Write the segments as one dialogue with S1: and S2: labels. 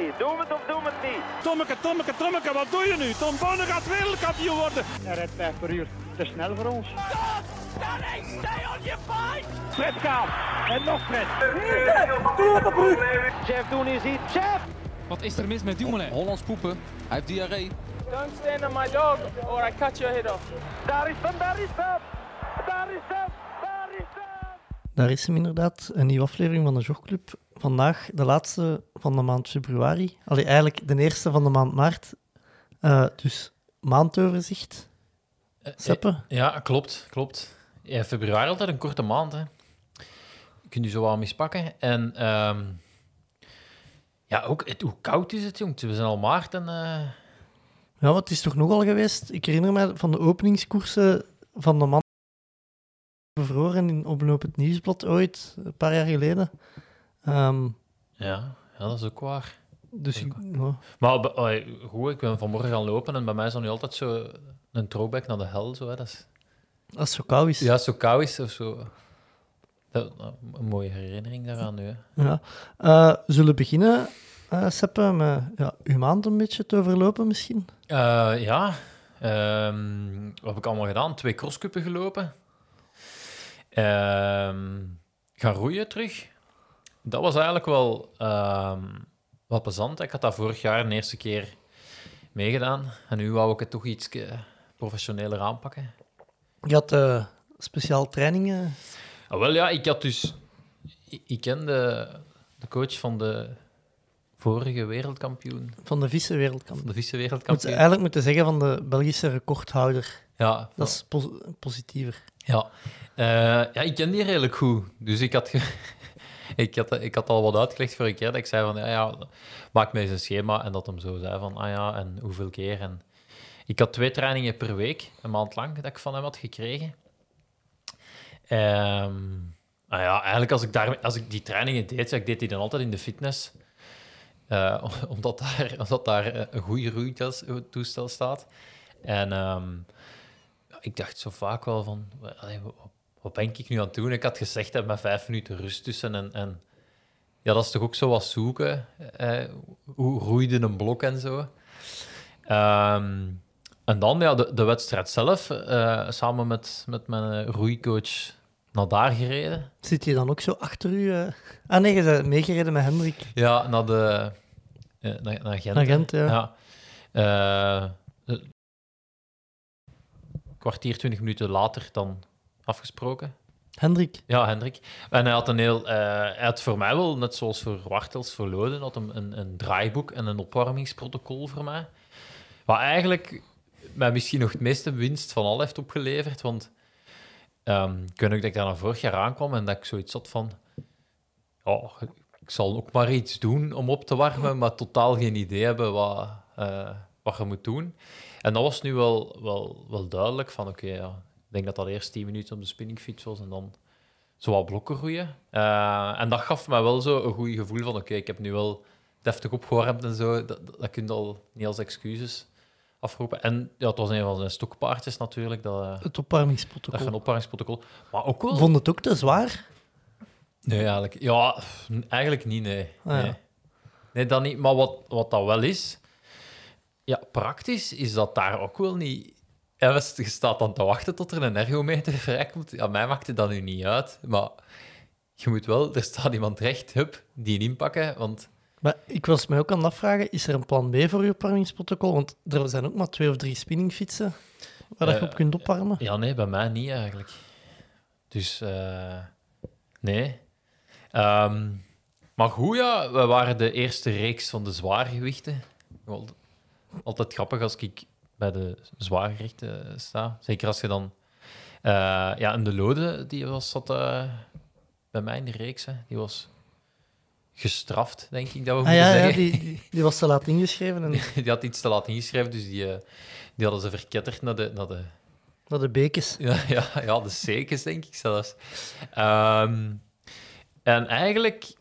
S1: niet. Doe het of doe het niet.
S2: Tommeke, Tommeke, Tommeke, wat doe je nu? Tom Bonne gaat wereldkampioen worden.
S3: Hij rijdt 5 per uur. Te snel voor ons.
S2: Fred Kaap. En nog Fred.
S1: Jeff Doen is hier. Jeff!
S4: Wat is er mis met Dumoulin?
S5: Hollands poepen. Hij heeft diarree.
S6: Don't stand on my dog or I cut your head off.
S1: Daar is hem, daar is hem. Daar is hem, daar is hem.
S7: Daar is hem inderdaad, een nieuwe aflevering van de Jogclub. Vandaag de laatste van de maand februari. Allee, eigenlijk de eerste van de maand maart. Eh, dus maandoverzicht. Seppe?
S5: Ja, klopt, klopt. Ja, februari altijd een korte maand, hè. Je kunt je zo wel mispakken. En ehm, ja, ook het, hoe koud is het, jongens. We zijn al maart en... eh,
S7: Ja, wat is toch nogal geweest? Ik herinner me van de openingskoersen van de man bevroren in Oploop het Nieuwsblad ooit, een paar jaar geleden. Ehm,
S5: ja, ja, dat is ook waar.
S7: dus ik, ja.
S5: Maar allee, goed, ik ben vanmorgen gaan lopen en bij mij is dan nu altijd zo een throwback naar de hel. Zo, hè. Dat is,
S7: als het zo koud is.
S5: ja, als het zo koud is of zo. Dat, een mooie herinnering daaraan nu. Hè.
S7: Ja. Eh, we zullen beginnen, eh Seppe, met ja, uw maand een beetje te overlopen misschien.
S5: Eh, ja, ehm, wat heb ik allemaal gedaan? Twee crosscuppen gelopen. Ehm, gaan roeien terug. Dat was eigenlijk wel ehm, wat plezant. Ik had dat vorig jaar de eerste keer meegedaan. En nu wou ik het toch iets eh, professioneler aanpakken.
S7: Je had eh, speciaal trainingen.
S5: Ah, wel ja, ik had dus... Ik, ik ken de, coach van de vorige wereldkampioen.
S7: Van de vice-wereldkamp.
S5: Van de
S7: Moet
S5: vice-wereldkampioen.
S7: eigenlijk moeten zeggen van de Belgische recordhouder.
S5: Ja,
S7: Dat is pos- positiever.
S5: Ja. Eh, ja, ik ken die redelijk goed. Dus ik had, ge- ik, had, ik had al wat uitgelegd vorige keer. Dat ik zei van, ja, ja, maak mij eens een schema. En dat hem zo zei van, ah ja, en hoeveel keer. En ik had twee trainingen per week, een maand lang, dat ik van hem had gekregen. Ehm nou ja, eigenlijk als ik, daar, als ik die trainingen deed, ik deed die dan altijd in de fitness. Eh, omdat daar, omdat daar eh, een goede roeitoestel staat. En ja, ik dacht zo vaak wel van, wat, ben ik nu aan het doen? Ik had gezegd, hè, met vijf minuten rust tussen. En, en ja, dat is toch ook zo wat zoeken. Eh, hoe roeide een blok en zo. Ehm, en dan ja, de, de wedstrijd zelf, eh, samen met, met mijn roeicoach naar daar gereden.
S7: Zit je dan ook zo achter u? eh? Ah nee, je bent meegereden met Hendrik.
S5: Ja, naar de... eh, naar, naar Gent.
S7: Naar. Gent, ja.
S5: Eh, kwartier, twintig minuten later dan afgesproken.
S7: Hendrik.
S5: Ja, Hendrik. En hij had een heel... eh, hij had voor mij wel, net zoals voor Wartels, voor Loden, had hem een, een draaiboek en een opwarmingsprotocol voor mij. Wat eigenlijk mij misschien nog het meeste winst van al heeft opgeleverd. Want ehm, ik weet ook dat ik daar naar vorig jaar aankwam en dat ik zoiets had van... Ja, ik zal ook maar iets doen om op te warmen, maar totaal geen idee hebben wat, eh, wat je moet doen. En dat was nu wel, wel, wel duidelijk van, oké, ja, denk dat dat eerst 10 minuten op de spinningfiets was en dan zo wat blokken groeien. Eh, en dat gaf me wel zo een goed gevoel van, oké, ik heb nu wel deftig opgewarmd en zo. Dat, dat, dat kun je al niet als excuses afroepen. En ja, het was een van zijn stokpaardjes natuurlijk, dat, eh,
S7: Het
S5: dat
S7: opwarmingsprotocol.
S5: een opwarmingsprotocol. Maar ook wel...
S7: Vond het ook te zwaar?
S5: Nee, eigenlijk, ja, eigenlijk niet, nee.
S7: Ah, ja.
S5: nee. nee, dat niet. Maar wat, wat dat wel is, ja, praktisch is dat daar ook wel niet... Ja, je staat dan te wachten tot er een ergometer vrijkomt. Ja, mij maakt het dan nu niet uit, maar je moet wel... Er staat iemand recht, hup, die inpakken, want...
S7: Maar ik was mij ook aan het afvragen, is er een plan B voor je opwarmingsprotocol? Want er zijn ook maar twee of drie spinningfietsen waar je
S5: Eh,
S7: op kunt opwarmen.
S5: Ja, nee, bij mij niet eigenlijk. Dus, eh, nee. Ehm, maar goed, ja, we waren de eerste reeks van de zwaargewichten. Altijd grappig als ik bij de zwaargewichten sta. Zeker als je dan... eh, ja, en de Lode, die was zat, eh, bij mij in de reeks. Hè. Die was gestraft, denk ik dat we
S7: Ah
S5: moeten
S7: ja, ja
S5: zeggen.
S7: die, die, die was te laat ingeschreven en
S5: Die had iets te laat ingeschreven, dus die, eh, die hadden ze verketterd naar de, naar de,
S7: naar de bekes.
S5: ja, ja, ja, de zekers, denk ik zelfs. Ehm, en eigenlijk,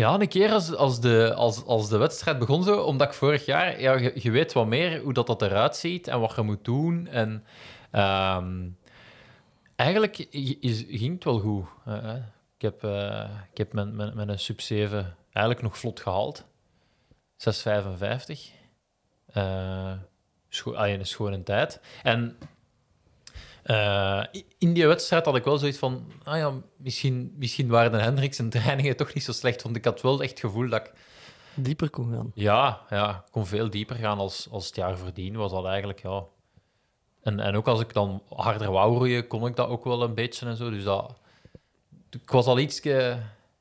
S5: ja, een keer als, als, de, als, als de wedstrijd begon zo, omdat ik vorig jaar, ja, je, weet wat meer hoe dat, dat eruit ziet en wat je moet doen. En ehm, eigenlijk is, ging het wel goed. Ik heb, eh, ik heb mijn, mijn, mijn sub 7 eigenlijk nog vlot gehaald. 6,55. Eh scho ah, een schone tijd. En eh, in die wedstrijd had ik wel zoiets van... Ah ja, misschien, misschien waren de Hendricks en trainingen toch niet zo slecht. Want ik had wel echt het gevoel dat ik...
S7: Dieper kon gaan.
S5: Ja, ja ik kon veel dieper gaan als, als het jaar voordien. Was dat eigenlijk, ja... En, en ook als ik dan harder wou roeien, kon ik dat ook wel een beetje en zo. Dus dat... Ik was al ietske,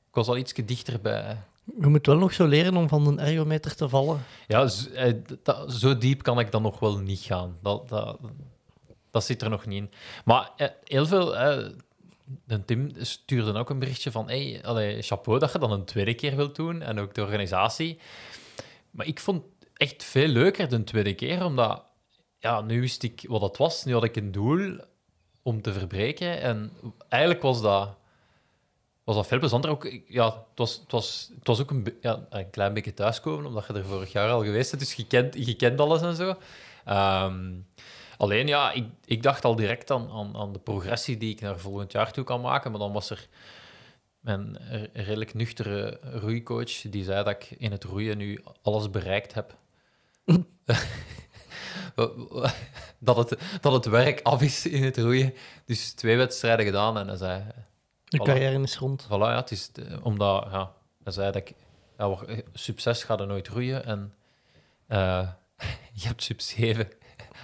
S5: ik was al ietske dichter bij...
S7: Je moet wel nog zo leren om van een ergometer te vallen.
S5: Ja, z- eh, zo diep kan ik dan nog wel niet gaan. Dat, dat, dat zit er nog niet in. Maar eh, heel veel... eh, de Tim stuurde ook een berichtje van... Hey, allee, chapeau dat je dan een tweede keer wilt doen. En ook de organisatie. Maar ik vond echt veel leuker de tweede keer, omdat... Ja, nu wist ik wat het was. Nu had ik een doel om te verbreken. En eigenlijk was dat... Was dat veel plezanter. Ook, ja, het, was, het, was, het was ook een, ja, een klein beetje thuiskomen, omdat je er vorig jaar al geweest bent. Dus je kent, je kent alles en zo. Ehm, alleen, ja, ik, ik dacht al direct aan, aan, aan de progressie die ik naar volgend jaar toe kan maken. Maar dan was er mijn redelijk nuchtere roeicoach, die zei dat ik in het roeien nu alles bereikt heb. dat, het, dat het werk af is in het roeien. Dus twee wedstrijden gedaan en hij zei...
S7: De
S5: Voilà.
S7: carrière is rond.
S5: Voilà, ja, het is omdat ja, hij zei dat ik ja, wa- succes gaat er nooit roeien en eh, je hebt sub 7.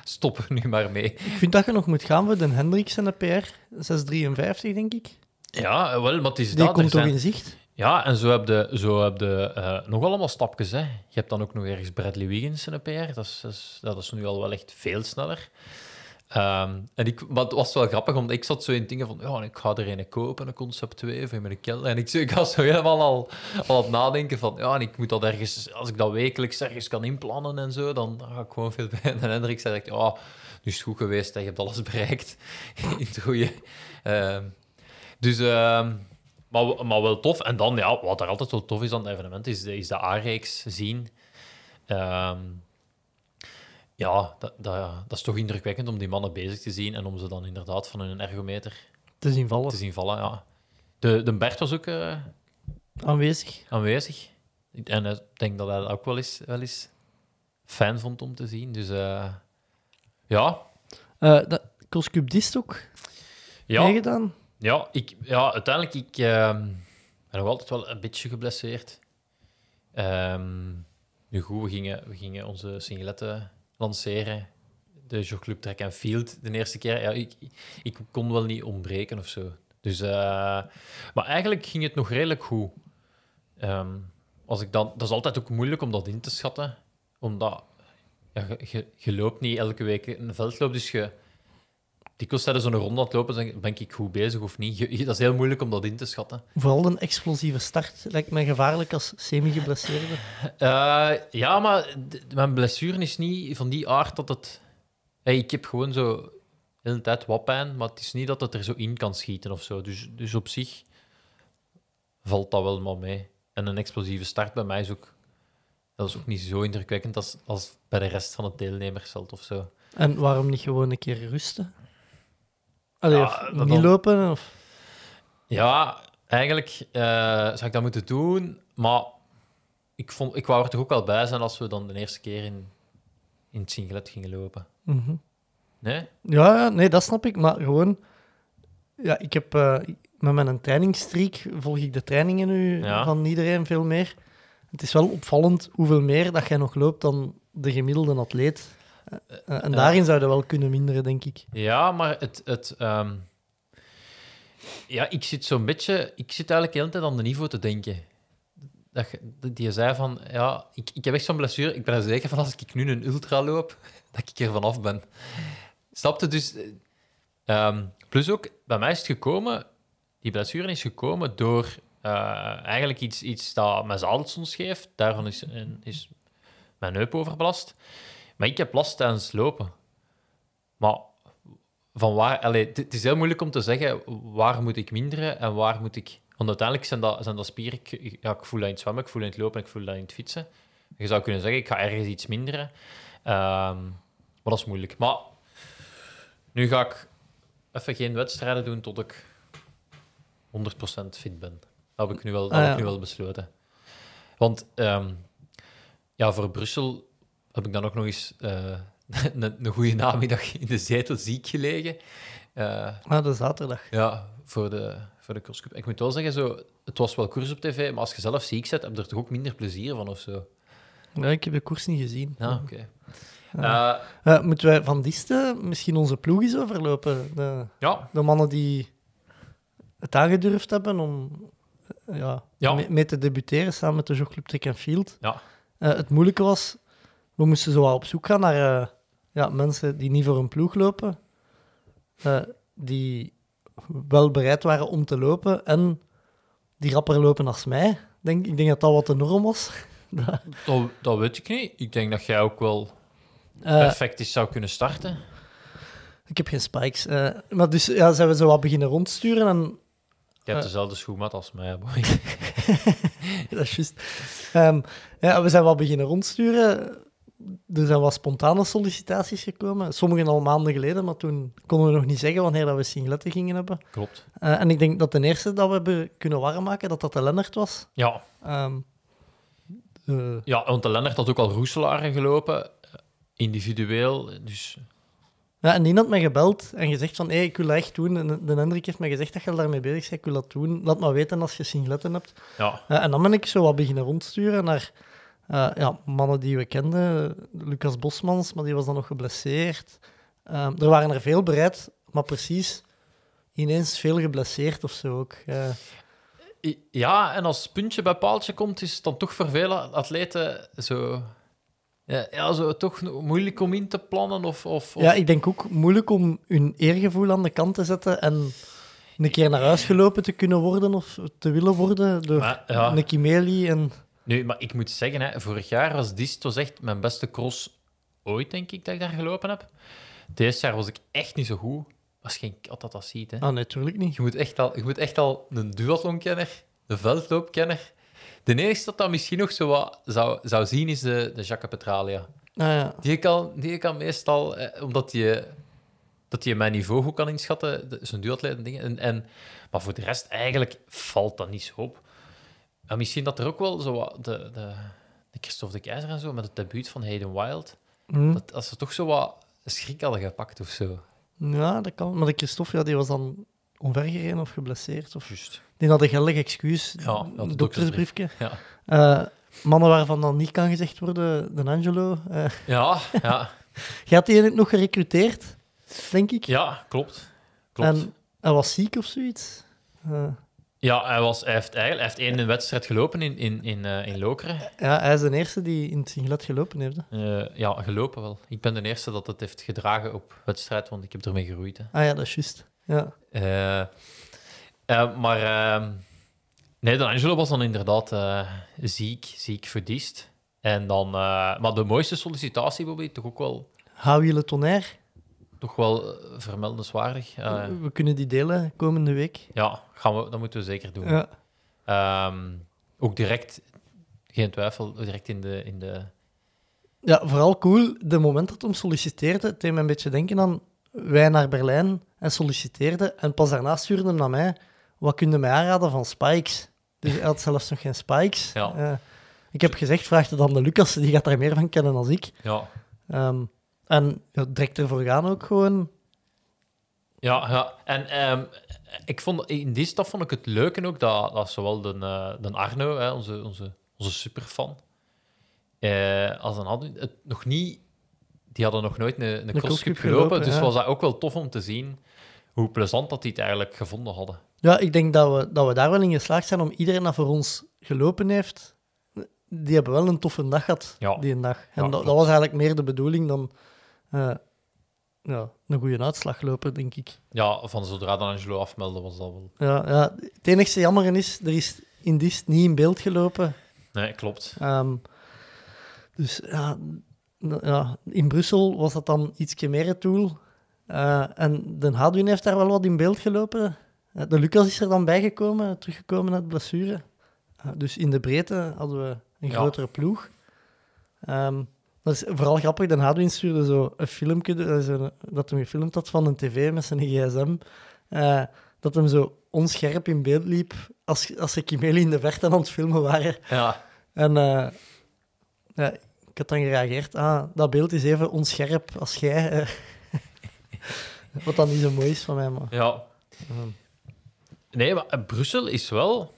S5: Stop er nu maar mee.
S7: Ik vind dat je nog moet gaan voor de Hendricks en de PR. 653, denk ik.
S5: Ja, wel, maar het is
S7: Die
S5: dat. er
S7: komt toch
S5: zijn-
S7: in zicht?
S5: Ja, en zo heb je, zo heb je eh, nog allemaal stapjes. Hè. Je hebt dan ook nog ergens Bradley Wiggins in een PR. Dat is, dat is, dat is nu al wel echt veel sneller. Ehm, en ik, het was wel grappig, want ik zat zo in dingen van, ja, ik ga er een kopen, een Concept 2 voor mijn kelder. En ik, ik was zo helemaal al, al aan het nadenken van, ja, ik moet dat ergens, als ik dat wekelijks ergens kan inplannen en zo, dan ga ik gewoon veel bij. En Hendrik zei ja, nu is het goed geweest, je hebt alles bereikt in het goede. Ehm, dus, ehm, maar, wel tof. En dan, ja, wat er altijd wel tof is aan het evenement, is, is de A-reeks zien. Ja, dat, dat, dat is toch indrukwekkend om die mannen bezig te zien en om ze dan inderdaad van hun ergometer
S7: Te zien vallen.
S5: te zien vallen. Ja. De, de Bert was ook eh,
S7: Aanwezig.
S5: aanwezig. En ik denk dat hij dat ook wel eens, wel eens fijn vond om te zien. Dus eh, ja.
S7: Eh dat ook
S5: Ja,
S7: meegedaan.
S5: ja, ik, ja, uiteindelijk ik, ehm, ben nog altijd wel een beetje geblesseerd. Ehm, nu goed, we gingen, we gingen onze singletten lanceren. De jogclub Track and Field de eerste keer. Ja, ik, ik kon wel niet ontbreken of zo. Dus, eh, maar eigenlijk ging het nog redelijk goed. Ehm, als ik dan, dat is altijd ook moeilijk om dat in te schatten. Omdat ja, je, je, loopt niet elke week een veldloop, dus je, dikwijls tijdens zo'n ronde aan het lopen, dan ben ik goed bezig of niet. Je- dat is heel moeilijk om dat in te schatten.
S7: Vooral een explosieve start lijkt mij gevaarlijk als semi-geblesseerde.
S5: Eh, ja, maar mijn blessure is niet van die aard dat het... Hey, ik heb gewoon zo de hele tijd wat pijn, maar het is niet dat het er zo in kan schieten of zo. Dus, dus op zich valt dat wel maar mee. En een explosieve start bij mij is ook... Dat is ook niet zo indrukwekkend als, als bij de rest van het deelnemersveld of zo.
S7: En waarom niet gewoon een keer rusten? Allee,
S5: Ja,
S7: niet
S5: dan-
S7: lopen? Of...
S5: Ja, eigenlijk eh, zou ik dat moeten doen, maar ik, vond, ik wou er toch ook wel bij zijn als we dan de eerste keer in, in het singlet gingen lopen.
S7: Mhm.
S5: Nee?
S7: Ja, ja, nee, dat snap ik. Maar gewoon... Ja, ik heb... eh, met mijn trainingsstreak volg ik de trainingen nu
S5: Ja.
S7: van iedereen veel meer. Het is wel opvallend hoeveel meer dat jij nog loopt dan de gemiddelde atleet. Eh, eh, en
S5: Ja.
S7: daarin zou je wel kunnen minderen, denk ik.
S5: Ja, maar het... het ehm, Ja, ik zit zo'n beetje... Ik zit eigenlijk de hele tijd aan de niveau te denken. Dat die zei van... Ja, ik, ik heb echt zo'n blessure. Ik ben er zeker van als ik nu een ultra loop, dat ik er vanaf ben. Snapte? Dus... eh, ehm, plus ook, bij mij is het gekomen... Die blessure is gekomen door eh, eigenlijk iets, iets dat mijn zadel soms scheef. Daarvan is, is mijn heup overbelast. Maar ik heb last tijdens lopen. Maar van waar... Allee, het is heel moeilijk om te zeggen waar moet ik minderen en waar moet ik... Want uiteindelijk zijn dat, zijn dat spieren... Ik, ja, ik voel dat in het zwemmen, ik voel dat in het lopen en ik voel dat in het fietsen. Je zou kunnen zeggen, ik ga ergens iets minderen. Ehm, maar dat is moeilijk. Maar nu ga ik even geen wedstrijden doen tot ik 100% fit ben. Dat heb ik nu wel, dat
S7: Ah,
S5: heb ik nu wel besloten. Want ehm, ja, voor Brussel heb ik dan ook nog eens eh, een, een goede namiddag in de zetel ziek gelegen. Eh,
S7: Ah, de zaterdag.
S5: ja, voor de, voor de crosscup. Ik moet wel zeggen, zo, het was wel koers op tv, maar als je zelf ziek zit, heb je er toch ook minder plezier van of zo.
S7: Ja, ik heb de koers niet gezien.
S5: Ja, oké. Eh,
S7: moeten wij van Diste misschien onze ploeg eens overlopen? De,
S5: ja,
S7: de mannen die het aangedurfd hebben om ja,
S5: Ja.
S7: Mee, mee te debuteren samen met de Jogclub and Field.
S5: Ja.
S7: Het moeilijke was, we moesten zo wat op zoek gaan naar eh, ja, mensen die niet voor een ploeg lopen, eh, die wel bereid waren om te lopen en die rapper lopen als mij. Denk, ik denk dat dat wat de norm was.
S5: dat, dat weet ik niet. Ik denk dat jij ook wel
S7: Eh,
S5: perfect is zou kunnen starten.
S7: ik heb geen spikes. maar dus ja, zijn we zo wat beginnen rondsturen en
S5: Je hebt dezelfde schoenmaat als mij, boy.
S7: dat is juist. Ehm, ja, we zijn wel beginnen rondsturen. Er zijn wat spontane sollicitaties gekomen. Sommige al maanden geleden, maar toen konden we nog niet zeggen wanneer dat we singletten gingen hebben.
S5: Klopt.
S7: Eh, en ik denk dat de eerste dat we hebben kunnen warm maken, dat dat de Lennart was.
S5: Ja,
S7: Ehm,
S5: ja want de Lennart had ook al Roeselaren gelopen, eh, individueel. Dus
S7: ja, en die had mij gebeld en gezegd van, hé, ik wil dat echt doen. En de Hendrik heeft mij gezegd dat je daarmee bezig bent, ik wil dat doen. Laat maar weten als je singletten hebt.
S5: ja,
S7: Eh, en dan ben ik zo wat beginnen rondsturen naar eh, ja, mannen die we kenden. Lucas Bosmans, maar die was dan nog geblesseerd. Ehm, er waren er veel bereid, maar precies ineens veel geblesseerd of zo ook.
S5: Ja, en als puntje bij paaltje komt, is het dan toch voor veel atleten zo... Ja, ja, zo toch moeilijk om in te plannen of... of, of-
S7: ja, ik denk ook moeilijk om hun eergevoel aan de kant te zetten en een keer naar huis gelopen te kunnen worden of te willen worden door
S5: Maar, ja.
S7: Nicky Meli en...
S5: Nu, maar ik moet zeggen, hè, vorig jaar was Dist was echt mijn beste cross ooit, denk ik, dat ik daar gelopen heb. Deze jaar was ik echt niet zo goed. Was geen kat dat dat ziet, hè.
S7: Ah, natuurlijk niet.
S5: Je moet echt al, je moet echt al een duathlonkenner, een veldloopkenner. De enige dat dat misschien nog zo wat zou, zou zien, is de, de Jacques Petralia.
S7: Ah, ja.
S5: Die kan, die kan meestal, eh, omdat hij dat mijn niveau goed kan inschatten, zo'n duatleet en dingen. En, en, maar voor de rest, eigenlijk valt dat niet zo op. En misschien dat er ook wel zo wat, de, de, de Christophe de Keizer en zo, met het debuut van Hayden Wild,
S7: Hm.
S5: dat als ze toch zo wat schrik hadden gepakt of zo.
S7: ja, dat kan. Maar de Christophe, ja, die was dan omvergereden of geblesseerd. Of...
S5: Juist.
S7: Die had een geldig excuus.
S5: Ja,
S7: een
S5: de
S7: doktersbriefje.
S5: Ja.
S7: Eh, mannen waarvan dan niet kan gezegd worden, de Angelo. eh
S5: Ja, ja,
S7: je had die nog gerecruiteerd, denk ik.
S5: ja, klopt. klopt.
S7: En hij was ziek of zoiets. Eh,
S5: Ja, hij, was, hij, heeft, eigenlijk, hij heeft één wedstrijd gelopen in, in, in, eh, in Lokeren.
S7: ja, hij is de eerste die in het singlet gelopen heeft.
S5: Eh, ja, gelopen wel. Ik ben de eerste dat het heeft gedragen op wedstrijd, want ik heb ermee geroeid. Hè.
S7: Ah ja, dat is juist. Ja.
S5: Eh, maar ehm, nee, Angelo was dan inderdaad ziek, ziek verdiest. En dan, maar de mooiste sollicitatie, Bobby, toch ook wel,
S7: Hou je le tonnerre?
S5: Toch wel eh, vermeldenswaardig. Eh,
S7: We kunnen die delen komende week.
S5: ja, gaan we, dat moeten we zeker doen.
S7: Ja.
S5: Ehm, ook direct, geen twijfel, direct in de, in de
S7: ja, vooral cool. De moment dat hem solliciteerde, het deed me een beetje denken aan wij naar Berlijn en solliciteerde. En pas daarna stuurde hem naar mij. Wat kun je mij aanraden van spikes? Dus hij had zelfs nog geen spikes.
S5: Ja.
S7: Eh, ik heb gezegd, vraag het dan de Lucas, die gaat daar meer van kennen dan ik.
S5: ja,
S7: Ehm, en ja, direct ervoor gaan ook gewoon.
S5: Ja, ja. en ehm, ik vond, in die stap vond ik het leuke ook dat, dat zowel de, eh, de Arno, hè, onze, onze, onze superfan, eh, als een Adwin, het nog niet... Die hadden nog nooit een, een crosscup gelopen,
S7: gelopen,
S5: dus
S7: ja.
S5: was dat ook wel tof om te zien hoe plezant dat die het eigenlijk gevonden hadden.
S7: Ja, ik denk dat we, dat we daar wel in geslaagd zijn om iedereen dat voor ons gelopen heeft. Die hebben wel een toffe dag gehad,
S5: Ja.
S7: die een dag. En
S5: Ja,
S7: dat was eigenlijk meer de bedoeling dan eh, ja, een goede uitslag lopen, denk ik.
S5: Ja, van zodra de Angelo afmelden was dat wel...
S7: Ja, ja, het enige jammer is, er is in Dist niet in beeld gelopen.
S5: Nee, klopt.
S7: Ehm, dus ja, ja, in Brussel was dat dan ietsje meer het doel. Eh, en Den Hadwin heeft daar wel wat in beeld gelopen. Eh, de Lucas is er dan bijgekomen, teruggekomen uit blessure. Dus in de breedte hadden we een
S5: Ja.
S7: grotere ploeg. Ehm, dat is vooral grappig. Den Hadwin stuurde zo een filmpje, eh, dat hij gefilmd had van een tv met zijn gsm. Eh, dat hem zo onscherp in beeld liep als, als ze Kimeli in de verte aan het filmen waren.
S5: Ja,
S7: En eh, ja, ik had dan gereageerd, ah, dat beeld is even onscherp als jij. Wat dan niet zo mooi is van mij, maar...
S5: ja. Nee, maar Brussel is wel...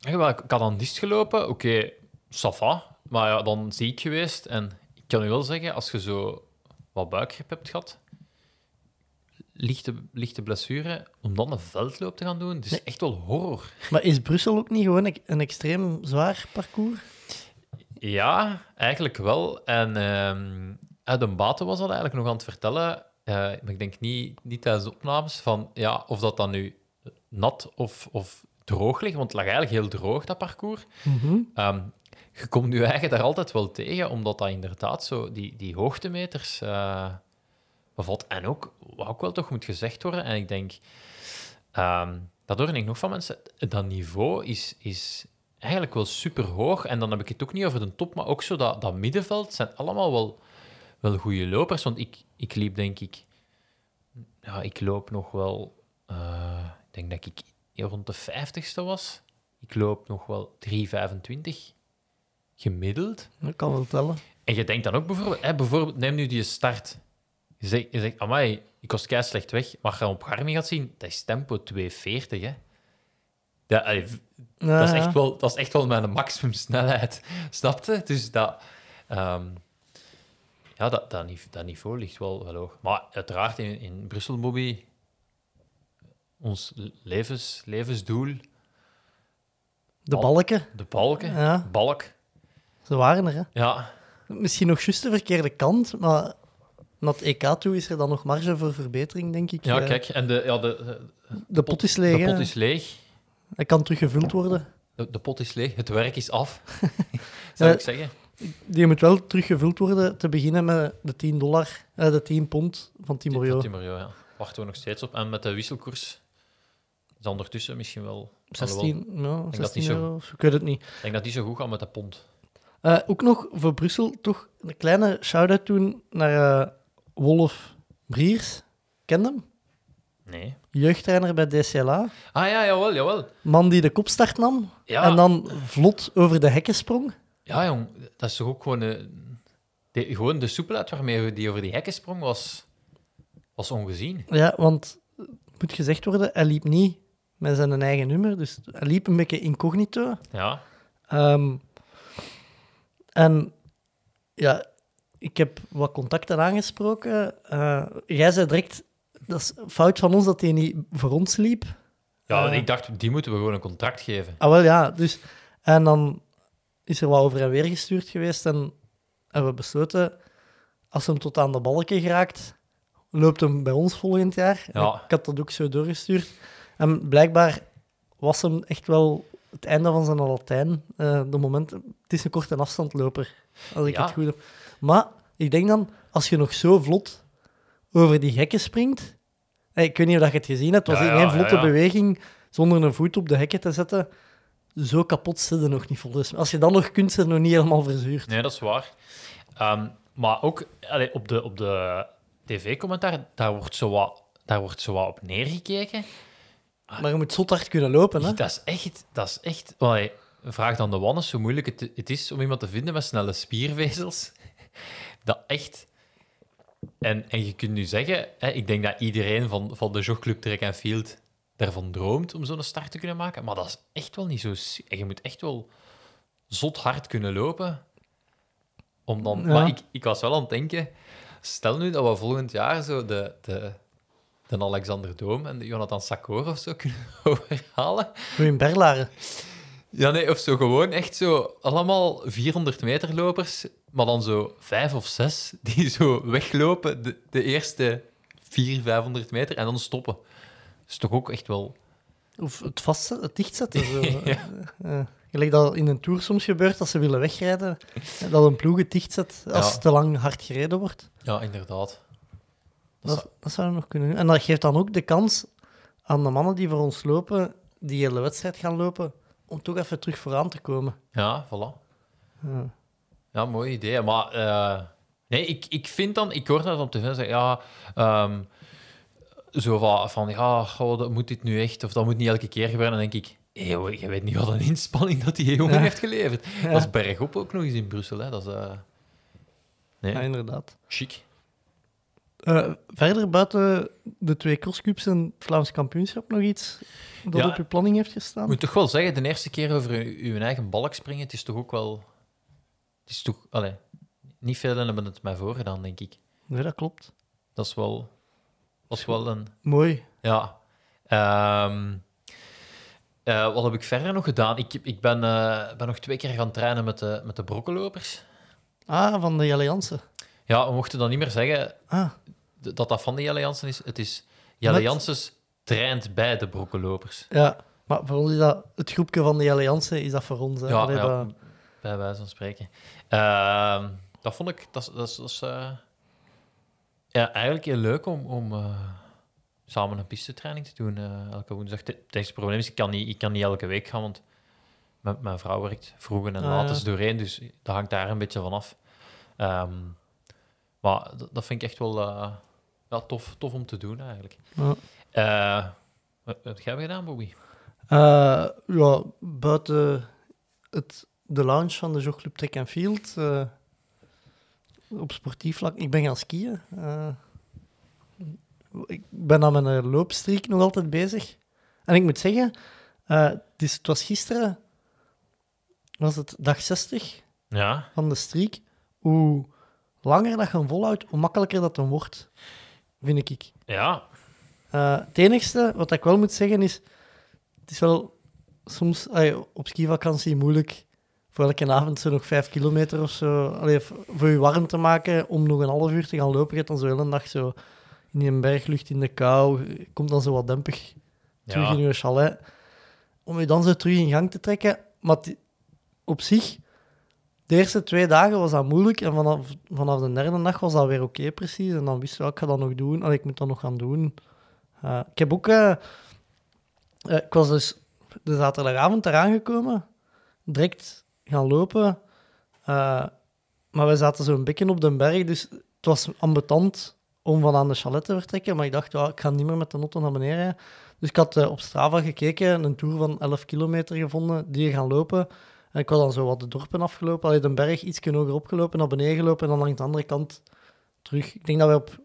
S5: Ik had aan dist gelopen, oké, ça va. Maar ja, dan ziek geweest. En ik kan u wel zeggen, als je zo wat buikgrip hebt gehad, lichte, lichte blessure, om dan een veldloop te gaan doen, het is
S7: Nee.
S5: echt wel horror.
S7: Maar is Brussel ook niet gewoon een, extreem zwaar parcours?
S5: Ja, eigenlijk wel. En uit de Baten was dat eigenlijk nog aan het vertellen. eh, maar ik denk niet, niet tijdens de opnames van ja, of dat dan nu nat of, of droog ligt. Want het lag eigenlijk heel droog, dat parcours. Ehm, je komt nu eigenlijk daar altijd wel tegen, omdat dat inderdaad zo die, die hoogtemeters eh, bevat. En ook, wat ook wel toch moet gezegd worden, en ik denk, ehm dat hoor ik nog van mensen, dat niveau is, is eigenlijk wel super hoog. En dan heb ik het ook niet over de top, maar ook zo dat, dat middenveld zijn allemaal wel, wel goede lopers. Want ik, ik liep denk ik, ja, ik loop nog wel, eh, ik denk dat ik rond de 50ste was. Ik loop nog wel 3,25 gemiddeld.
S7: Dat kan wel tellen.
S5: En je denkt dan ook bijvoorbeeld, hè, bijvoorbeeld neem nu die start. Je zegt, je zegt amai, ik was kei slecht weg. Maar je op Garmin gaat zien, dat is tempo 240, hè. Dat, allee,
S7: Ja,
S5: dat, is echt wel, dat is echt wel mijn maximumsnelheid. Snap je? Dus dat... ehm, ja, dat, dat, nive- dat niveau ligt wel, wel hoog. Maar uiteraard in, in Brussel, Bobby, ons levens, levensdoel,
S7: De
S5: Al-
S7: balken,
S5: de balken,
S7: Ja.
S5: balk.
S7: Ze waren er. Hè.
S5: Ja,
S7: Misschien nog juist de verkeerde kant, maar naar het EK toe is er dan nog marge voor verbetering, denk ik.
S5: ja
S7: Eh,
S5: kijk, en de, ja, de, de,
S7: de pot is leeg.
S5: de pot is leeg.
S7: Hij kan teruggevuld worden.
S5: De, de pot is leeg, het werk is af. Zou
S7: Ja.
S5: ik zeggen.
S7: Die moet wel teruggevuld worden, te beginnen met de 10 dollar, eh, de 10 pond van Timorio.
S5: Timorio, ja. Wachten we nog steeds op. En met de wisselkoers is ondertussen misschien wel. alhoewel,
S7: 16, ja,
S5: dat
S7: 16
S5: niet zo-
S7: euro, of ik weet het niet.
S5: Ik denk dat die zo goed gaat met de pond.
S7: Eh, ook nog voor Brussel toch een kleine shout-out doen naar eh, Wolf Briers. Ken hem?
S5: Nee.
S7: Jeugdtrainer bij DCLA.
S5: Ah ja, jawel, jawel.
S7: Man die de kopstart nam
S5: Ja.
S7: en dan vlot over de hekken sprong.
S5: Ja, jong, dat is toch ook gewoon. eh, de, gewoon de soepelheid waarmee die over die hekken sprong was, was ongezien.
S7: Ja, want het moet gezegd worden, hij liep niet met zijn eigen nummer, dus hij liep een beetje incognito.
S5: Ja,
S7: Ehm, en ja, ik heb wat contacten aangesproken. Eh, jij zei direct, dat is fout van ons dat hij niet voor ons liep.
S5: ja
S7: Eh.
S5: ik dacht, die moeten we gewoon een contract geven.
S7: Ah, wel ja, dus... En dan is er wat over en weer gestuurd geweest en hebben we besloten, als hem tot aan de balken geraakt, loopt hem bij ons volgend jaar.
S5: Ja.
S7: Ik had dat ook zo doorgestuurd. En blijkbaar was hem echt wel het einde van zijn Latijn. eh de moment, het is een korte afstandloper, als ik
S5: Ja.
S7: het goed heb. Maar ik denk dan, als je nog zo vlot over die hekken springt... eh, Ik weet niet of je het gezien hebt, het was
S5: Ja, ja,
S7: één vlotte beweging, zonder een voet op de hekken te zetten. Zo kapot zit je nog niet volgens mij. Als je dan nog kunt, zijn nog niet helemaal verzuurd.
S5: Nee, dat is waar. Ehm, maar ook op de, op de tv-commentaar, daar wordt zo wat, daar wordt zo wat op neergekeken.
S7: Maar je moet zot hard kunnen lopen, hè?
S5: Dat is echt... Dat is echt allee, vraag dan de Wannes hoe moeilijk het, het is om iemand te vinden met snelle spiervezels. Dat echt... En, en je kunt nu zeggen, hè, ik denk dat iedereen van, van de jogclub Track and Field daarvan droomt om zo'n start te kunnen maken, maar dat is echt wel niet zo... en Je moet echt wel zot hard kunnen lopen. Om dan,
S7: Ja.
S5: Maar ik, ik was wel aan het denken, stel nu dat we volgend jaar zo de, de, de Alexander Doom en de Jonathan Sakor of zo kunnen overhalen.
S7: Doe in Berlaren.
S5: Ja, nee, of zo gewoon echt zo allemaal 400 meter lopers, maar dan zo vijf of zes die zo weglopen de, de eerste 400, 500 meter en dan stoppen. Dat is toch ook echt wel...
S7: Of het, vastzetten, het dichtzetten. Zo. Eh, gelijk dat in een tour soms gebeurt, als ze willen wegrijden, dat een ploeg het dichtzet als
S5: Ja.
S7: te lang hard gereden wordt.
S5: Ja, inderdaad. Dat
S7: Dat, dat zou nog kunnen doen. En dat geeft dan ook de kans aan de mannen die voor ons lopen, die hele wedstrijd gaan lopen, om toch even terug vooraan te komen.
S5: Ja, voilà.
S7: Ja.
S5: Ja, mooi idee. Maar eh, nee, ik, ik vind dan, ik hoor dat op tv zeggen, ja, ehm, zo van, van ja, goh, dat moet dit nu echt, of dat moet niet elke keer gebeuren. Dan denk ik, joh, je weet niet wat een inspanning dat die jongen
S7: Ja.
S5: heeft geleverd.
S7: Ja.
S5: Dat is bergop ook nog eens in Brussel. Hè. Dat is eh, nee,
S7: Ja, inderdaad.
S5: chic.
S7: Eh, verder buiten de twee crosscups en het Vlaams kampioenschap nog iets dat
S5: Ja.
S7: op je planning heeft gestaan?
S5: Ik moet toch wel zeggen, de eerste keer over uw, uw eigen balk springen, het is toch ook wel... Het is toch... Allee, niet veel hebben het mij voorgedaan, denk ik.
S7: Nee, dat klopt.
S5: Dat is wel... Dat is wel een...
S7: Mooi.
S5: Ja. Ehm, eh, wat heb ik verder nog gedaan? Ik, ik ben, eh, ben nog twee keer gaan trainen met de, met de brokkenlopers.
S7: Ah, van de Jelle Jansen.
S5: Ja, we mochten dan niet meer zeggen
S7: Ah,
S5: dat dat van de Jelle Jansen is. Het is Jelle
S7: Met-
S5: Janssens traint bij de brokkenlopers.
S7: ja. Maar voor ons is dat, het groepje van de Jelle Jansen, is dat voor ons. Hè?
S5: Ja,
S7: Allee,
S5: ja,
S7: dat-
S5: bij wijze van spreken. Ehm, dat vond ik... Dat, dat, is- dat is, eh, ja, eigenlijk heel leuk om, om eh, samen een pistetraining te doen eh, elke woensdag. Het het enige probleem is, ik kan, niet, ik kan niet elke week gaan, want mijn, mijn vrouw werkt vroeg en
S7: Ah,
S5: laat
S7: ja.
S5: is doorheen, dus dat hangt daar een beetje van af. Ehm, maar dat, vind ik echt wel eh, ja, tof, tof om te doen, eigenlijk.
S7: Ja.
S5: Eh, wat, wat heb jij gedaan, Bobby?
S7: Eh, ja, buiten het, de lounge van de jogclub Track and Field, op sportief vlak, ik ben gaan skiën. Ik ben aan mijn loopstreek nog altijd bezig. En ik moet zeggen, het, is, het was gisteren, was het dag 60
S5: Ja,
S7: van de streak. Hoe langer dat je hem volhoudt, hoe makkelijker dat dan wordt, vind ik.
S5: ja,
S7: Eh, het enigste wat ik wel moet zeggen is, het is wel soms allee, op skivakantie moeilijk voor elke avond zo nog vijf kilometer of zo, allee, voor je warm te maken om nog een half uur te gaan lopen. Je gaat dan zo hele dag zo in die berglucht in de kou, komt dan zo wat dempig terug
S5: ja.
S7: in je chalet. Om je dan zo terug in gang te trekken. Maar op zich, de eerste twee dagen was dat moeilijk. En vanaf, vanaf de derde dag was dat weer oké, precies. En dan wist je, ik ga dat nog doen. Allee, ik moet dat nog gaan doen. Eh, ik heb ook... eh, eh, ik was dus de zaterdagavond eraan gekomen. Direct gaan lopen. Maar we zaten zo'n bekken op de berg, dus het was ambetant om van aan de chalet te vertrekken. Maar ik dacht, ik ga niet meer met de auto naar beneden. Dus ik had op Strava gekeken, een tour van 11 kilometer gevonden, die gaan lopen. En ik was dan zo wat de dorpen afgelopen, allee, de berg iets hoger opgelopen, naar beneden gelopen en dan langs de andere kant terug. Ik denk dat we op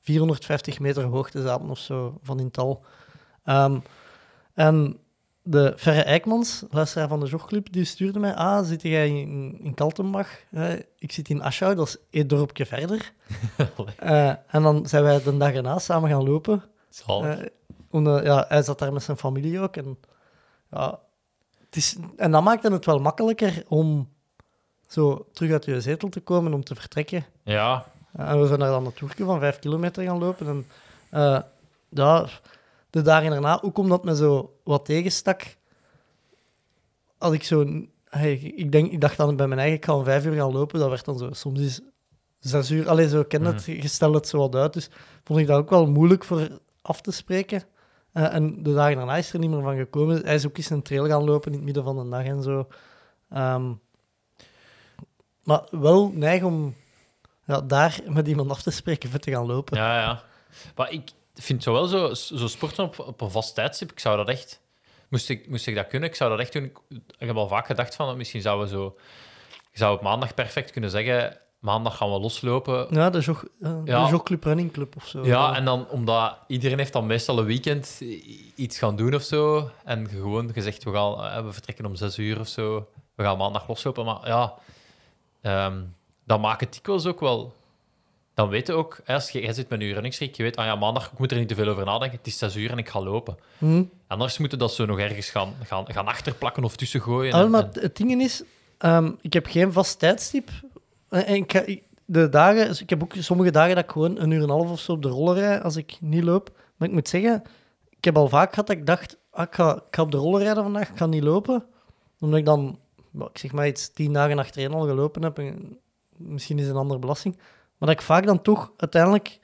S7: 450 meter hoogte zaten of zo, van in tal. Ehm, en de Verre Eikmans, luisteraar van de jogclub, die stuurde mij, ah, zit jij in, in Kaltenbach? Ik zit in Aschau, dat is één dorpje verder. Eh, en dan zijn wij de dag erna samen gaan lopen.
S5: Zalig.
S7: Eh, ja, hij zat daar met zijn familie ook. En, ja, het is, en dat maakte het wel makkelijker om zo terug uit je zetel te komen, om te vertrekken.
S5: ja,
S7: en we zijn daar dan een toertje van vijf kilometer gaan lopen. En ja, de dagen daarna, ook omdat me zo wat tegenstak, als ik zo... Hey, ik, denk, ik dacht dan bij mijn eigen, ik ga om vijf uur gaan lopen. Dat werd dan zo, soms is zes uur. Alleen zo ken het, je stelt het zo wat uit. Dus vond ik dat ook wel moeilijk voor af te spreken. Eh, en de dagen daarna is er niet meer van gekomen. Hij is ook eens een trail gaan lopen in het midden van de dag en zo. Ehm, maar wel neig om ja, daar met iemand af te spreken voor te gaan lopen.
S5: Ja, ja. Maar ik vind zo wel zo, sporten op, op een vast tijdstip. Ik zou dat echt. Moest ik, moest ik dat kunnen, ik zou dat echt doen. Ik, ik heb al vaak gedacht van misschien zouden we zo. Je zou op maandag perfect kunnen zeggen: maandag gaan we loslopen.
S7: Ja, de, jog, eh,
S5: Ja.
S7: de jogclub running club of zo.
S5: Ja, en dan omdat iedereen heeft dan meestal een weekend iets gaan doen of zo. En gewoon gezegd: we, gaan, eh, we vertrekken om zes uur of zo. We gaan maandag loslopen. Maar ja, dan maakt het dikwijls ook wel. Dan weet je ook, als je, jij zit met je runningstreek, je weet, ah ja, maandag, ik moet er niet te veel over nadenken. Het is zes uur en ik ga lopen.
S7: Hm.
S5: Anders moeten dat zo nog ergens gaan, gaan, gaan achterplakken of tussen gooien. En-
S7: maar
S5: en-
S7: het ding is, ehm, ik heb geen vast tijdstip. En en ik, ga- ik- de dagen, dus ik heb ook sommige dagen dat ik gewoon een uur en een half of zo op de roller rijd als ik niet loop. Maar ik moet zeggen, ik heb al vaak gehad dat ik dacht, ah, ik, ga, ik ga op de roller rijden vandaag, ik ga niet lopen. Omdat ik dan, wel, ik zeg maar iets, tien dagen achtereen al gelopen heb. En misschien is het een andere belasting. Maar dat ik vaak dan toch uiteindelijk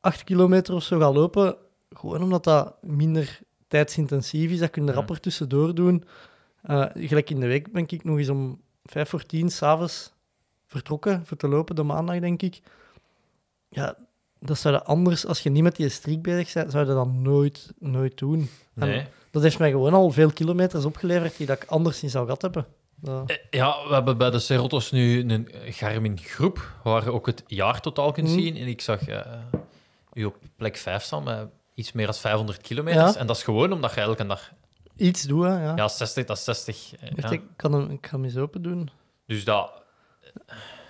S7: acht kilometer of zo ga lopen. Gewoon omdat dat minder tijdsintensief is. Dat kun je
S5: Ja.
S7: rapper tussendoor doen. Eh, gelijk in de week ben ik nog eens om vijf voor tien s'avonds vertrokken voor te lopen, de maandag, denk ik. Ja, dat zou je anders, als je niet met die streak bezig bent, zou je dat nooit, nooit doen. En
S5: Nee.
S7: Dat heeft mij gewoon al veel kilometers opgeleverd die dat ik anders niet zou gehad hebben. Dat-
S5: Eh, Ja, we hebben bij de Cerrotos nu een Garmin-groep, waar je ook het jaartotaal kunt
S7: Mhm.
S5: zien. En ik zag eh, u op plek 5 staan met iets meer dan 500 kilometers.
S7: Ja.
S5: En dat is gewoon omdat je elke dag...
S7: Iets doen, hè, ja.
S5: Ja, 60, dat is 60. eh,
S7: Wacht,
S5: ja.
S7: ik, kan hem, ik ga hem eens open doen.
S5: Dus dat...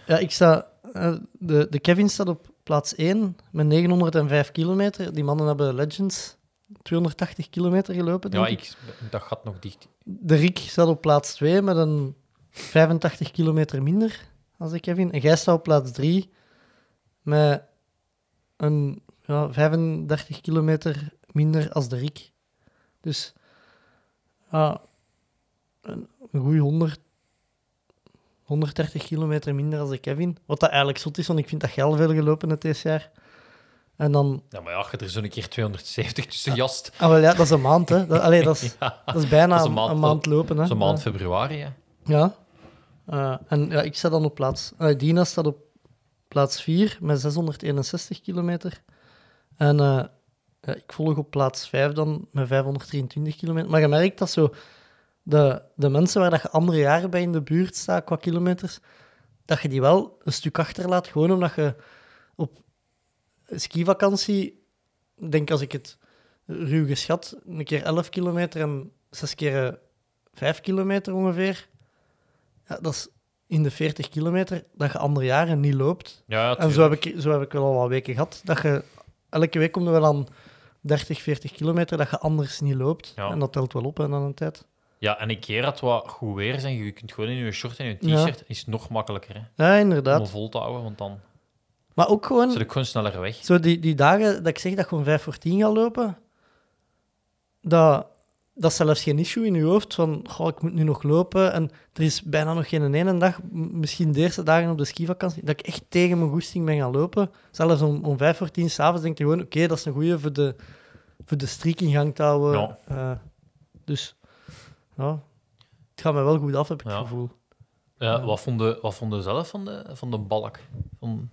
S7: Ja, ik sta... eh, de, de Kevin staat op plaats 1 met 905 kilometer. Die mannen hebben Legends 280 kilometer gelopen, denk
S5: Ja,
S7: ik.
S5: ik, dat gaat nog dicht.
S7: De Rick staat op plaats 2 met een 85 kilometer minder als de Kevin. En jij staat op plaats 3 met een ja, 35 kilometer minder als de Rick. Dus ja, een, een goeie 100, 130 kilometer minder als de Kevin. Wat dat eigenlijk zot is, want ik vind dat al veel gelopen het deze jaar. En dan...
S5: Ja, maar ja, je er zo'n keer 270 tussen jast.
S7: Ah, wel ja, dat is een maand, hè. Dat, allee, dat, is,
S5: Ja,
S7: dat is bijna
S5: Dat is
S7: een,
S5: een maand-
S7: een maand lopen, hè.
S5: zo'n maand
S7: Ja.
S5: februari, hè.
S7: Ja. Eh, en ja, ik sta dan op plaats... eh, Dina staat op plaats 4 met 661 kilometer. En eh, ja, ik volg op plaats 5 dan met 523 kilometer. Maar je merkt dat zo... De, de mensen waar dat je andere jaren bij in de buurt staat qua kilometers, dat je die wel een stuk achterlaat, gewoon omdat je op skivakantie, denk als ik het ruw geschat, een keer 11 kilometer en zes keer eh, 5 kilometer ongeveer. Ja, dat is in de 40 kilometer dat je andere jaren niet loopt.
S5: Ja,
S7: En zo heb, ik, zo heb ik wel al wat weken gehad. Dat je, elke week komt er wel aan 30, 40 kilometer dat je anders niet loopt.
S5: Ja.
S7: En dat telt wel op en dan een tijd.
S5: Ja, en een keer dat het wat goed weer is en je kunt gewoon in je short en je
S7: Ja.
S5: t-shirt, is nog makkelijker hè,
S7: Ja,
S5: om
S7: inderdaad.
S5: hem vol te houden, want dan
S7: Maar ook gewoon,
S5: zit ik gewoon sneller weg.
S7: zo die, die dagen dat ik zeg dat je gewoon 5 voor 10 gaat lopen, dat, dat is zelfs geen issue in je hoofd van, goh, ik moet nu nog lopen en er is bijna nog geen ene dag, misschien de eerste dagen op de skivakantie, dat ik echt tegen mijn goesting ben gaan lopen. Zelfs om, om 5 voor 10 s'avonds denk je gewoon, oké, dat is een goeie voor de, voor de streak in gang te houden.
S5: Ja.
S7: Eh, dus, ja, het gaat mij wel goed af, heb ik
S5: Ja.
S7: het gevoel.
S5: Ja, wat, vond je, wat zelf van de, van de balk? Van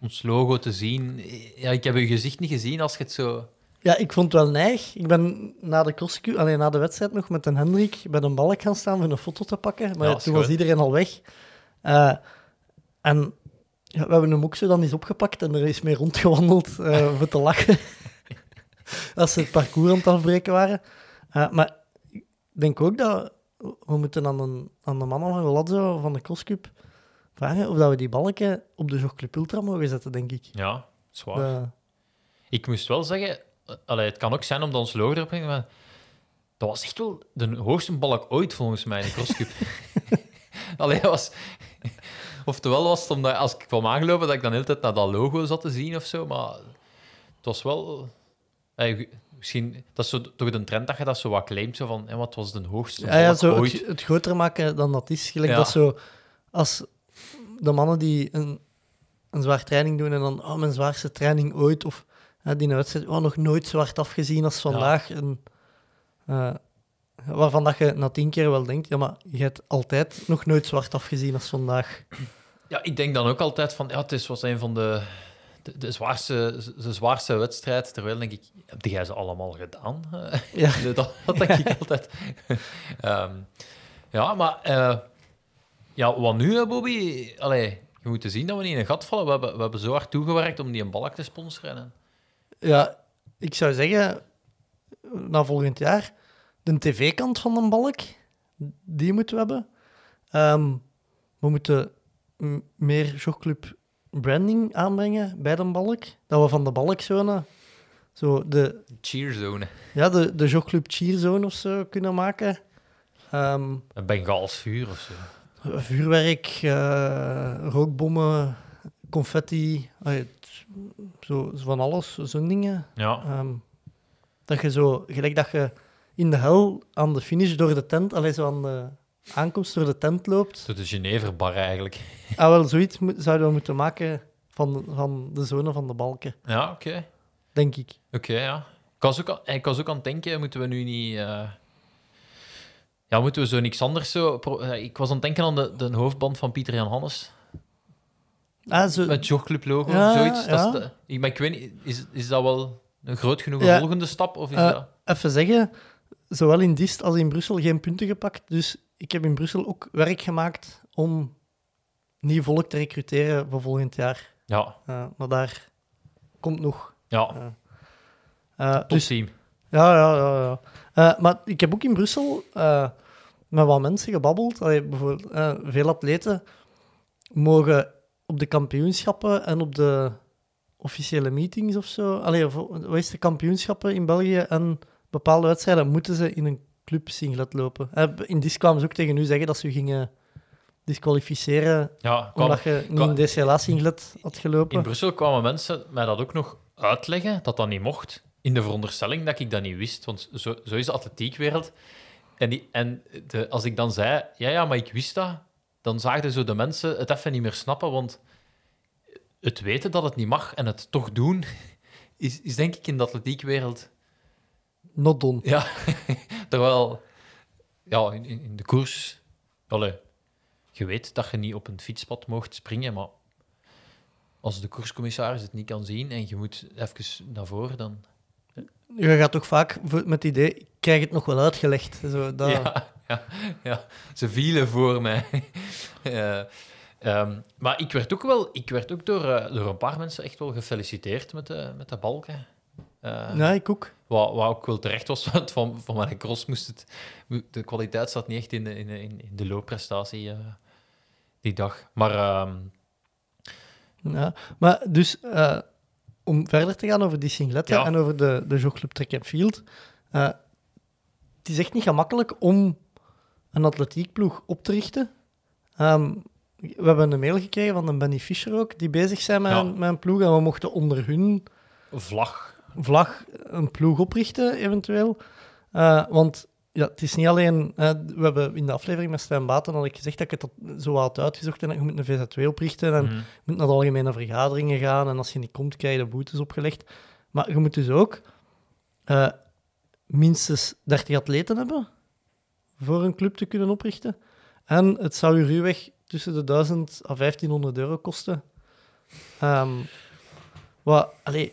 S5: ons logo te zien? Ja, ik heb je gezicht niet gezien als je het zo...
S7: Ja, ik vond het wel neig. Ik ben na de, crosscu- allee, na de wedstrijd nog met een Hendrik bij een balk gaan staan voor een foto te pakken. Maar
S5: Ja,
S7: toen was iedereen al weg. Eh, en ja, we hebben hem ook zo dan eens opgepakt en er is mee rondgewandeld eh voor te lachen. Als ze het parcours aan het afbreken waren. Eh, maar denk ook dat we moeten aan de, aan de mannen van van de Crosscup vragen of dat we die balken op de Jogclub Ultra mogen zetten, denk ik.
S5: Ja, zwaar. Ik moest wel zeggen, allee, het kan ook zijn omdat ons logo erop ging, maar dat was echt wel de hoogste balk ooit volgens mij in de crosscup. allee, was... Oftewel was het omdat als ik kwam aangelopen dat ik dan de hele tijd naar dat logo zat te zien of zo, maar het was wel... eh, misschien, dat is zo, toch de trend dat je dat zo wat claimt, zo van, eh, wat was de hoogste
S7: Ja, ja
S5: balk
S7: zo
S5: ooit?
S7: het, het groter maken dan dat is. Gelijk
S5: Ja.
S7: dat zo, als de mannen die een, een zwaar training doen en dan, oh, mijn zwaarste training ooit, of hè, die wedstrijd, oh, nog nooit zwart afgezien als vandaag. En, eh, waarvan dat je na tien keer wel denkt, ja, maar je hebt altijd nog nooit zwart afgezien als vandaag.
S5: Ja, ik denk dan ook altijd van, ja, het is, was een van de, de, de zwaarste, de zwaarste wedstrijd. Terwijl denk ik, heb jij ze allemaal gedaan?
S7: Ja.
S5: dat, dat denk ik altijd. Ehm, ja, maar eh, ja, wat nu, hè, Bobby? Allee, je moet zien dat we niet in een gat vallen. We hebben, we hebben zo hard toegewerkt om die een balk te sponsoren. En-
S7: Ja, ik zou zeggen, na volgend jaar, de tv-kant van de balk, die moeten we hebben. Ehm, we moeten meer jogclub branding aanbrengen bij de balk. Dat we van de balkzone zo de,
S5: Cheerzone.
S7: ja, de, de jogclub cheerzone of zo kunnen maken. Ehm,
S5: Een Bengaals vuur of zo.
S7: vuurwerk, eh, rookbommen, confetti, zo van alles, zo'n dingen.
S5: Ja,
S7: Ehm, dat je zo, gelijk dat je in de hel aan de finish door de tent, alleen zo aan de aankomst door de tent loopt.
S5: zo de Geneverbar eigenlijk.
S7: Ah, wel, zoiets zouden we moeten maken van, van de zone van de balken,
S5: Ja, oké.
S7: denk ik.
S5: Oké, ja. Ik was, ook aan, ik was ook aan het denken, moeten we nu niet... eh, Ja, moeten we zo niks anders zo... pro- eh, Ik was aan het denken aan de, de hoofdband van Pieter Jan Hannes.
S7: Ah, zo,
S5: Met jogclub logo,
S7: Ja,
S5: zoiets. Dat is de- ik, maar ik weet niet, is, is dat wel een groot genoeg
S7: Ja.
S5: volgende stap? Of is
S7: Eh,
S5: dat...
S7: even zeggen, zowel in Dist als in Brussel geen punten gepakt. Dus ik heb in Brussel ook werk gemaakt om nieuw volk te recruteren voor volgend jaar.
S5: Ja,
S7: Eh, maar daar komt nog.
S5: ja.
S7: Eh,
S5: Top
S7: dus
S5: team.
S7: Ja, ja, ja. ja. Eh, maar ik heb ook in Brussel eh, met wat mensen gebabbeld. Allee, bijvoorbeeld, eh, veel atleten mogen op de kampioenschappen en op de officiële meetings of zo. Allee, of, wat is de kampioenschappen in België en bepaalde wedstrijden moeten ze in een club singlet lopen. Eh, in DIS kwamen ze ook tegen u zeggen dat ze u gingen disqualificeren
S5: Ja, kwam-
S7: omdat je niet
S5: kwam-
S7: in DCLA singlet had gelopen.
S5: in Brussel kwamen mensen mij dat ook nog uitleggen, dat dat niet mocht. In de veronderstelling dat ik dat niet wist, want zo, zo is de atletiekwereld. En, die, en de, als ik dan zei, ja, ja, maar ik wist dat, dan zagen zo de mensen het even niet meer snappen, want het weten dat het niet mag en het toch doen, is, is denk ik in de atletiekwereld
S7: Not done.
S5: Ja, terwijl ja, in, in de koers, allee, je weet dat je niet op een fietspad mocht springen, maar als de koerscommissaris het niet kan zien en je moet even naar voren, dan...
S7: Je gaat toch vaak met het idee, ik krijg het nog wel uitgelegd. Zo, dat...
S5: Ja, ja, ja, ze vielen voor mij. Eh, ehm, maar ik werd ook wel, ik werd ook door, eh, door een paar mensen echt wel gefeliciteerd met de, met de balken. Eh,
S7: Ja, ik ook.
S5: Wat, wat ook wel terecht was, want van, van mijn cross moest het... De kwaliteit zat niet echt in de, in de, in de loopprestatie eh, die dag. Maar ehm,
S7: Ja, maar dus eh, om verder te gaan over die singletten
S5: Ja.
S7: en over de, de jogclub track and field. eh, het is echt niet gemakkelijk om een atletiekploeg op te richten. Ehm, we hebben een mail gekregen van een Benny Fischer ook, die bezig zijn met,
S5: Ja.
S7: een, met een ploeg. En we mochten onder hun
S5: vlag.
S7: Vlag een ploeg oprichten, eventueel. Eh, want ja, het is niet alleen... we hebben in de aflevering met Stijn Baten ik gezegd dat ik het dat zo had uitgezocht en dat je moet een VZ2 oprichten en
S5: Mhm.
S7: je moet naar de algemene vergaderingen gaan en als je niet komt, krijg je de boetes opgelegd. Maar je moet dus ook eh, minstens 30 atleten hebben voor een club te kunnen oprichten. En het zou je ruwweg tussen de 1000 à 1500 euro kosten. Ehm, wat, allee,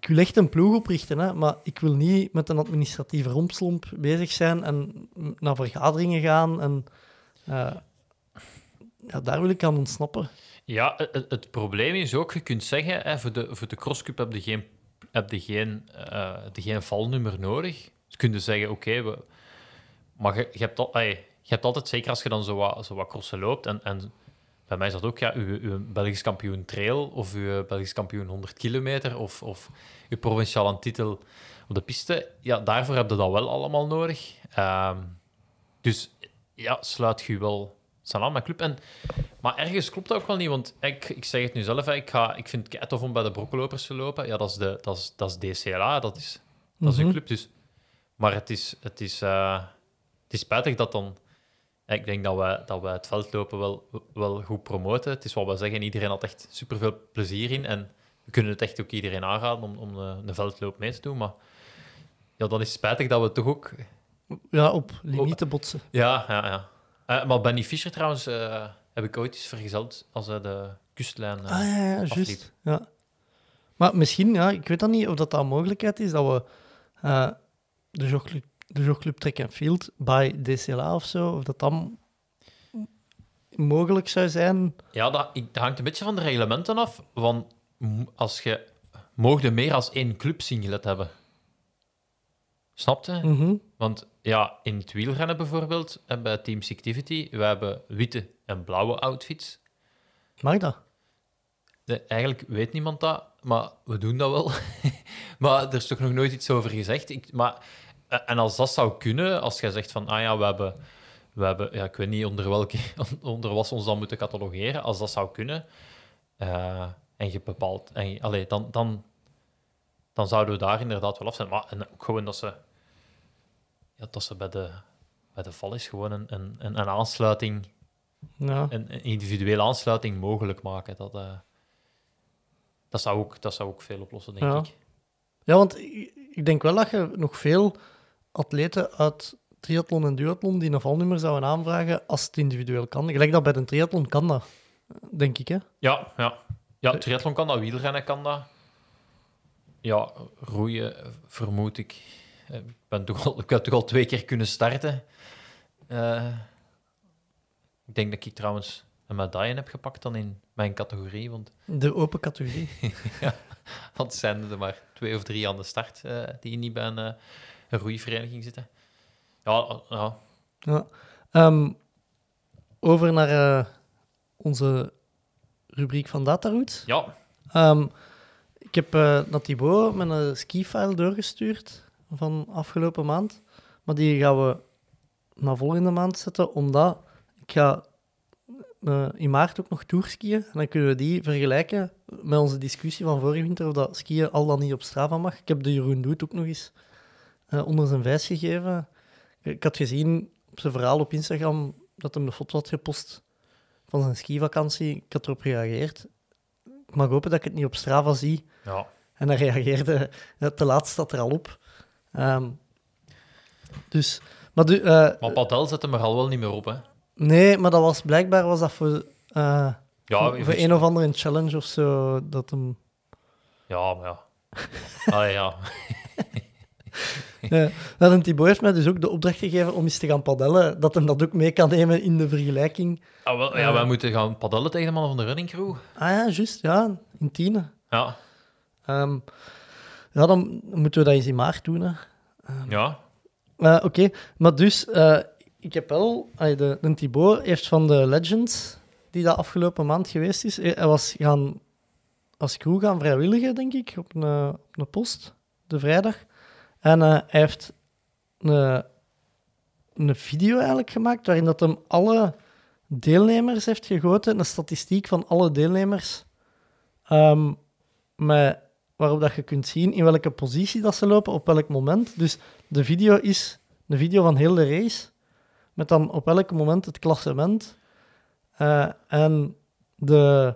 S7: ik wil echt een ploeg oprichten, hè, maar ik wil niet met een administratieve rompslomp bezig zijn en naar vergaderingen gaan. En, eh, ja, daar wil ik aan ontsnappen.
S5: Ja, het, probleem is ook, je kunt zeggen, hè, voor, de, voor de crosscup heb je geen, heb je geen, heb je geen valnummer nodig. Dus kun je zeggen, oké, maar je, je, hebt al, je altijd, zeker als je dan zo wat, zo wat crossen loopt, en, en bij mij is dat ook, ja, uw, uw Belgisch kampioen trail, of uw Belgisch kampioen 100 kilometer, of, of uw provinciale titel op de piste, ja, daarvoor heb je dat wel allemaal nodig. Ehm, dus ja, sluit je wel samen met club. En, maar ergens klopt dat ook wel niet, want ik, ik zeg het nu zelf, ik, ga, ik vind het tof om bij de brokkelopers te lopen. Ja, dat is, de, dat is, dat is DCLA, dat is, dat is een
S7: Mhm.
S5: club. Dus. Maar het is, het, is, eh, het is spijtig dat dan... Ik denk dat wij, dat wij het veldlopen wel, wel goed promoten. Het is wat we zeggen, iedereen had echt superveel plezier in. En we kunnen het echt ook iedereen aanraden om, om een, veldloop mee te doen. Maar ja, dan is het spijtig dat we toch ook...
S7: Ja, op limieten botsen.
S5: Ja, ja, ja. Eh, maar Benny Fischer trouwens eh, heb ik ooit eens vergezeld als hij de kustlijn eh,
S7: Ah ja, juist. Ja. Maar misschien, ja, ik weet dan niet of dat, dat een mogelijkheid is dat we de jogclub, de jogclub Track and Field bij DCLA of zo, of dat dan mogelijk zou zijn.
S5: Ja, dat, hangt een beetje van de reglementen af. Van, m- als je mocht meer als één club singlet hebben. Snap je?
S7: Mhm.
S5: Want ja, in het wielrennen bijvoorbeeld, en bij Team Activity, we hebben witte en blauwe outfits.
S7: Mag dat?
S5: De- eigenlijk weet niemand dat, maar we doen dat wel. maar er is toch nog nooit iets over gezegd. Ik, maar, eh, en als dat zou kunnen, als jij zegt van, ah ja, we hebben, we hebben ja, ik weet niet onder welke, onder wat ze ons dan moeten catalogeren, als dat zou kunnen, eh, en je bepaalt, en je- allee, dan, dan, dan zouden we daar inderdaad wel af zijn. Maar en ook gewoon dat ze, ja, dat ze bij de, bij de val is gewoon een, een, een, aansluiting
S7: Ja.
S5: een, een individuele aansluiting mogelijk maken. Dat, eh, dat, zou ook, dat zou ook veel oplossen, denk
S7: Ja.
S5: ik.
S7: ja, want ik, ik denk wel dat je nog veel atleten uit triathlon en duathlon die een valnummer zouden aanvragen als het individueel kan. Gelijk dat bij de triathlon kan dat, denk ik. Hè?
S5: Ja, ja. Ja, triathlon kan dat, wielrennen kan dat. Ja, roeien eh, vermoed ik. Eh, Ik, ben toch al, ik heb toch al twee keer kunnen starten. Eh, ik denk dat ik trouwens een medaille heb gepakt dan in mijn categorie, want,
S7: De open categorie.
S5: want er zijn er maar twee of drie aan de start eh, die niet bij een, eh, een roeivereniging zitten. Ja, ja,
S7: Ja. Ehm, over naar eh, onze rubriek van Dataroots.
S5: ja,
S7: Ehm, ik heb naar Thibaut met een ski-file doorgestuurd van afgelopen maand. Maar die gaan we naar volgende maand zetten, omdat ik ga eh, in maart ook nog tourskiën. En dan kunnen we die vergelijken met onze discussie van vorige winter, of dat skiën al dan niet op Strava mag. Ik heb de Jeroen Doet ook nog eens eh, onder zijn vijs gegeven. Ik, had gezien op zijn verhaal op Instagram dat hij een foto had gepost van zijn skivakantie. Ik had erop gereageerd. Ik mag hopen dat ik het niet op Strava zie.
S5: ja.
S7: En dan reageerde het te laat staat er al op. Ehm, dus, maar du- eh,
S5: Maar Padel zet hem er al wel niet meer op, hè.
S7: nee, maar dat was blijkbaar was dat voor, eh,
S5: Ja,
S7: voor, voor een of andere challenge of zo. Dat hem,
S5: Ja, maar ja. Allee, ja.
S7: ja, dat een Thibaut heeft mij dus ook de opdracht gegeven om eens te gaan padellen. Dat hem dat ook mee kan nemen in de vergelijking.
S5: Ah, wel, ja, wij moeten gaan padellen tegen de mannen van de running crew.
S7: Ah ja, juist, ja, in Tiene.
S5: Ja,
S7: Ehm, ja, dan moeten we dat eens in maart doen. Hè.
S5: ja.
S7: Eh, Oké, maar dus, eh, ik heb wel... de, de Thibaut heeft van de Legends, die dat afgelopen maand geweest is, eh, hij was gaan als crew gaan vrijwilligen, denk ik, op een, eh, op een post, de vrijdag. En eh, hij heeft een, een video eigenlijk gemaakt, waarin dat hem alle deelnemers heeft gegoten, een statistiek van alle deelnemers, ehm, met, waarop dat je kunt zien in welke positie dat ze lopen, op welk moment. Dus de video is een video van heel de race, met dan op elk moment het klassement. Eh, en de,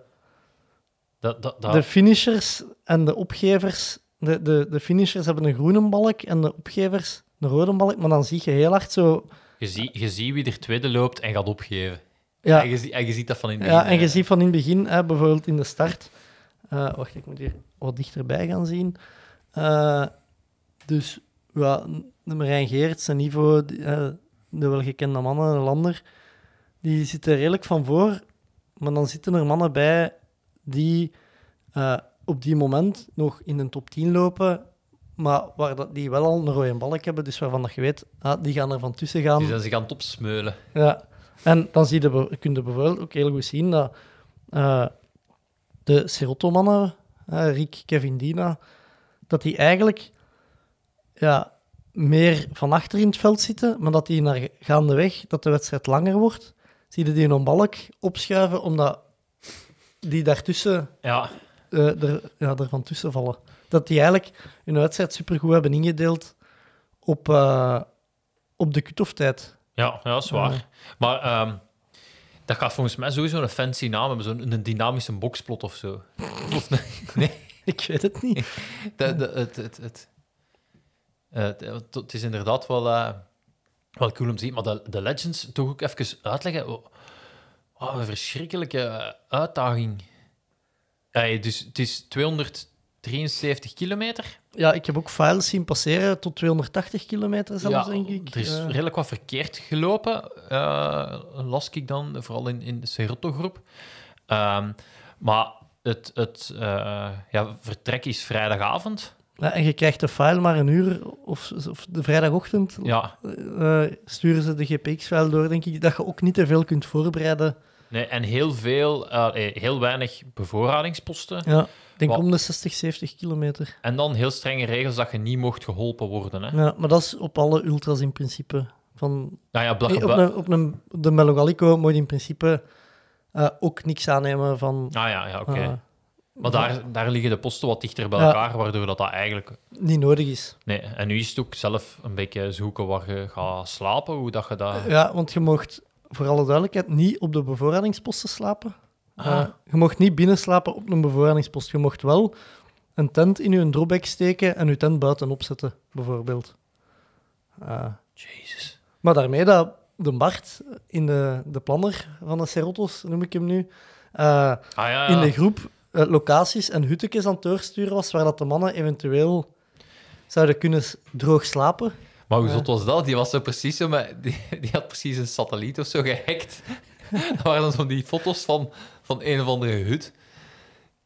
S5: Dat, dat, dat,
S7: de finishers en de opgevers... De, de, de finishers hebben een groene balk en de opgevers een rode balk, maar dan zie je heel hard zo...
S5: je, ziet, je ziet wie er tweede loopt en gaat opgeven.
S7: Ja,
S5: En, je, en je ziet dat van in het
S7: ja
S5: begin,
S7: en je ziet van in het begin, hè, bijvoorbeeld in de start... eh, wacht, ik moet hier wat dichterbij gaan zien. Eh, dus ja, de Marijn Geerts en Ivo, die, eh, de welgekende mannen, de lander, die zitten redelijk van voor. Maar dan zitten er mannen bij die op die moment nog in de top 10 lopen, maar waar dat, die wel al een rode balk hebben, dus waarvan dat je weet, ah, die gaan er van tussen gaan.
S5: Die zijn zich aan het opsmeulen.
S7: Ja, en dan zie je, kun je bijvoorbeeld ook heel goed zien dat eh, de Serotto-mannen, eh, Rick, Kevin, Dina, dat die eigenlijk ja, meer van achter in het veld zitten, maar dat die naar gaandeweg, dat de wedstrijd langer wordt, zie je die een balk opschuiven, omdat die daartussen
S5: Ja,
S7: eh, er, ja, er van tussen vallen. Dat die eigenlijk hun wedstrijd supergoed hebben ingedeeld op, eh, op de cut-off tijd.
S5: ja, ja, dat is waar. Maar ehm, dat gaat volgens mij sowieso een fancy naam hebben, zo'n een dynamische boxplot of zo. Of nee, nee.
S7: Ik weet het niet.
S5: De, de, het, het, het, eh, het, het is inderdaad wel, wel cool om te zien. Maar de, de Legends, toch ook even uitleggen. Oh, oh, een verschrikkelijke uitdaging. Ja, dus het is 273 kilometer.
S7: Ja, ik heb ook files zien passeren tot 280 kilometer zelfs,
S5: ja,
S7: denk ik.
S5: Er is
S7: Eh,
S5: redelijk wat verkeerd gelopen, eh, las ik dan, vooral in, in de Cerotto-groep. Ehm, maar het, het eh, ja, vertrek is vrijdagavond.
S7: ja, en je krijgt de file maar een uur of, of de vrijdagochtend.
S5: Ja,
S7: eh, sturen ze de GPX-file door, denk ik, dat je ook niet te veel kunt voorbereiden.
S5: Nee, en heel veel, eh, eh, heel weinig bevoorradingsposten.
S7: Ja, ik denk
S5: Wat-
S7: om de 60, 70 kilometer.
S5: En dan heel strenge regels dat je niet mocht geholpen worden. Hè.
S7: Ja, maar dat is op alle ultras in principe. Van,
S5: Nou ja,
S7: nee, op, een, op een, de Melogalico moet je in principe eh, ook niks aannemen van...
S5: Ah ja, ja oké. maar daar, daar liggen de posten wat dichter bij
S7: Ja.
S5: elkaar, waardoor dat, dat eigenlijk...
S7: niet nodig is.
S5: Nee, en nu is het ook zelf een beetje zoeken waar je gaat slapen, hoe dat je dat...
S7: Ja, want je mocht, voor alle duidelijkheid, niet op de bevoorradingsposten slapen.
S5: Ah.
S7: Eh, je mocht niet binnen slapen op een bevoorradingspost. Je mocht wel een tent in je dropback steken en je tent buiten opzetten, bijvoorbeeld. Eh,
S5: Jezus.
S7: maar daarmee dat de Bart in de, de planner van de Serottos, noem ik hem nu, eh,
S5: Ah ja,
S7: in de groep locaties en huttekjes aan het doorsturen was waar dat de mannen eventueel zouden kunnen droog slapen.
S5: Maar hoe zot was dat? Die was zo precies zo met, die, die had precies een satelliet of zo gehackt. dat waren dan zo die foto's van, van een of andere hut.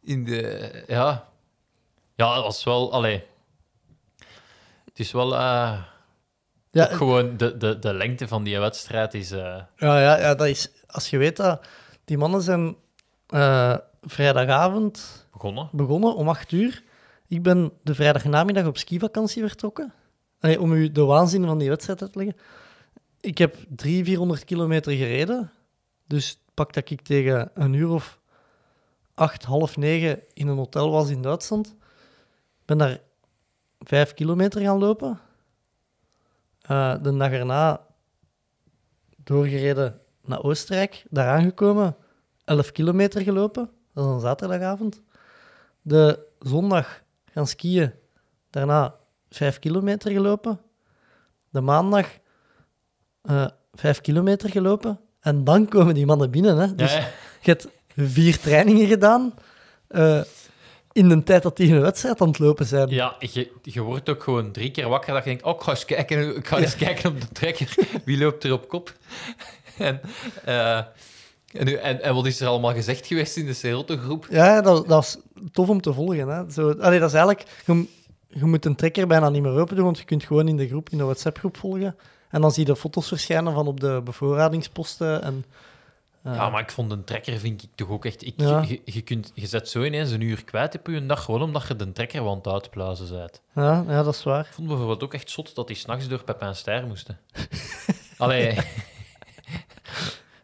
S5: In de... Ja. Ja, dat was wel... Allee. Het is wel... eh,
S7: Ja,
S5: ook gewoon de, de, de lengte van die wedstrijd is... eh,
S7: ja, ja, ja, dat is... Als je weet dat die mannen zijn eh, vrijdagavond
S5: begonnen.
S7: begonnen om 8 uur. Ik ben de vrijdagnamiddag op skivakantie vertrokken. Om u de waanzin van die wedstrijd uit te leggen. Ik heb 300, 400 kilometer gereden. Dus pak dat ik tegen een uur of acht, half negen in een hotel was in Duitsland. ben daar vijf kilometer gaan lopen. Eh, de dag erna doorgereden naar Oostenrijk. Daar aangekomen, 11 kilometer gelopen. Dat is een zaterdagavond. De zondag gaan skiën. Daarna 5 kilometer gelopen. De maandag eh 5 kilometer gelopen. En dan komen die mannen binnen. Hè? Dus
S5: Ja, ja.
S7: je hebt vier trainingen gedaan. eh, in de tijd dat die een wedstrijd aan het lopen zijn.
S5: Ja, je, je wordt ook gewoon drie keer wakker dat je denkt, oh, ik ga eens kijken, ik ga eens kijken op de trekker. Wie loopt er op kop? en, eh, en, en, en wat is er allemaal gezegd geweest in de Ceroto-groep?
S7: Ja, dat, dat was tof om te volgen. Hè. Zo, allee, dat is eigenlijk... Je, je moet een trekker bijna niet meer open doen, want je kunt gewoon in de groep, in de WhatsApp-groep volgen. En dan zie je de foto's verschijnen van op de bevoorradingsposten. En, eh,
S5: Ja, maar ik vond een trekker, vind ik toch ook echt... Ik,
S7: Ja.
S5: je, je, kunt, je zet zo ineens een uur kwijt op je dag, gewoon omdat je de trekker want uitpluizen bent.
S7: ja, ja, dat is waar.
S5: Ik vond bijvoorbeeld ook echt zot dat die s'nachts door Pepijn Steyr moesten. Allee,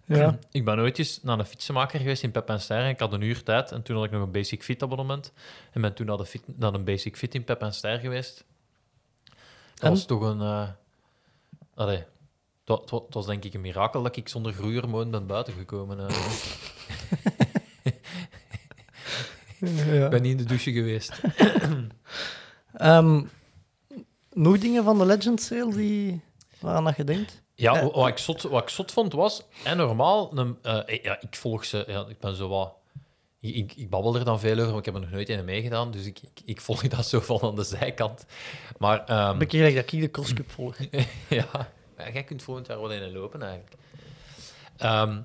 S7: Ja.
S5: ik ben ooit eens naar een fietsenmaker geweest in Steyr en ik had een uur tijd en toen had ik nog een Basic Fit abonnement en ben toen naar, de fit, naar een Basic Fit in Pepijn Steyr geweest. Dat
S7: En?
S5: was toch een... allee, wa- het was denk ik een mirakel dat ik zonder groeihormoon ben buiten gekomen. eh.
S7: Ja.
S5: Ik ben niet in de douche geweest.
S7: Ehm, nog dingen van de Legend Sale die, waaraan dat je denkt?
S5: Ja,
S7: Eh,
S5: wa- wat ik, zot, wat ik zot vond was, en normaal, een, eh, ja, ik volg ze, ja, ik ben zo wat, ik, ik, babbel er dan veel over, maar ik heb er nog nooit in meegedaan, dus ik, ik, ik volg dat zo van aan de zijkant. Maar ehm,
S7: Bekeer dat ik de crosscup volg.
S5: ja, jij kunt volgend jaar wel in lopen eigenlijk. Ehm,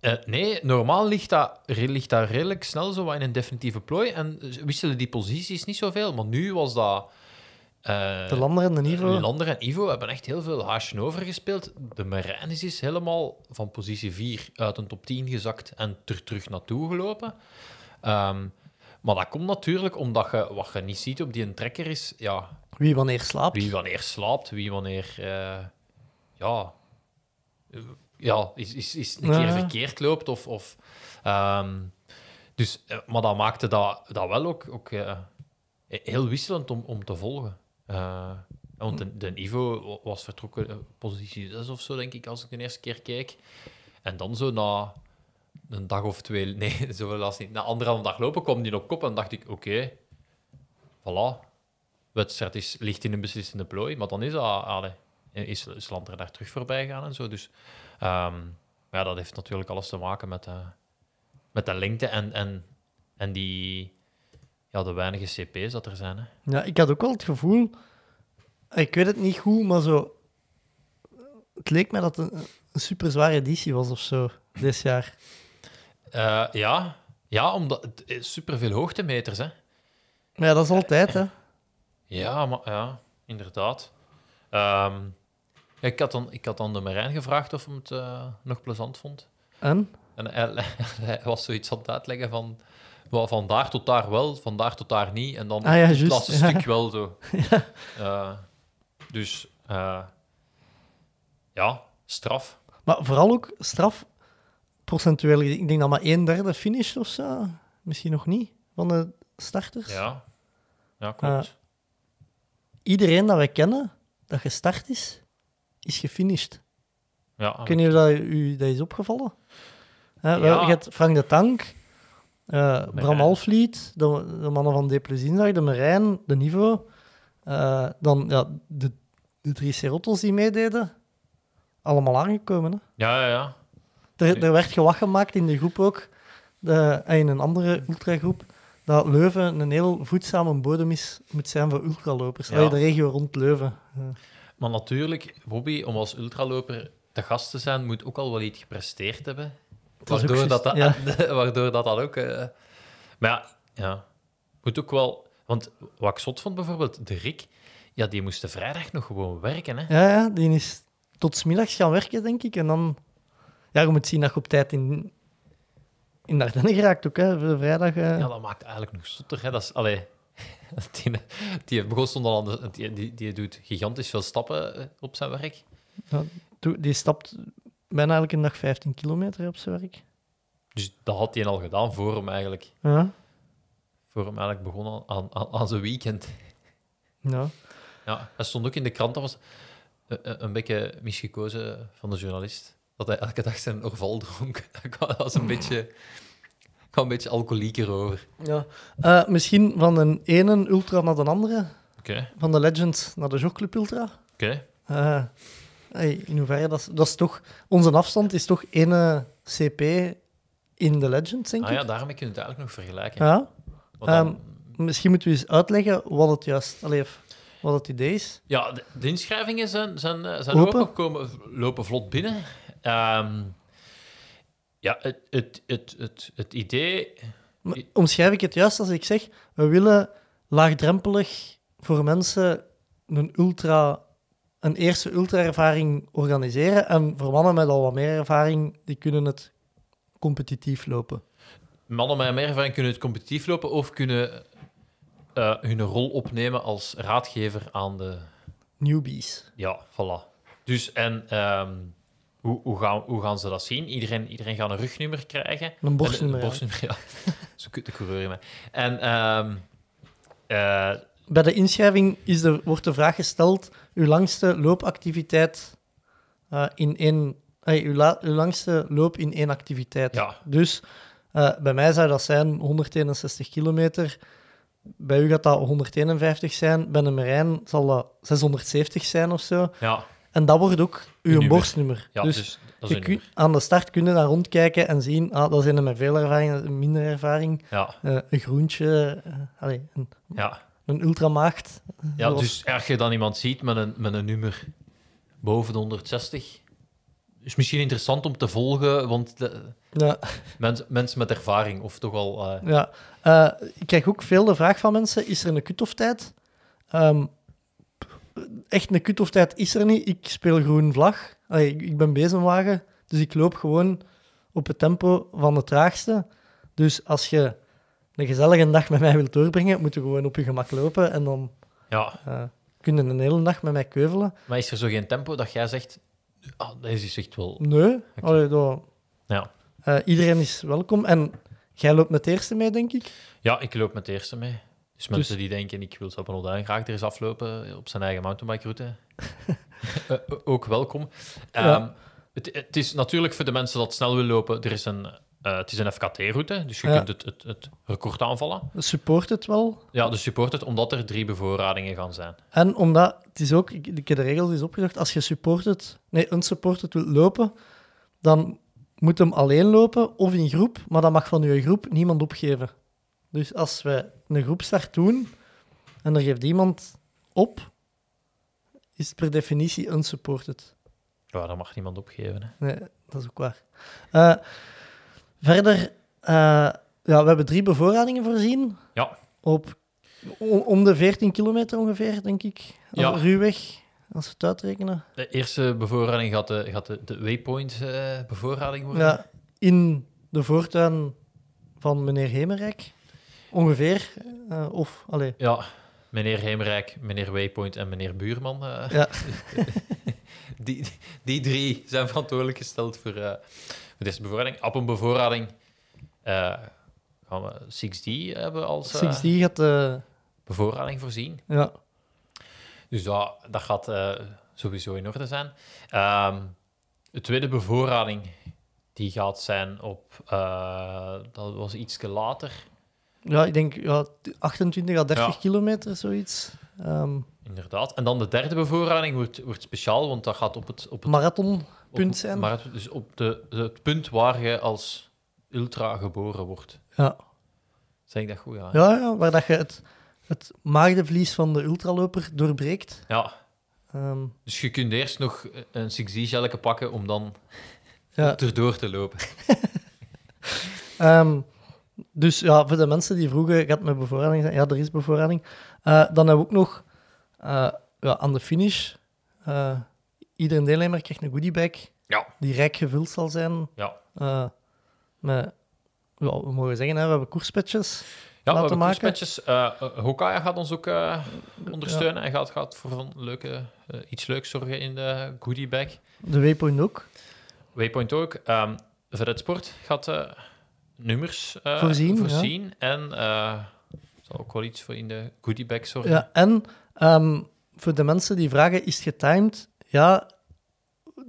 S5: eh, nee, normaal ligt dat, ligt dat redelijk snel zo wat in een definitieve plooi en wisselen die posities niet zoveel, maar nu was dat... eh,
S7: De Lander en de Nivo.
S5: Lander en Ivo hebben echt heel veel haasje over gespeeld. De Marijn is helemaal van positie 4 uit een top 10 gezakt en er terug naartoe gelopen. Ehm, maar dat komt natuurlijk omdat je wat je niet ziet op die een trekker is ja,
S7: Wie wanneer slaapt.
S5: wie wanneer slaapt, wie wanneer eh, ja, eh, ja, is, is, is een keer verkeerd loopt. Of, of, ehm, dus, maar dat maakte dat, dat wel ook, ook heel wisselend om, om te volgen. Eh, want de, de Ivo was vertrokken eh, positie 6 of zo, denk ik, als ik de eerste keer keek. En dan zo na een dag of twee, nee, zo helaas niet. Na anderhalve dag lopen kwam die op kop en dacht ik, oké, voilà. Wedstrijd is, ligt in een beslissende plooi, maar dan is, dat, is, is Lander daar terug voorbij gegaan en zo. Dus ehm, ja, dat heeft natuurlijk alles te maken met, de met de lengte en, en, en die, ja, de weinige CP's dat er zijn. Hè.
S7: Ja, ik had ook wel het gevoel, ik weet het niet goed, maar zo. Het leek mij dat het een, een super zware editie was of zo, dit jaar.
S5: Eh, ja. ja, omdat het superveel hoogtemeters. Hè.
S7: Maar ja, dat is altijd, hè?
S5: Ja, maar, ja, inderdaad. Ehm, ik, had dan, ik had dan de Marijn gevraagd of hij het eh, nog plezant vond.
S7: En?
S5: En hij, hij was zoiets aan het uitleggen van, wel, van daar tot daar wel, van daar tot daar niet. En dan
S7: Ah ja,
S5: het laatste
S7: ja.
S5: stuk wel zo. Eh, dus eh, ja, straf.
S7: Maar vooral ook straf, procentueel. Ik denk dat maar een derde finisht of zo. Misschien nog niet, van de starters.
S5: Ja, ja klopt.
S7: Iedereen dat wij kennen, dat gestart is, is gefinished.
S5: ja,
S7: niet of dat u dat is opgevallen. Hè,
S5: Ja.
S7: Je hebt Frank de Tank, eh, Bram. Alvliet, de, de mannen van Deplezien, de Marijn, de Niveau. eh, dan ja, de, de drie Serottos die meededen. Allemaal aangekomen. Hè.
S5: ja, ja, ja.
S7: Er, er werd gewacht gemaakt in de groep ook. de, in een andere ultragroep, dat Leuven een heel voedzame bodem is, moet zijn voor ultralopers.
S5: Ja.
S7: De regio rond Leuven.
S5: Maar natuurlijk, Bobby, om als ultraloper te gast te zijn, moet ook al wel iets gepresteerd hebben.
S7: Dat
S5: Waardoor dat, dat, waardoor dat dan ook... eh, Maar ja, ja, moet ook wel... Want wat ik zot vond bijvoorbeeld, de Rick, ja, die moest de vrijdag nog gewoon werken, hè.
S7: Ja, ja, die is tot 's middags gaan werken, denk ik. En dan... Ja, je moet zien dat je op tijd in, in de Ardennen geraakt ook, hè, voor de vrijdag. eh.
S5: Ja, dat maakt eigenlijk nog zotter, hè. Dat is... Allee, die, die begon stond al aan de... Die, die, die doet gigantisch veel stappen eh, op zijn werk.
S7: Toe- Die stapt bijna elke dag 15 kilometer op zijn werk.
S5: Dus dat had hij al gedaan voor hem eigenlijk...
S7: Ja,
S5: Voor hem eigenlijk begon aan, aan, aan zijn weekend.
S7: ja.
S5: Ja, hij stond ook in de krant, dat was een, een- een beetje misgekozen van de journalist. Dat hij elke dag zijn orval dronk. Dat was een beetje, kwam een beetje alcoholieker over.
S7: ja. Eh, misschien van een ene ultra naar de andere.
S5: Oké,
S7: Van de Legend naar de Jogclub Ultra.
S5: oké.
S7: Eh, hey, in hoeverre dat is, dat is toch... Onze afstand is toch ene CP in de Legend, denk
S5: Ah
S7: ik.
S5: ja, daarmee kun je het eigenlijk nog vergelijken.
S7: Ja.
S5: Dan-
S7: ehm, Misschien moeten we eens uitleggen wat het juist... Allee, wat het idee is.
S5: ja, de, de inschrijvingen zijn, zijn, eh, zijn
S7: Open?
S5: open, komen, lopen vlot binnen. Ehm, ja, het, het, het, het, het idee...
S7: Maar omschrijf ik het juist als ik zeg, we willen laagdrempelig voor mensen een ultra, een eerste ultra-ervaring organiseren. En voor mannen met al wat meer ervaring, die kunnen het competitief lopen.
S5: Mannen met meer ervaring kunnen het competitief lopen of kunnen eh, hun rol opnemen als raadgever aan de
S7: Newbies.
S5: Ja, voilà. Dus, en ehm, hoe, hoe, gaan, hoe gaan ze dat zien? Iedereen, iedereen gaat een rugnummer krijgen.
S7: Een borstnummer,
S5: Een, borstnummer, ja. Zo kut de coureur in mij. En ehm, eh,
S7: Bij de inschrijving is de, wordt de vraag gesteld, uw langste loopactiviteit eh, in één... eh, uw, la- uw langste loop in één activiteit.
S5: Ja.
S7: Dus eh, bij mij zou dat zijn 161 kilometer. Bij u gaat dat 151 zijn. Bij een Marijn zal dat 670 zijn of zo.
S5: ja,
S7: En dat wordt ook uw
S5: nummer.
S7: borstnummer.
S5: ja,
S7: dus
S5: dus, dat is
S7: je kun- aan de start kun je daar rondkijken en zien, ah, dat is een met veel ervaring, minder ervaring.
S5: Ja,
S7: een groentje, allee, een,
S5: ja.
S7: Een ultramaagd.
S5: ja
S7: Zoals-
S5: dus als je dan iemand ziet met een, met een nummer boven de 160, is misschien interessant om te volgen, want de,
S7: Ja,
S5: mens, mensen met ervaring, of toch al... eh,
S7: ja. Eh, ik krijg ook veel de vraag van mensen, is er een cut-off tijd? Ehm, echt een cut-off tijd is er niet. Ik speel groen vlag. Allee, ik, ik ben bezemwagen, dus ik loop gewoon op het tempo van de traagste. Dus als je een gezellige dag met mij wilt doorbrengen, moet je gewoon op je gemak lopen en dan
S5: ja,
S7: eh kun je een hele dag met mij keuvelen.
S5: maar is er zo geen tempo dat jij zegt, ah, deze is echt wel...
S7: Nee, allee, dat-
S5: Ja.
S7: eh, iedereen is welkom. En jij loopt met de eerste mee, denk ik?
S5: Ja, ik loop met de eerste mee. Dus mensen die denken, ik wil Sappenodijn graag er eens aflopen op zijn eigen mountainbike-route, eh, eh, ook welkom.
S7: Ja.
S5: Ehm, het, het is natuurlijk voor de mensen dat snel willen lopen, er is een, eh, het is een FKT-route, dus je
S7: Ja.
S5: kunt het, het, het record aanvallen.
S7: Support het wel.
S5: Ja, dus support het, omdat er drie bevoorradingen gaan zijn.
S7: En omdat, het is ook, ik, ik heb de regels eens opgezocht, als je supported, nee, unsupported wilt lopen, dan moet hem alleen lopen of in groep, maar dan mag van je groep niemand opgeven. Dus als wij een groepstart doen en er geeft iemand op, is het per definitie unsupported.
S5: Ja, dat mag niemand opgeven. Hè.
S7: Nee, dat is ook waar. Eh, verder, eh, ja, we hebben drie bevoorradingen voorzien.
S5: Ja.
S7: Op om de 14 kilometer ongeveer, denk ik.
S5: Ja.
S7: Ruwweg, als we het uitrekenen.
S5: De eerste bevoorrading gaat de, gaat de, de waypoint-bevoorrading worden.
S7: Ja, in de voortuin van meneer Hemerijk. Ongeveer. eh, of, allee,
S5: Ja, meneer Heemrijk, meneer Waypoint en meneer Buurman. eh,
S7: ja.
S5: die, die drie zijn verantwoordelijk gesteld voor, eh, voor deze bevoorrading. Op een bevoorrading eh, gaan we 6D hebben als eh,
S7: 6D gaat, eh,
S5: bevoorrading voorzien.
S7: ja.
S5: Dus dat, dat gaat eh, sowieso in orde zijn. Ehm, de tweede bevoorrading die gaat zijn op... eh, dat was iets later.
S7: ja, ik denk ja, 28 à 30
S5: Ja.
S7: kilometer, zoiets. Ehm
S5: Inderdaad. En dan de derde bevoorrading wordt, wordt speciaal, want dat gaat op het, op het
S7: marathonpunt
S5: op-
S7: zijn.
S5: Maar het, dus op de, het punt waar je als ultra geboren wordt.
S7: Ja.
S5: Zeg ik dat goed? Ja.
S7: Ja, ja, waar dat je het, het maagdenvlies van de ultraloper doorbreekt.
S5: Ja.
S7: Ehm,
S5: Dus je kunt eerst nog een 6D-gelletje pakken om dan
S7: ja.
S5: erdoor te lopen.
S7: Ehm, dus ja, voor de mensen die vroegen, gaat met bevoorrading zijn? Ja, er is bevoorrading. Eh, dan hebben we ook nog eh, ja, aan de finish. eh iedere deelnemer krijgt een goodiebag
S5: Ja.
S7: die rijk gevuld zal zijn.
S5: Ja.
S7: eh, met, we mogen zeggen, hè, we hebben koerspetjes.
S5: Ja, we
S7: Laten
S5: hebben
S7: maken.
S5: Hokaya gaat ons ook eh, ondersteunen en gaat, gaat voor een leuke, iets leuks zorgen in de goodiebag.
S7: De Waypoint ook.
S5: Waypoint ook. Vedette Sport gaat nummers
S7: Voorzien, ja.
S5: voorzien en zal ook wel iets voor in de goodiebag zorgen.
S7: Ja, en ehm, voor de mensen die vragen, is het getimed? Ja,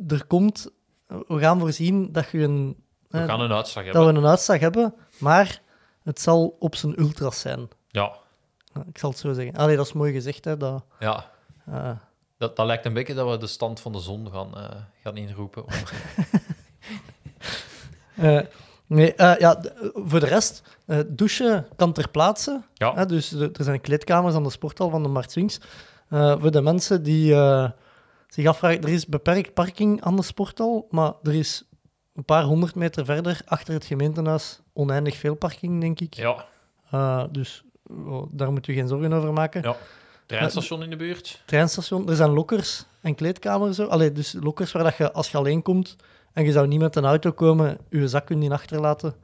S7: er komt... We gaan voorzien dat je een...
S5: We gaan een uitslag
S7: dat
S5: hebben.
S7: we een uitslag hebben, maar het zal op zijn ultras zijn.
S5: Ja,
S7: Ik zal het zo zeggen. Allee, dat is mooi gezegd, hè. Dat,
S5: ja.
S7: eh,
S5: Dat, dat lijkt een beetje dat we de stand van de zon gaan, eh, gaan inroepen.
S7: Eh, nee, eh, ja, d- eh, voor de rest, eh, douchen kan ter plaatse.
S5: Ja.
S7: Hè, dus de- er zijn kleedkamers aan de sporthal van de Mart Swings. Eh, voor de mensen die eh, zich er is beperkt parking aan de sporthal, maar er is een paar honderd meter verder, achter het gemeentehuis, oneindig veel parking, denk ik.
S5: ja,
S7: Eh, dus oh, daar moet u geen zorgen over maken.
S5: ja. Treinstation in de buurt.
S7: treinstation. Er zijn lokkers en kleedkamers. Zo. Allee, dus lokkers waar dat je, als je alleen komt en je zou niet met een auto komen, je zak kunt in achterlaten.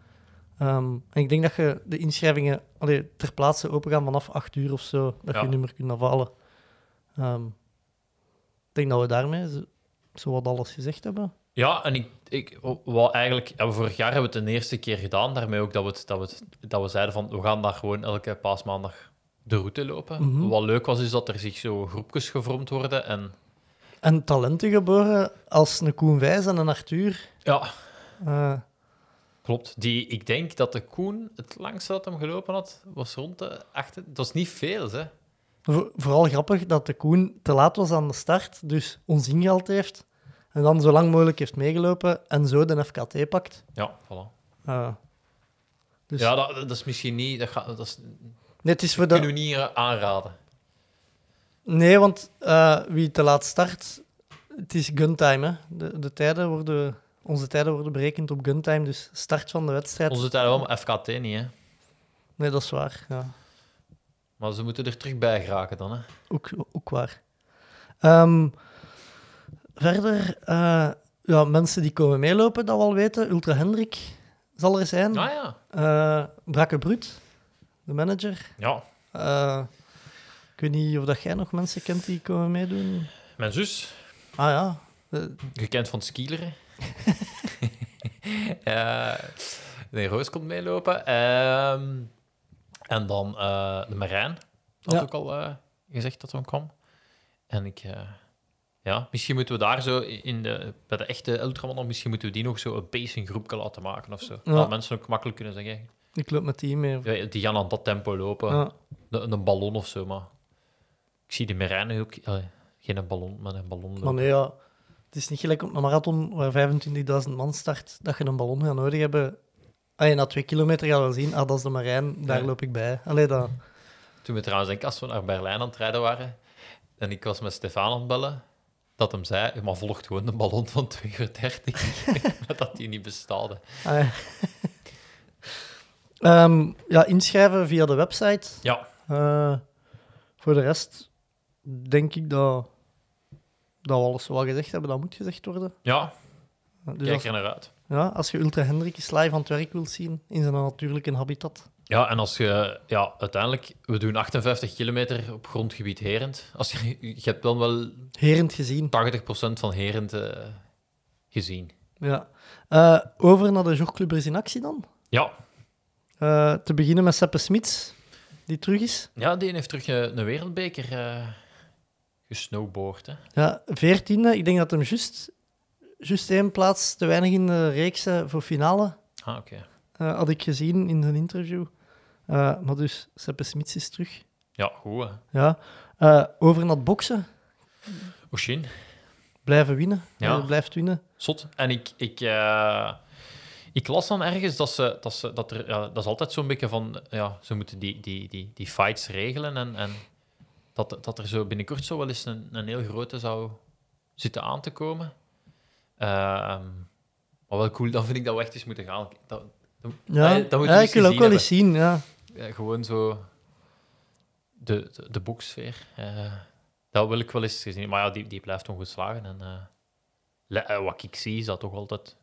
S7: Ehm, en ik denk dat je de inschrijvingen allee, ter plaatse open gaan vanaf 8 uur of zo, dat
S5: Ja.
S7: je je nummer kunt afhalen. Ehm, ik denk dat we daarmee zo, wat alles gezegd hebben.
S5: Ja, en ik, ik wou eigenlijk, ja, vorig jaar hebben we het de eerste keer gedaan, daarmee ook dat we, het, dat we, het, dat we zeiden van we gaan daar gewoon elke paasmaandag de route lopen.
S7: Mhm.
S5: Wat leuk was, is dat er zich zo groepjes gevormd worden en
S7: En talenten geboren als een Koen Wijs en een Arthur.
S5: ja,
S7: Eh,
S5: klopt. Die, ik denk dat de Koen het langste dat hem gelopen had, was rond de achter. Het was niet veel, hè?
S7: Voor- vooral grappig dat de Koen te laat was aan de start, dus ons ingehaald heeft. En dan zo lang mogelijk heeft meegelopen en zo de FKT pakt.
S5: Ja, voilà.
S7: Eh, dus,
S5: Ja, dat, dat is misschien niet. Dat, gaat, dat is,
S7: nee, is voor
S5: kunnen we niet aanraden.
S7: nee, want eh, wie te laat start, het is guntime. Hè. De, de tijden worden, onze tijden worden berekend op guntime, dus start van de wedstrijd.
S5: Onze tijd wel, maar FKT niet, hè?
S7: Nee, dat is waar. Ja.
S5: Maar ze moeten er terug bij geraken dan, hè?
S7: Ook, ook waar. Ehm, verder, eh, ja, mensen die komen meelopen, dat we al weten. Ultra Hendrik zal er zijn.
S5: Ah ja.
S7: Eh Brakke Brut, de manager.
S5: Ja.
S7: Eh, ik weet niet of dat jij nog mensen kent die komen meedoen.
S5: Mijn zus,
S7: Ah ja,
S5: gekend van skileren. Nee, Roos komt meelopen. Ehm, en dan eh, de Marijn. Had
S7: Ja.
S5: ook al eh, gezegd dat hij kwam. En ik... eh, ja, misschien moeten we daar zo in de, bij de echte ultramannen, misschien moeten we die nog zo een pacinggroepje laten maken of zo.
S7: Ja.
S5: Dat mensen ook makkelijk kunnen zeggen,
S7: ik loop met die mee.
S5: ja, die gaan aan dat tempo lopen.
S7: Ja.
S5: Een, een ballon of zo, maar... Ik zie de Marijn ook... geen ballon, maar een ballon lopen.
S7: Maar nee, ja, het is niet gelijk op een marathon waar 25.000 man start, dat je een ballon gaat nodig hebben. Ah, na twee kilometer gaan we zien, ah, dat is de Marijn, daar
S5: Ja.
S7: loop ik bij. Allee, dat...
S5: Toen we trouwens denken, als we naar Berlijn aan het rijden waren, en ik was met Stefan aan het bellen, dat hem zei, maar volgt gewoon een ballon van 2 uur 30. maar dat die niet bestaat.
S7: Ah, ja. Ehm, ja, inschrijven via de website.
S5: Ja,
S7: Eh, voor de rest denk ik dat, dat we alles wel gezegd hebben, dat moet gezegd worden.
S5: ja
S7: Dus
S5: kijk
S7: als,
S5: er naar uit.
S7: Ja, als je Ultra Hendrikjes live aan het werk wilt zien in zijn natuurlijke habitat.
S5: Ja, en als je, ja, uiteindelijk, we doen 58 kilometer op grondgebied Herend. Als je, je hebt dan wel 80%
S7: Herend gezien.
S5: van Herend eh, gezien.
S7: Ja. Eh, over naar de jogclubbers in actie dan.
S5: Ja.
S7: Eh, te beginnen met Seppe Smits, die terug is.
S5: ja, die heeft terug een wereldbeker gesnowboard. Hè.
S7: Ja, veertiende. Ik denk dat hem juist, juist één plaats te weinig in de reeks eh, voor finale
S5: Ah, oké.
S7: eh, had ik gezien in zijn interview. Eh, maar dus, Seppe Smits is terug.
S5: Ja, goed. hè.
S7: Ja. Over naar het boksen.
S5: Oshin.
S7: Blijven winnen.
S5: Ja.
S7: Blijft winnen.
S5: Zot. En ik, ik, Ik las dan ergens dat ze, dat ze dat er, ja, dat is altijd zo'n beetje van, ja, ze moeten die, die, die, die fights regelen en, en dat, dat er zo binnenkort zo wel eens een, een heel grote zou zitten aan te komen. Ehm, maar wel cool, dan vind ik dat we echt eens moeten gaan. Dat, dat,
S7: Ja,
S5: dat moet je
S7: ja ik wil ook wel eens zien. Ja.
S5: ja, gewoon zo de, de, de boksfeer. eh, dat wil ik wel eens gezien. Maar ja, die, die blijft ongeslagen. En eh, le- eh, wat ik zie, is dat toch altijd...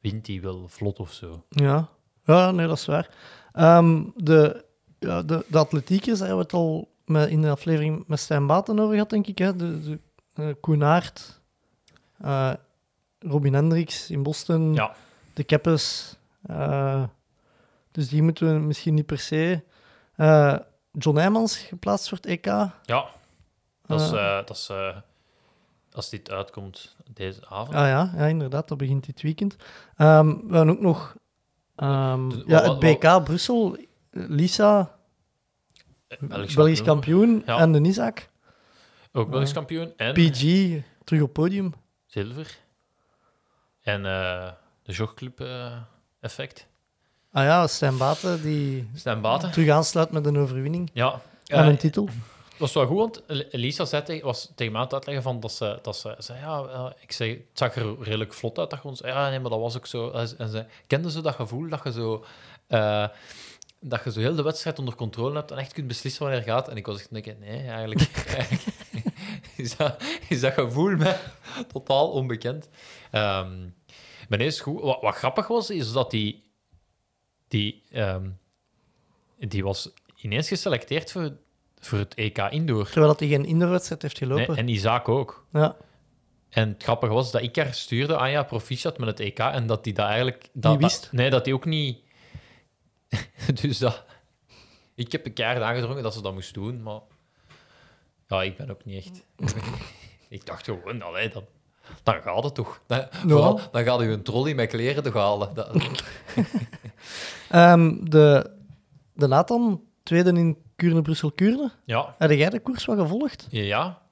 S5: Wint die wel vlot of zo.
S7: Ja. ja, nee, dat is waar. Ehm, de, ja, de, de atletiekers, daar hebben we het al met, in de aflevering met Stijn Baten over gehad, denk ik. Hè? De, de, Eh, Robin Hendricks in Boston,
S5: Ja.
S7: de Keppes. eh, dus die moeten we misschien niet per se... Eh, John Heijmans geplaatst voor het EK.
S5: Ja, dat is, dat is als dit uitkomt deze avond.
S7: Ah ja, ja, inderdaad, dat begint dit weekend. Ehm, we hebben ook nog ehm,
S5: Dus
S7: ja, het BK Brussel, Lisa,
S5: Belgisch
S7: kampioen,
S5: Ja.
S7: en de Isaac.
S5: Ook Belgisch kampioen. En
S7: PG, terug op podium.
S5: Zilver. En eh, de jogclub eh, effect.
S7: Ah ja, Stijn Baten, die
S5: Stijn Baten.
S7: terug aansluit met een overwinning
S5: Ja.
S7: en
S5: Eh,
S7: een titel.
S5: was wel goed, want Elisa zei tegen, was tegen mij aan het uitleggen van dat ze, dat ze zei, ja, eh, ik zei, het zag er redelijk vlot uit. Dat je ons, ja, nee, maar dat was ook zo. En ze- En ze kende ze dat gevoel dat je zo, eh, dat je zo heel de wedstrijd onder controle hebt en echt kunt beslissen wanneer het gaat. En ik was echt denken, nee, eigenlijk, eigenlijk is, dat, is dat gevoel mij totaal onbekend. Ehm maar nee, is goed. Wat, wat grappig was, is dat die, die, ehm, die was ineens geselecteerd voor, voor het EK Indoor.
S7: Terwijl dat hij geen indoorwedstrijd heeft
S5: Nee,
S7: gelopen.
S5: en Isaac ook.
S7: Ja,
S5: En het grappige was dat ik haar stuurde aan ja, proficiat met het EK en dat die dat eigenlijk... Dat,
S7: Niet wist?
S5: dat- nee, dat die ook niet... dus dat... Ik heb een keer aangedrongen dat ze dat moest doen, maar... Ja, ik ben ook niet echt... ik dacht gewoon, allee, dan, dan gaat het toch. Dan, vooral, dan gaat u een trolley met kleren toch halen. Dat,
S7: Ehm, de, de Nathan, tweede in Kuurne-Brussel-Kuurne.
S5: ja,
S7: Heb jij de koers wat gevolgd?
S5: ja.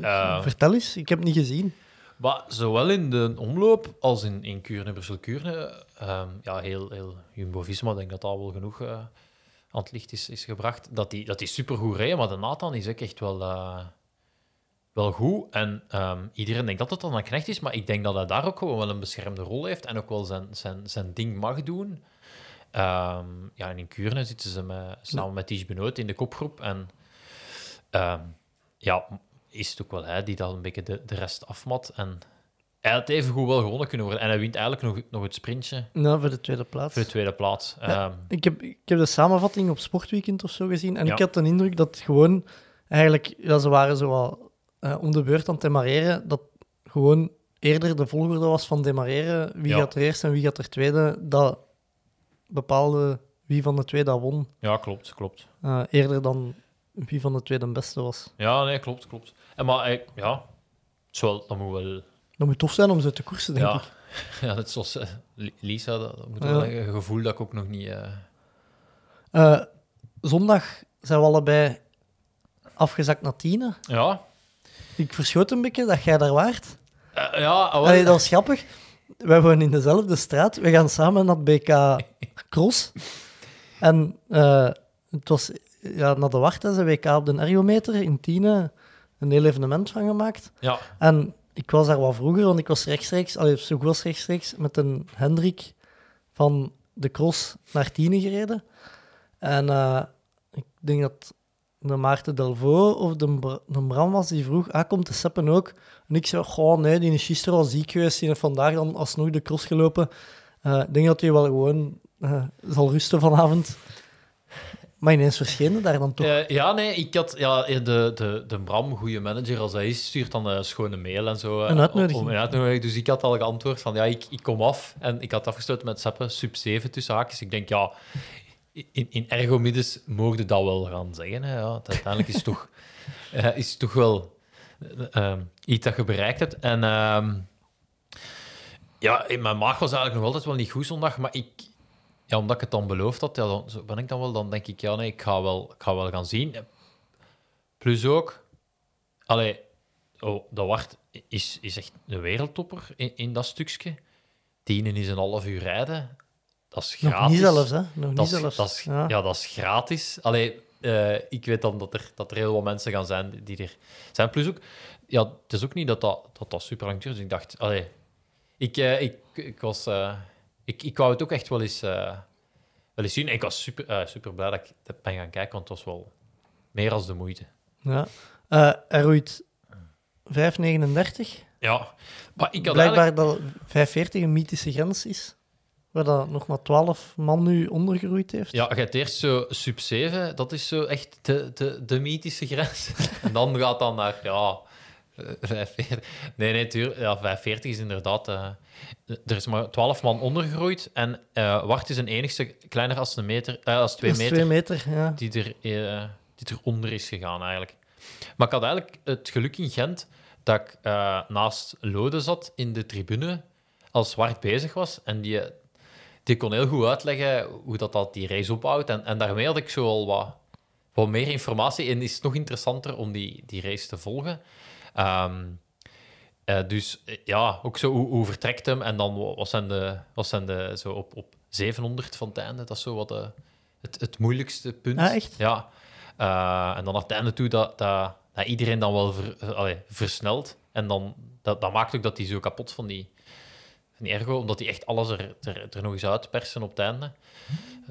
S5: Eh,
S7: Vertel eens, ik heb het niet gezien.
S5: Maar zowel in de omloop als in, in Kuurne, Brussel-Kuurne, ehm, ja, heel, heel Jumbo-Visma, ik denk dat dat wel genoeg eh, aan het licht is, is gebracht, dat die, dat die supergoed rijden, maar de Nathan is ook echt wel, eh, wel goed. En ehm, iedereen denkt dat het dan een knecht is, maar ik denk dat hij daar ook gewoon wel een beschermde rol heeft en ook wel zijn, zijn, zijn ding mag doen. Ehm, ja, en in Kuurne zitten ze met, samen met Ties Benoot in de kopgroep en ehm, ja, is het ook wel hij die dan een beetje de, de rest afmat. En hij had even goed wel gewonnen kunnen worden. En hij wint eigenlijk nog, nog het sprintje
S7: Nou, voor de tweede plaats.
S5: voor de tweede plaats.
S7: Ja.
S5: Ehm,
S7: Ik heb, ik heb de samenvatting op Sportweekend of zo gezien. En
S5: Ja.
S7: ik had de indruk dat gewoon eigenlijk, ja, ze waren zo wat, eh, om de beurt aan het demareren. Dat gewoon eerder de volgorde was van demareren. Wie
S5: Ja.
S7: gaat er eerst en wie gaat er tweede. Dat bepaalde wie van de twee dat won.
S5: ja, klopt, klopt.
S7: eh, eerder dan wie van de twee de beste was.
S5: Ja, nee, klopt, klopt. En maar, eh, ja, het is wel, dat moet wel...
S7: Dat moet tof zijn om ze te koersen, denk
S5: Ja,
S7: ik.
S5: ja, net zoals eh, Li- Lisa, dat, dat moet
S7: Ja.
S5: wel een gevoel dat ik ook nog niet... Eh,
S7: zondag zijn we allebei afgezakt naar tienen.
S5: Ja,
S7: Ik verschoot een beetje dat jij daar waart.
S5: Ja, ah.
S7: Allee, dat was grappig. Wij wonen in dezelfde straat. We gaan samen naar het BK Cross. En het was ja, naar de wacht, ze WK op de ergometer in Tiene. Een heel evenement van gemaakt.
S5: ja,
S7: En ik was daar wat vroeger, want ik was rechtstreeks, allee, zo goed als rechtstreeks, met een Hendrik van de Cross naar Tiene gereden. En eh, ik denk dat de Maarten Delvaux of de Bram was die vroeg, ah, komt de Seppen ook? En ik zei, goh, nee, die is gisteren al ziek geweest, die heeft vandaag dan alsnog de cross gelopen. Eh, ik denk dat hij wel gewoon eh, zal rusten vanavond. Maar ineens verschenen daar dan toch.
S5: Eh, ja, nee, ik had... Ja, de, de, de Bram, goede manager als hij is, stuurt dan een schone mail en zo. eh,
S7: Een uitnodiging.
S5: om- om een uitnodiging. Dus ik had al geantwoord van, ja, ik, ik kom af. En ik had afgesloten met Seppe, sub 7 tussen haakjes. Ik denk, ja, in, in ergo-middes mogen dat wel gaan zeggen. Hè, ja. Uiteindelijk is het toch, eh, is toch wel eh, ehm, iets dat je bereikt hebt. En ehm, ja, in mijn maag was eigenlijk nog altijd wel niet goed zondag, maar ik... Ja, omdat ik het dan beloofd had, ja, dan zo ben ik dan wel. Dan denk ik, ja, nee, ik ga wel, ik ga wel gaan zien. Plus ook, allee, oh, de Wart is, is echt een wereldtopper in, in dat stukje. Tienen is een half uur rijden. Dat is
S7: Nog
S5: gratis.
S7: niet zelfs, hè? Nog niet
S5: Dat is,
S7: zelfs.
S5: dat is,
S7: ja.
S5: ja. dat is gratis. Allee, eh, ik weet dan dat er, dat er heel wat mensen gaan zijn die er zijn. Plus ook, ja, het is ook niet dat dat, dat, dat super lang duurt. Dus ik dacht, allee, ik, eh, ik, ik was, eh, ik, ik wou het ook echt wel eens, eh, wel eens zien. Ik was super, eh, super blij dat ik dat ben gaan kijken, want het was wel meer als de moeite.
S7: Ja. Eh, hij roeit 5,39.
S5: Ja, maar ik had
S7: Blijkbaar
S5: eigenlijk...
S7: dat 5,40 een mythische grens is. Waar dat nog maar 12 man nu ondergeroeid heeft.
S5: Ja, je hebt eerst zo sub 7, dat is zo echt de, de, de mythische grens. en dan gaat dan naar, ja, 45. Nee, nee, tuur, ja, 45 is inderdaad... eh, er is maar 12 man ondergegroeid en eh Wart is een enigste kleiner als, een meter, eh, als 2
S7: Dat is
S5: meter,
S7: twee meter, ja.
S5: die, er, die eronder is gegaan, eigenlijk. Maar ik had eigenlijk het geluk in Gent dat ik naast Lode zat in de tribune als Wart bezig was en die die kon heel goed uitleggen hoe dat, dat die race opbouwt. En, en daarmee had ik zo al wat, wat meer informatie. En is het nog interessanter om die, die race te volgen. Ehm, eh, dus eh, ja, ook zo hoe, hoe vertrekt hem. En dan wa- wat zijn de, wat zijn de zo op, op 700 van het einde. Dat is zo wat de, het, het moeilijkste punt.
S7: Ah, echt?
S5: Ja. Eh, en dan naar het einde toe dat, dat, dat iedereen dan wel ver- eh, allee, versnelt. En dan, dat, dat maakt ook dat hij zo kapot van die, van die ergo, omdat hij echt alles er, er, er nog eens uitpersen op het einde.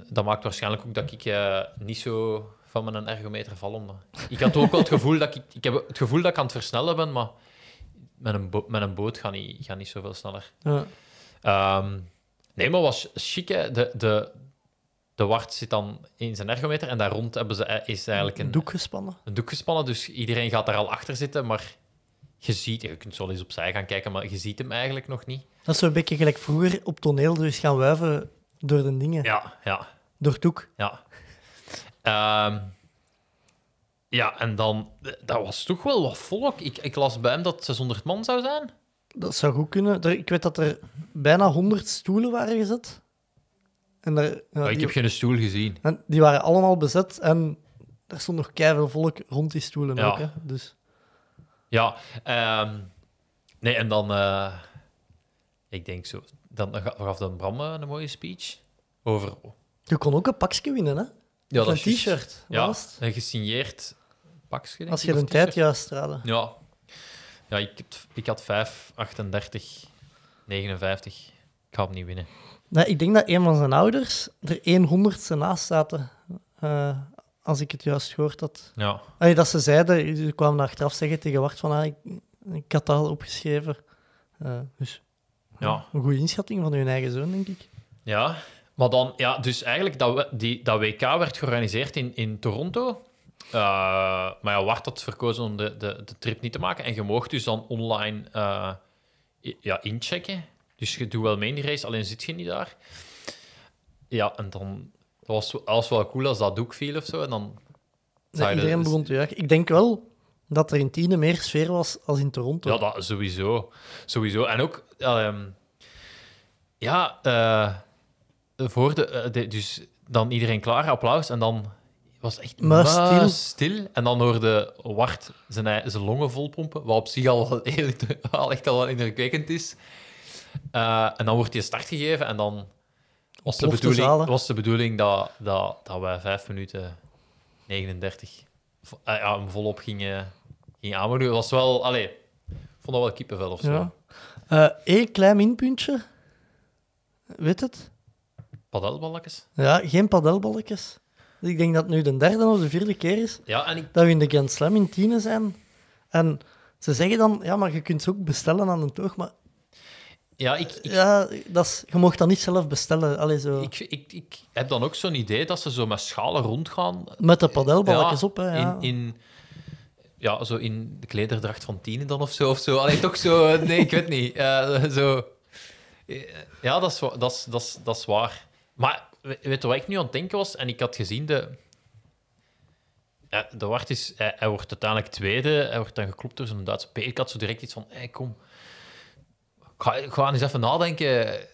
S5: Dat maakt waarschijnlijk ook dat ik eh, niet zo van mijn ergometer val. Omdat... Ik had ook wel het gevoel dat ik... Ik heb het gevoel dat ik aan het versnellen ben, maar met een, bo- met een boot gaat niet, gaat niet zoveel sneller.
S7: Ja.
S5: Ehm, nee, maar was chic, hè. De, de, de wart zit dan in zijn ergometer en daar rond hebben ze, eh, is eigenlijk
S7: Een
S5: een,
S7: doek gespannen.
S5: een doek gespannen, dus iedereen gaat daar al achter zitten, maar je ziet... Je kunt zo eens opzij gaan kijken, maar je ziet hem eigenlijk nog niet.
S7: Dat is zo'n beetje gelijk vroeger op toneel, dus gaan wuiven door de dingen.
S5: Ja, ja.
S7: Door het doek.
S5: Ja. Ehm, ja, en dan... Dat was toch wel wat volk. Ik, ik las bij hem dat het 600 man zou zijn.
S7: Dat zou goed kunnen. Ik weet dat er bijna 100 stoelen waren gezet. En, daar, ja,
S5: Maar ik
S7: die,
S5: heb geen stoel gezien.
S7: en die waren allemaal bezet en er stond nog keihard volk rond die stoelen
S5: Ja.
S7: ook. Hè. Dus
S5: Ja, ehm, nee, en dan... eh, ik denk zo... Dan ga- gaf dan Bram eh, een mooie speech over...
S7: je kon ook een pakje winnen, hè?
S5: Ja, dat
S7: een t-shirt.
S5: Ja,
S7: was
S5: een gesigneerd pakje, denk
S7: Als je de tijd juist raadde.
S5: Ja. Ja, ik, had- ik had 5, 38, 59. Ik ga hem niet winnen.
S7: Nee, ik denk dat een van zijn ouders er 100ste naast zaten. eh, als ik het juist gehoord had.
S5: Ja.
S7: Allee, dat ze zeiden, ze kwamen achteraf zeggen tegen Wart van ah, ik, ik had dat al opgeschreven. Eh, dus
S5: Ja.
S7: een goede inschatting van hun eigen zoon, denk ik.
S5: Ja, maar dan, ja, dus eigenlijk dat, we- die, dat WK werd georganiseerd in, in Toronto. Eh, maar ja, Wart had verkozen om de, de, de trip niet te maken. En je mocht dus dan online eh, ja, inchecken. Dus je doet wel mee in die race, alleen zit je niet daar. Ja, en dan was het wel cool als dat doek viel of zo. En dan je
S7: iedereen
S5: dat-
S7: begon te juichen. Ik denk wel dat er in Tiene meer sfeer was als in Toronto.
S5: Ja, dat sowieso. sowieso. En ook, ehm, ja, eh, voor de, eh, de- dus dan iedereen klaar, applaus. En dan was het echt
S7: Maar stil.
S5: stil. En dan hoorde Wart zijn, zijn longen volpompen, wat op zich al, wel heel, al echt al wel indrukwekkend is. Eh, en dan wordt die start gegeven en dan was de bedoeling, was de bedoeling dat, dat, dat wij 5 minuten 39 vo- eh, ja, hem volop gingen, gingen aanmoedigen. Was wel, allee, ik vond dat wel kippenvel of zo.
S7: Ja. Eh klein minpuntje. Weet het?
S5: Padelballetjes.
S7: Ja, geen padelballetjes. Ik denk dat het nu de derde of de vierde keer is
S5: Ja, en ik,
S7: dat we in de Grand Slam in Tiene zijn. En ze zeggen dan, ja, maar je kunt ze ook bestellen aan een toog. Maar
S5: ja, ik, ik,
S7: ja, dat is, je mocht dat niet zelf bestellen. Allee, zo.
S5: ik, ik, ik heb dan ook zo'n idee dat ze zo met schalen rondgaan.
S7: Met de padelballetjes
S5: Ja,
S7: op, hè. Ja.
S5: In, in, ja, zo in de klederdracht van Tine dan of zo. Of zo. Allee, toch zo... Nee, ik weet niet. Eh, zo... Eh, Ja, dat is, dat, is, dat, is, dat is waar. Maar we- weet je wat ik nu aan het denken was? En ik had gezien de... Ja, de Wart is... Hij, wordt uiteindelijk tweede. Hij wordt dan geklopt door zo'n Duitse P. Ik had zo direct iets van... Hey, kom. Ga, ga eens even nadenken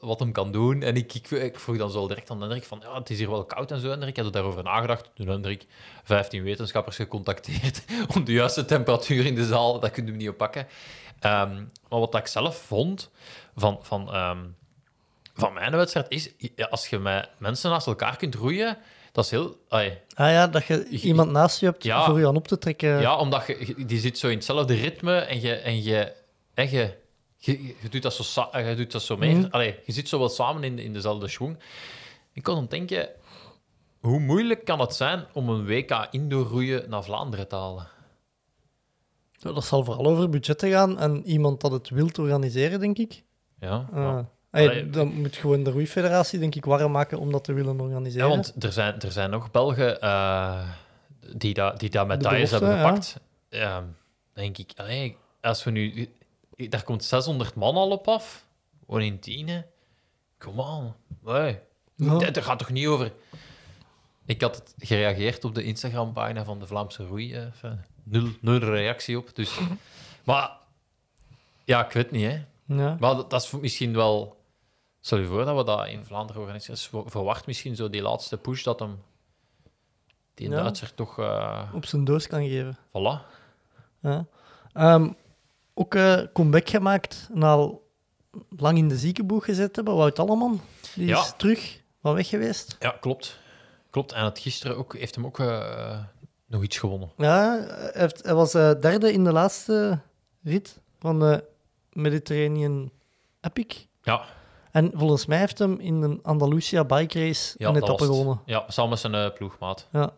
S5: wat hem kan doen. En ik, ik, vroeg dan zo direct aan Hendrik van... Ja, het is hier wel koud en zo, Hendrik. Ik had er daarover nagedacht. Toen Hendrik 15 wetenschappers gecontacteerd om de juiste temperatuur in de zaal... Dat kun je hem niet oppakken. Ehm, maar wat ik zelf vond van... van ehm, van mijn wedstrijd is, als je met mensen naast elkaar kunt roeien, dat is heel...
S7: Ah ja, dat je iemand naast je hebt
S5: Ja.
S7: voor je aan op te trekken.
S5: Ja, omdat je, die zit zo in hetzelfde ritme en je, en je, en je, je, je doet dat zo, je doet dat zo mee.
S7: Mhm.
S5: Allee, je zit zo wel samen in, in dezelfde schwung. Ik kon dan denken, hoe moeilijk kan het zijn om een WK indoor roeien naar Vlaanderen te halen?
S7: Dat zal vooral over budgetten gaan en iemand dat het wilt organiseren, denk ik.
S5: Ja,
S7: Eh,
S5: ja. Allee,
S7: dan moet gewoon de roeifederatie, denk ik, warm maken om dat te willen organiseren.
S5: Ja, want er zijn, er zijn nog Belgen eh, die, dat die dat medailles
S7: belofte,
S5: hebben gepakt. Ja, denk ik, allee, als we nu... Daar komt 600 man al op af. Gewoon in tienen. Come on. Nee.
S7: Ja.
S5: Dat, dat gaat toch niet over... Ik had het gereageerd op de Instagram-pagina van de Vlaamse Roei. eh, nul, nul reactie op. Dus. Maar ja, ik weet niet, hè.
S7: Ja.
S5: Maar dat, dat is misschien wel... Stel je voor dat we dat in Vlaanderen organiseren. Dus ver- Verwacht misschien zo die laatste push dat hem... Die
S7: Ja.
S5: Duitser toch... eh
S7: Op zijn doos kan geven.
S5: voilà.
S7: Ja. Ehm, ook eh, comeback gemaakt na al lang in de ziekenboeg gezet hebben. Wout Alleman, die
S5: Ja.
S7: is terug van weg geweest.
S5: Ja, klopt. Klopt. En het gisteren ook, heeft hem ook eh, nog iets gewonnen.
S7: Ja, hij, heeft, hij was derde in de laatste rit van de Mediterranean Epic.
S5: Ja,
S7: En volgens mij heeft hem in een Andalusia bike race
S5: ja
S7: een etappe gewonnen.
S5: Ja, samen met zijn eh, ploegmaat.
S7: Ja.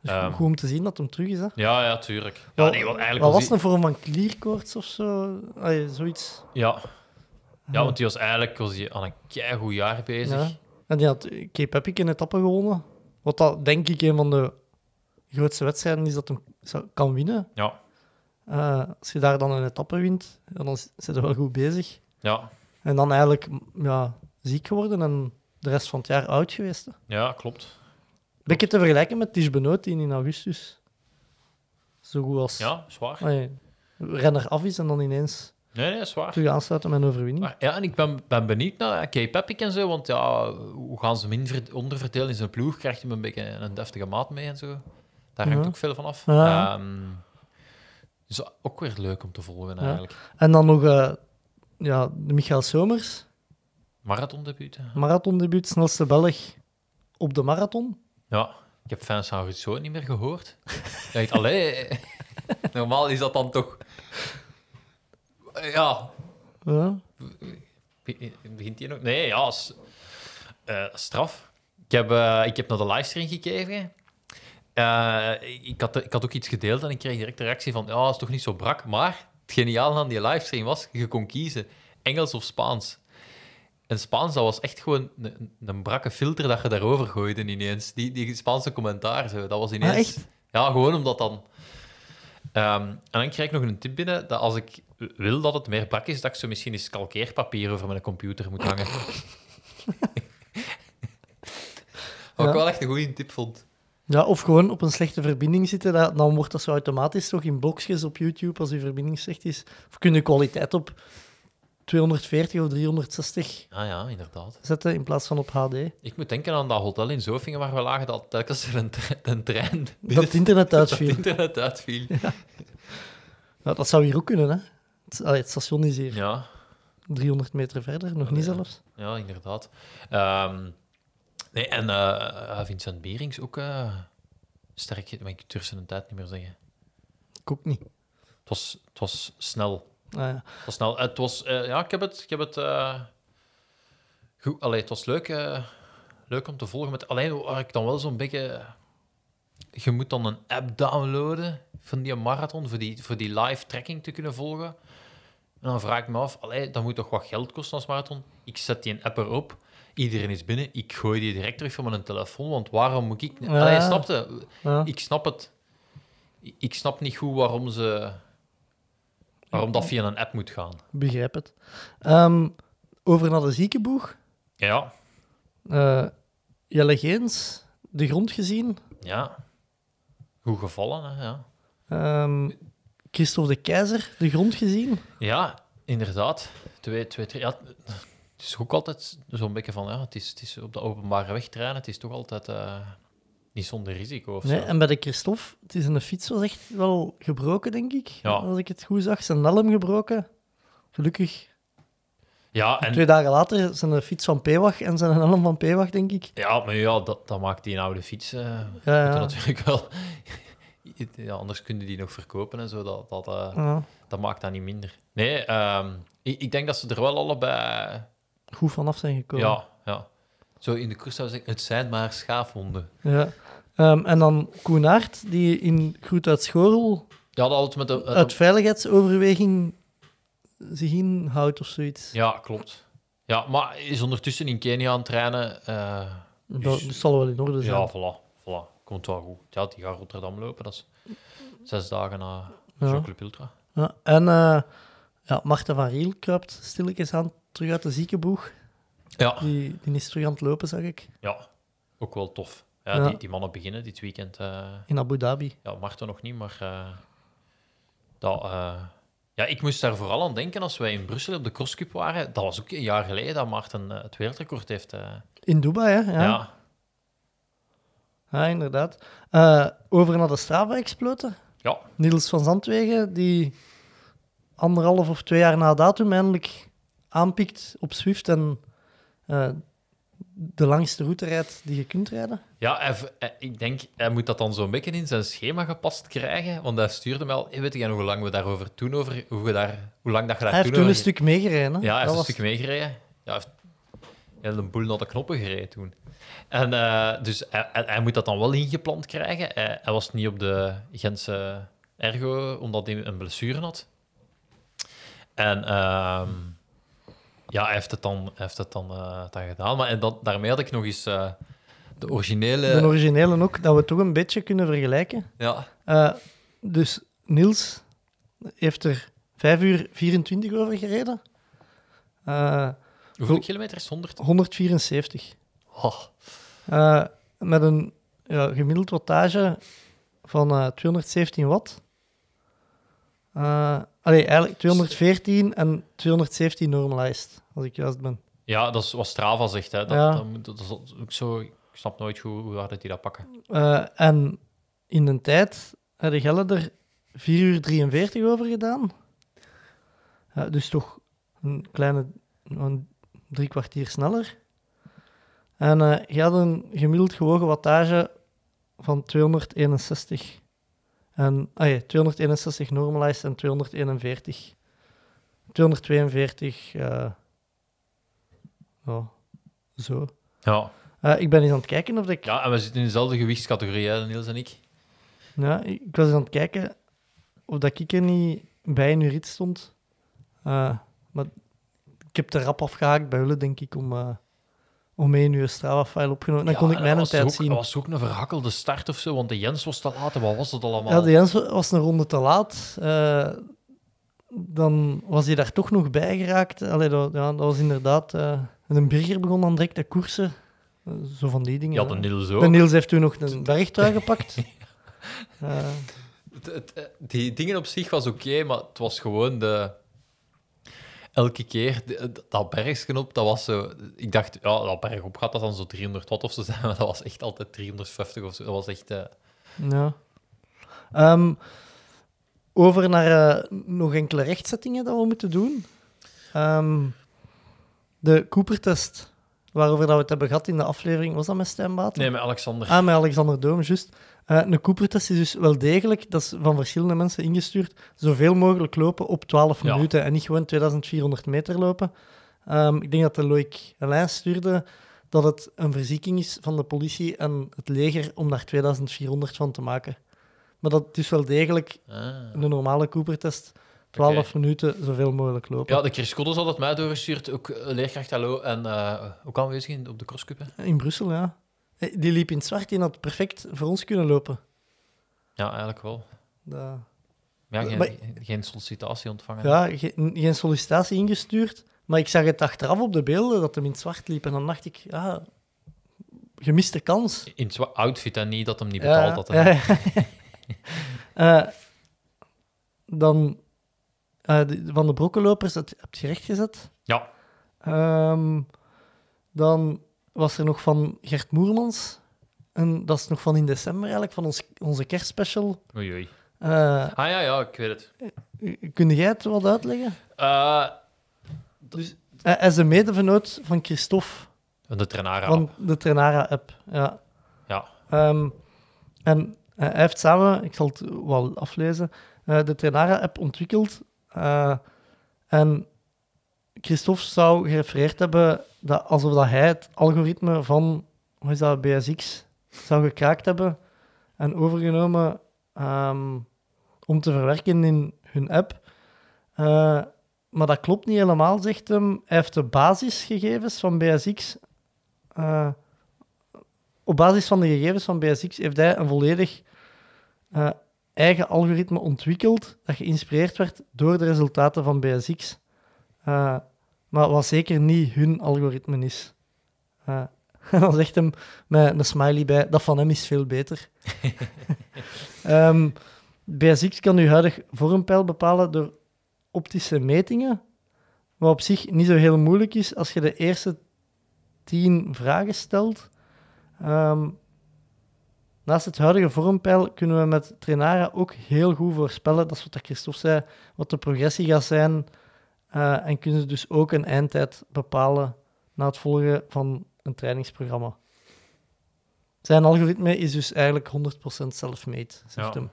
S7: Dus
S5: Ehm.
S7: goed om te zien dat hem terug is. Hè?
S5: Ja, ja, tuurlijk. Ja, nee, eigenlijk was
S7: was een vorm van klierkoorts of zo? Allee, zoiets.
S5: Ja. ja, want die was eigenlijk was die aan een keigoed jaar bezig.
S7: Ja. En die had Cape Epic een etappe gewonnen. Wat dat denk ik een van de grootste wedstrijden is dat hem kan winnen.
S5: Ja,
S7: Eh, als je daar dan een etappe wint, dan zit je wel goed bezig.
S5: ja,
S7: En dan eigenlijk ja, ziek geworden en de rest van het jaar oud geweest. hè.
S5: ja klopt.
S7: Beetje te vergelijken met Tish Benoot, die in augustus zo goed als
S5: Ja, zwaar.
S7: allee, renner af is en dan ineens
S5: Nee, nee, zwaar.
S7: terug aansluiten met een overwinning.
S5: Maar ja, en ik ben, ben benieuwd naar Cape Epic en zo, want ja, hoe gaan ze hem onderverdelen in zijn ploeg? Krijgt hij hem een beetje een deftige maat mee en zo? Daar hangt
S7: Ja.
S5: ook veel van af.
S7: Ja.
S5: Dus ook weer leuk om te volgen, eigenlijk.
S7: En dan nog eh, ja, Michael Somers,
S5: Marathondebuut.
S7: marathondebuut, snelste Belg op de marathon.
S5: Ja, ik heb fans van zo niet meer gehoord. Ik dacht, allee, normaal is dat dan toch... Ja,
S7: Ja.
S5: Be- Begint hij nog? Nee, ja, eh, straf. Ik heb, eh, ik heb naar de livestream gekeken. Eh, ik, had, ik had ook iets gedeeld en ik kreeg direct de reactie van ja, is toch niet zo brak. Maar het geniale aan die livestream was, je kon kiezen Engels of Spaans. En Spaans, dat was echt gewoon een, een- brakke filter dat je daarover gooide ineens. Die, die Spaanse commentaar, zo, dat was ineens...
S7: Ah, echt?
S5: Ja, gewoon omdat dan... Ehm, en dan krijg ik nog een tip binnen, dat als ik wil dat het meer brak is, dat ik zo misschien eens kalkeerpapier over mijn computer moet hangen. Wat ik wel echt een goede tip vond.
S7: Ja, of gewoon op een slechte verbinding zitten. dat- Dan wordt dat zo automatisch toch in blokjes op YouTube als je verbinding slecht is. Of kun je kwaliteit op 240 of 360
S5: Ah ja, inderdaad.
S7: zetten in plaats van op HD.
S5: Ik moet denken aan dat hotel in Zofingen waar we lagen, dat telkens er een, een trein
S7: Dat het internet
S5: dat
S7: uitviel.
S5: internet uitviel.
S7: Ja, dat zou hier ook kunnen, hè? Het, allee, het station is hier
S5: Ja,
S7: 300 meter verder, nog niet zelfs.
S5: ja inderdaad. Ehm, nee, en eh, Vincent Berings ook eh, sterk, maar ik durf zijn tijd niet meer zeggen.
S7: Ik ook niet.
S5: Het was, het was snel.
S7: Ah, ja.
S5: Het was snel. Het was, ja, ik heb het, ik heb het goed. Allee, het was leuk, leuk om te volgen. Met, alleen waar ik dan wel zo'n beetje. Je moet dan een app downloaden van die marathon voor die, voor die live tracking te kunnen volgen. En dan vraag ik me af, allee, dat moet toch wat geld kosten als marathon? Ik zet die een app erop, iedereen is binnen, ik gooi die direct terug van mijn telefoon, want waarom moet ik...
S7: Ja.
S5: Allee, snapte?
S7: Ja.
S5: Ik snap het. Ik- snap niet goed waarom ze... Waarom dat via een app moet gaan.
S7: Begrijp het. Ehm, over naar de ziekenboeg.
S5: Ja,
S7: Eh, Jelle Geens, de grond gezien.
S5: ja. Goed gevallen, hè? Ja.
S7: Ehm Christophe de Keizer, de grond gezien.
S5: ja, inderdaad. Twee, twee, drie. Ja, het is ook altijd zo'n beetje van, ja, het is, het is op de openbare weg trainen, het is toch altijd eh, niet zonder risico of
S7: Nee,
S5: zo.
S7: en bij de Christophe, het is een fiets was echt wel gebroken, denk ik.
S5: Ja.
S7: Als ik het goed zag. Zijn helm gebroken. Gelukkig
S5: Ja, en,
S7: Twee dagen later zijn de fiets van Pewag en zijn helm van Pewag, denk ik.
S5: ja maar ja, dat, dat maakt die oude fiets... eh,
S7: Ja,
S5: moeten
S7: ja.
S5: natuurlijk wel... ja, anders kunnen die nog verkopen en zo. Dat, dat, eh, dat maakt dat niet minder. Nee, ehm, ik, ik denk dat ze er wel allebei...
S7: goed vanaf zijn gekomen.
S5: Ja, ja. Zo in de koers zou ik zeggen, het zijn maar schaafhonden.
S7: Ja. Ehm, en dan Koenaert, die in Groet uit Schorel
S5: Ja, dat altijd met de...
S7: uit veiligheidsoverweging zich inhoudt of zoiets.
S5: Ja, klopt. Ja, maar is ondertussen in Kenia aan het trainen. eh,
S7: Dat, dat zal wel in orde zijn.
S5: ja, voilà, voilà. Komt wel goed. Ja, die gaat Rotterdam lopen. Dat is zes dagen na
S7: Ja.
S5: Ultra.
S7: Ja, en eh ja, Marten van Riel kruipt stilletjes aan terug uit de ziekenboeg.
S5: Ja,
S7: Die, die is terug aan het lopen, zag ik,
S5: ja. Ook wel tof. Ja,
S7: Ja.
S5: Die, die mannen beginnen dit weekend. eh,
S7: in Abu Dhabi.
S5: ja, Marten nog niet, maar... eh, dat, eh, ja, ik moest daar vooral aan denken als wij in Brussel op de crosscup waren. Dat was ook een jaar geleden dat Maarten het wereldrecord heeft.
S7: In Dubai, hè? Ja,
S5: ja.
S7: Ja, inderdaad. Over naar de Strava-exploten.
S5: Ja.
S7: Niels van Zandwegen, die anderhalf of twee jaar na datum eindelijk aanpikt op Swift en eh, de langste route rijdt die je kunt rijden.
S5: Ja, hij hij- ik denk, hij moet dat dan zo'n beetje in zijn schema gepast krijgen. Want hij stuurde mij al, "Hey, weet hoe lang we daarover toen over, hoe, we daar, hoe lang dat je daar
S7: Hij heeft
S5: toen
S7: een stuk meegereden.
S5: Ja, hij heeft een stuk meegereden. Ja, hij heeft een boel naar de knoppen gereden toen. En eh, dus hij, hij- hij moet dat dan wel ingepland krijgen. Hij, hij was niet op de Gentse ergo, omdat hij een blessure had. En ehm, ja, hij heeft het dan, heeft het dan, eh, dan gedaan. Maar en dat, daarmee had ik nog eens eh, de originele...
S7: De originele ook, dat we toch een beetje kunnen vergelijken.
S5: ja,
S7: Eh, dus Niels heeft er 5 uur 24 over gereden.
S5: Hoeveel
S7: Hoe-
S5: kilometer is het? 100?
S7: 174.
S5: Oh,
S7: met een ja, gemiddeld wattage van eh, 217 watt. Allee, eigenlijk 214 en 217 normalized, als ik juist ben.
S5: Ja, dat is wat Strava zegt. Hè. Dat,
S7: Ja.
S5: dat, moet- dat is ook zo... Ik snap nooit hoe, hoe hard dat die dat pakken.
S7: Eh, en in een tijd hadden Gelle er 4 uur 43 over gedaan. Ja, dus toch een kleine een drie kwartier sneller. En eh je had een gemiddeld gewogen wattage van 261. En, ah ja, 261 normalized en 241. 242, eh ja, zo.
S5: Ja.
S7: Eh, ik ben eens aan het kijken of ik
S5: ja, en we zitten in dezelfde gewichtscategorie, hè, Niels en ik.
S7: Ja, ik ik was eens aan het kijken of dat ik er niet bij in uw rit stond. Eh, maar ik heb de rap afgehaakt bij Hulle, denk ik, om, eh, om mee in uw Strava-file opgenomen. Dan
S5: Ja,
S7: kon ik mijn tijd
S5: ook,
S7: zien.
S5: Dat was ook een verhakkelde start of zo, want de Jens was te laat. en Wat was het allemaal?
S7: Ja, de Jens was een ronde te laat. Eh, dan was hij daar toch nog bij geraakt. Allee, dat, ja, dat was inderdaad... eh en een Birger begon dan direct te koersen. Eh, zo van die dingen.
S5: Ja, de. Niels
S7: De
S5: ook.
S7: Niels heeft toen nog een bergtrui gepakt.
S5: Die dingen op zich was oké, maar het was gewoon de... Elke keer, dat bergsken op, dat was zo... Ik dacht, ja, dat bergop gaat dat dan zo 300 watt of zo zijn, maar dat was echt altijd 350 of zo. Dat was echt... eh,
S7: Ja. Ehm, over naar eh, nog enkele rechtzettingen dat we moeten doen. Ehm, de Cooper-test, waarover dat we het hebben gehad in de aflevering, was dat met Stijn Baten?
S5: Nee, met Alexander.
S7: Ah, met Alexander Doom, juist. Eh, een Cooper-test is dus wel degelijk, dat is van verschillende mensen ingestuurd, zoveel mogelijk lopen op 12
S5: Ja.
S7: minuten en niet gewoon 2400 meter lopen. Ehm, ik denk dat de Loïc Alain stuurde dat het een verzieking is van de politie en het leger om daar 2400 van te maken. Maar dat is wel degelijk
S5: Ah.
S7: een normale Cooper-test. 12 minuten, zoveel mogelijk lopen.
S5: Ja, de Chris Koddes had het mij doorgestuurd. Ook eh, leerkracht Hallo en eh, ook aanwezig op de crosscup. hè?
S7: In Brussel, ja. Eh, Die liep in het zwart, die had perfect voor ons kunnen lopen.
S5: Ja, eigenlijk wel.
S7: Dat...
S5: Ja, geen,
S7: Maar-
S5: geen sollicitatie ontvangen.
S7: Ja, ge- geen sollicitatie ingestuurd. Maar ik zag het achteraf op de beelden dat hem in het zwart liep. En dan dacht ik, ja, gemiste kans.
S5: In het zwa- outfit en niet dat hem niet betaald had.
S7: Ja, ja. Eh, dan eh, de- van de brokkenlopers, dat heb je rechtgezet.
S5: Ja.
S7: Ehm, dan was er nog van Gert Moermans. En dat is nog van in december eigenlijk, van ons, onze kerstspecial.
S5: Oei, oei.
S7: Eh,
S5: Ah ja, ja, ik weet het.
S7: kun jij het wat uitleggen?
S5: Eh,
S7: Dus hij hij is de medevernoot van Christophe
S5: En de Trenara.
S7: van de Trenara-app. Ja.
S5: Ja.
S7: Ehm, en eh, hij heeft samen, ik zal het wel aflezen, eh, de Trenara-app ontwikkeld. Eh, en Christophe zou gerefereerd hebben dat alsof dat hij het algoritme van hoe is dat, BSX zou gekraakt hebben en overgenomen ehm, om te verwerken in hun app. Eh, maar dat klopt niet helemaal, zegt hem. Hij heeft de basisgegevens van BSX. eh, op basis van de gegevens van BSX heeft hij een volledig eh, eigen algoritme ontwikkeld dat geïnspireerd werd door de resultaten van BSX. Maar wat zeker niet hun algoritme is. En dan zegt hem met een smiley bij, dat van hem is veel beter. Ehm, BSX kan uw huidig vormpeil bepalen door optische metingen, wat op zich niet zo heel moeilijk is als je de eerste tien vragen stelt. Ehm, naast het huidige vormpeil kunnen we met Trenara ook heel goed voorspellen, dat is wat Christophe zei, wat de progressie gaat zijn. Eh, en kunnen ze dus ook een eindtijd bepalen na het volgen van een trainingsprogramma. Zijn algoritme is dus eigenlijk 100% self-made, zegt
S5: Ja.
S7: hem.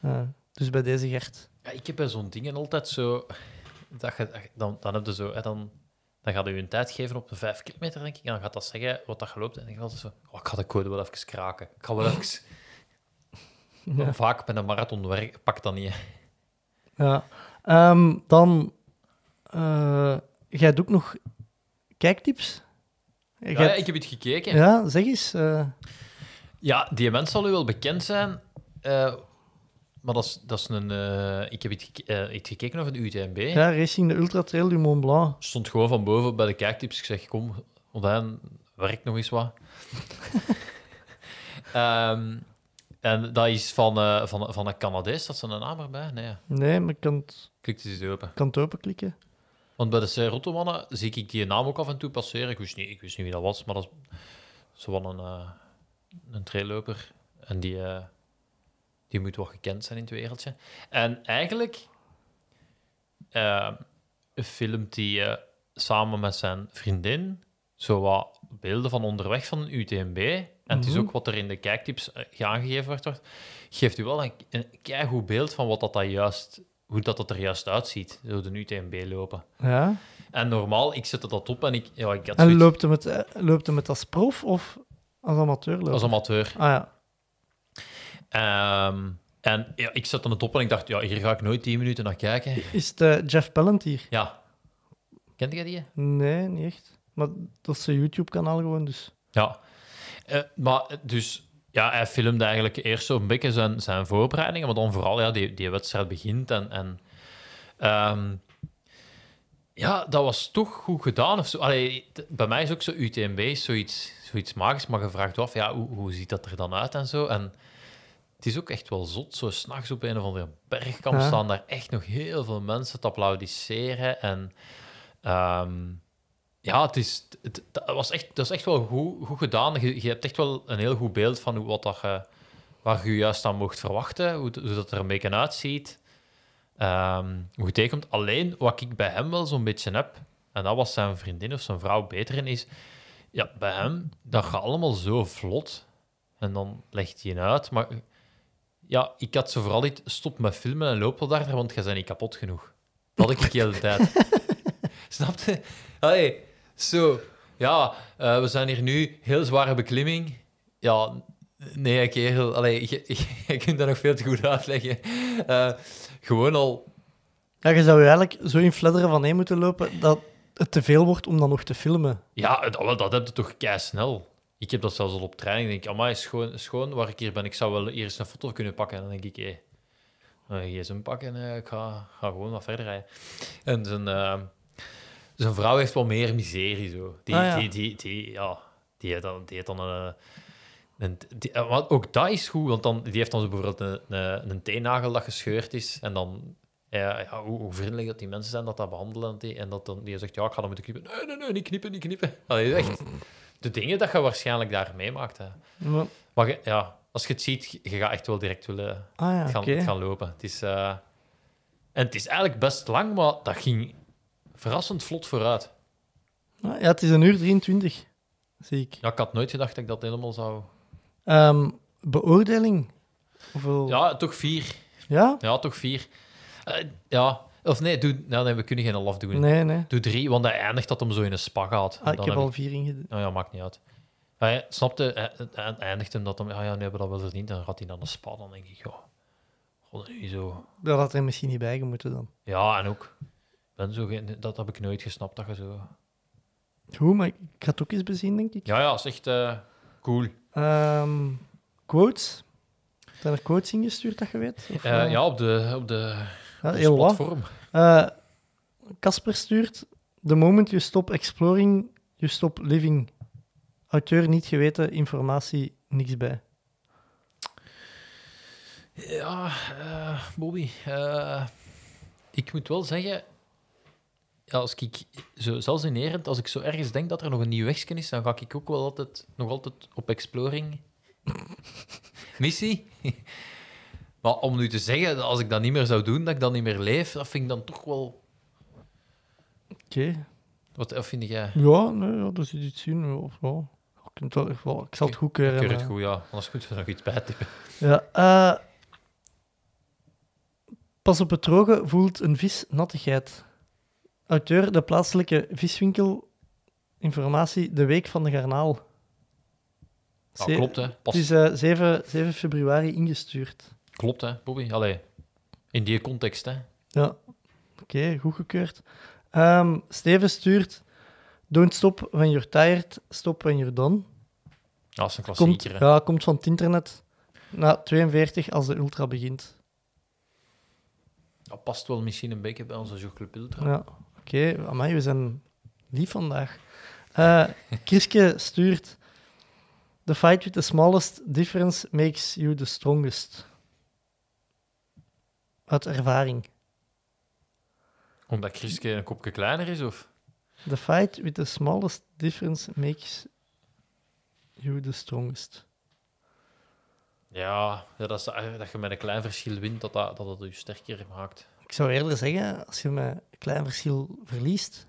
S7: Eh, dus bij deze Gert.
S5: Ja, ik heb bij zo'n dingen altijd zo... Dat je, dan, dan heb je zo... Hè, dan, dan gaat je een tijd geven op een vijf kilometer, denk ik. En dan gaat dat zeggen wat dat geloopt. En dan gaat zo... Oh, ik ga de code wel even kraken. Ik ga wel even...
S7: Ja.
S5: Vaak bij een marathon werk, pak dat niet. hè.
S7: Ja. Ehm, dan, eh jij doet ook nog kijktips? Jij
S5: Ja,
S7: hebt-
S5: ik heb het gekeken.
S7: ja, zeg eens. eh,
S5: Ja, die mens zal u wel bekend zijn. eh, maar dat is, dat is een... ik heb het, gekeken over de UTMB.
S7: ja, Racing de Ultra Trail du Mont Blanc.
S5: Stond gewoon van boven bij de kijktips. Ik zeg, kom, Odijn, werk nog eens wat. Ehm, en dat is van, van, van een Canadees. Dat is een naam erbij? Nee.
S7: Nee, maar ik kan het,
S5: klik het eens open.
S7: kan het openklikken.
S5: Want bij de Serotto-mannen zie ik die naam ook af en toe passeren. Ik wist niet, ik wist niet wie dat was, maar dat is zo van een, eh een trailloper. En die, eh, die moet wel gekend zijn in het wereldje. En eigenlijk eh, filmt hij samen met zijn vriendin zo wat beelden van onderweg van een UTMB. En het is
S7: Mhm.
S5: ook wat er in de kijktips aangegeven wordt, geeft u wel een, een keigoed beeld van wat dat, dat juist, hoe dat, dat er juist uitziet, zo de UTMB lopen.
S7: Ja.
S5: En normaal, ik zette dat op en ik, ja, ik had
S7: En
S5: zoiets
S7: loopt hem, het, eh, loopt hem het als prof of als amateur?
S5: als amateur.
S7: Ah ja.
S5: Ehm, en ja, ik zette het op en ik dacht, ja, hier ga ik nooit 10 minuten naar kijken.
S7: Is het eh, Jeff Pallantier?
S5: Ja. Kent jij die?
S7: Nee, niet echt. Maar dat is zijn YouTube-kanaal gewoon, dus...
S5: Ja. Eh, maar dus, ja, hij filmde eigenlijk eerst zo'n beetje zijn, zijn voorbereidingen, maar dan vooral, ja, die, die wedstrijd begint en... en ehm, ja, dat was toch goed gedaan. Of zo. Allee, bij mij is ook zo UTMB is zoiets, zoiets magisch, maar je vraagt je af, ja, hoe, hoe ziet dat er dan uit en zo. En het is ook echt wel zot, zo s'nachts op een of andere bergkamp
S7: Ja.
S5: staan daar echt nog heel veel mensen te applaudisseren. En ehm, ja, het, is, het, dat, was echt, dat is echt wel goed, goed gedaan. Je, je hebt echt wel een heel goed beeld van hoe, wat dat je, waar je juist aan mocht verwachten, hoe, hoe dat er een beetje uitziet. Ehm, hoe het tegenkomt. Alleen wat ik bij hem wel zo'n beetje heb, en dat was zijn vriendin of zijn vrouw beter in, is ja, bij hem, dat gaat allemaal zo vlot. En dan legt hij het uit. Maar ja, ik had zo vooral niet stop met filmen en loop wel daar, want jij bent niet kapot genoeg. Dat had ik de hele tijd. Snap je? Allee, zo. Ja, eh, we zijn hier nu, heel zware beklimming. Ja, nee, kerel. Allee, je, je, je kunt dat nog veel te goed uitleggen. Eh, gewoon al...
S7: Ja, je zou je eigenlijk zo in fladderen van heen moeten lopen dat het te veel wordt om dan nog te filmen.
S5: Ja, dat, wel, dat heb je toch kei snel. Ik heb dat zelfs al op training. Ik denk, amai, schoon, schoon waar ik hier ben. Ik zou wel eerst een foto kunnen pakken. En dan denk ik, hé, hey, gsm pakken en ik ga, ga gewoon wat verder rijden. En zijn, eh, zijn vrouw heeft wel meer miserie, zo. Die,
S7: Ah, ja.
S5: die, die, die, ja, die heeft dan, die heeft dan een... een die, eh, maar ook dat is goed, want dan, die heeft dan zo bijvoorbeeld een, een, een teennagel dat gescheurd is. En dan ja, ja, hoe, hoe vriendelijk dat die mensen zijn dat dat behandelen. En, die, en dat dan, die zegt, ja, ik ga dat moeten knippen. Nee, nee, nee, niet knippen, niet knippen. Allee, echt de dingen dat je waarschijnlijk daar meemaakt. Hè.
S7: Maar-
S5: ja, als je het ziet, je gaat echt wel direct willen
S7: Ah ja,
S5: gaan, gaan lopen. Het is, eh, En het is eigenlijk best lang, maar dat ging verrassend vlot vooruit.
S7: Ah, Ja, het is een uur 23, zie ik.
S5: Ja, ik had nooit gedacht dat ik dat helemaal zou...
S7: Ehm, beoordeling? Hoeveel...
S5: Ja, toch vier.
S7: Ja?
S5: Ja, toch vier. Eh, ja, of nee, doe... nou, nee, we kunnen geen half doen.
S7: Nee, nee.
S5: Doe drie, want hij eindigt dat hem zo in een spa gaat.
S7: Ah, ik
S5: dan
S7: heb
S5: heb
S7: al vier ingedaan.
S5: Nou ja, maakt niet uit. Hij snapte, hij, hij eindigt hem dat hem... Ja, ja, nu hebben we dat wel verdiend. Dan gaat hij naar de spa. Dan denk ik, ja... God, nu zo...
S7: Dat had er misschien niet bij moeten dan.
S5: Ja, en ook... Ben zo geen- dat heb ik nooit gesnapt, dat je zo...
S7: Goed, maar ik ga het ook eens bezien, denk ik.
S5: Ja, ja, is echt eh, cool.
S7: Ehm, quotes? Zijn er quotes ingestuurd, dat je weet? Of,
S5: Eh,
S7: eh,
S5: ja, op de, op de,
S7: ja,
S5: op de
S7: heel wat.
S5: platform.
S7: Casper stuurt... The moment you stop exploring, you stop living. Auteur niet geweten, informatie niks bij.
S5: Ja, Bobby. ik moet wel zeggen... Als ik zo, zelfs inherent, als ik zo ergens denk dat er nog een nieuw wegje is, dan ga ik ook wel altijd, nog altijd op exploring. Missie. maar om nu te zeggen, dat als ik dat niet meer zou doen, dat ik dan niet meer leef, dat vind ik dan toch wel...
S7: Oké.
S5: Wat wat vind jij?
S7: Ja, nee, ja, dat zit iets in. Ja, of ja. Ik, wel, ik zal het goedkeuren.
S5: Ik keur het goed, ja. Anders moeten we nog iets bij tippen.
S7: Ja, eh, pas op het droge voelt een vis nattigheid. Auteur, de plaatselijke viswinkel. Informatie, de week van de garnaal. Ze-
S5: klopt, hè. Pas,
S7: Het is eh, 7, 7 februari ingestuurd.
S5: Klopt, hè, Bobby. Allee, in die context, hè.
S7: Ja, oké, goedgekeurd. Ehm Steven stuurt... Don't stop when you're tired, stop when you're done.
S5: Dat is een
S7: Komt,
S5: klassieker, hè.
S7: ja, komt van het internet. Na 42 als de ultra begint.
S5: Dat past wel misschien een beetje bij onze Jogclub Ultra.
S7: Ja, oké. Amai, we zijn lief vandaag. Eh Kriske stuurt... The fight with the smallest difference makes you the strongest. Uit ervaring.
S5: Omdat Chriske een kopje kleiner is, of?
S7: The fight with the smallest difference makes you the strongest.
S5: Ja, ja dat, is, eh, dat je met een klein verschil wint, dat dat, dat het je sterker maakt.
S7: Ik zou eerder zeggen, als je met een klein verschil verliest,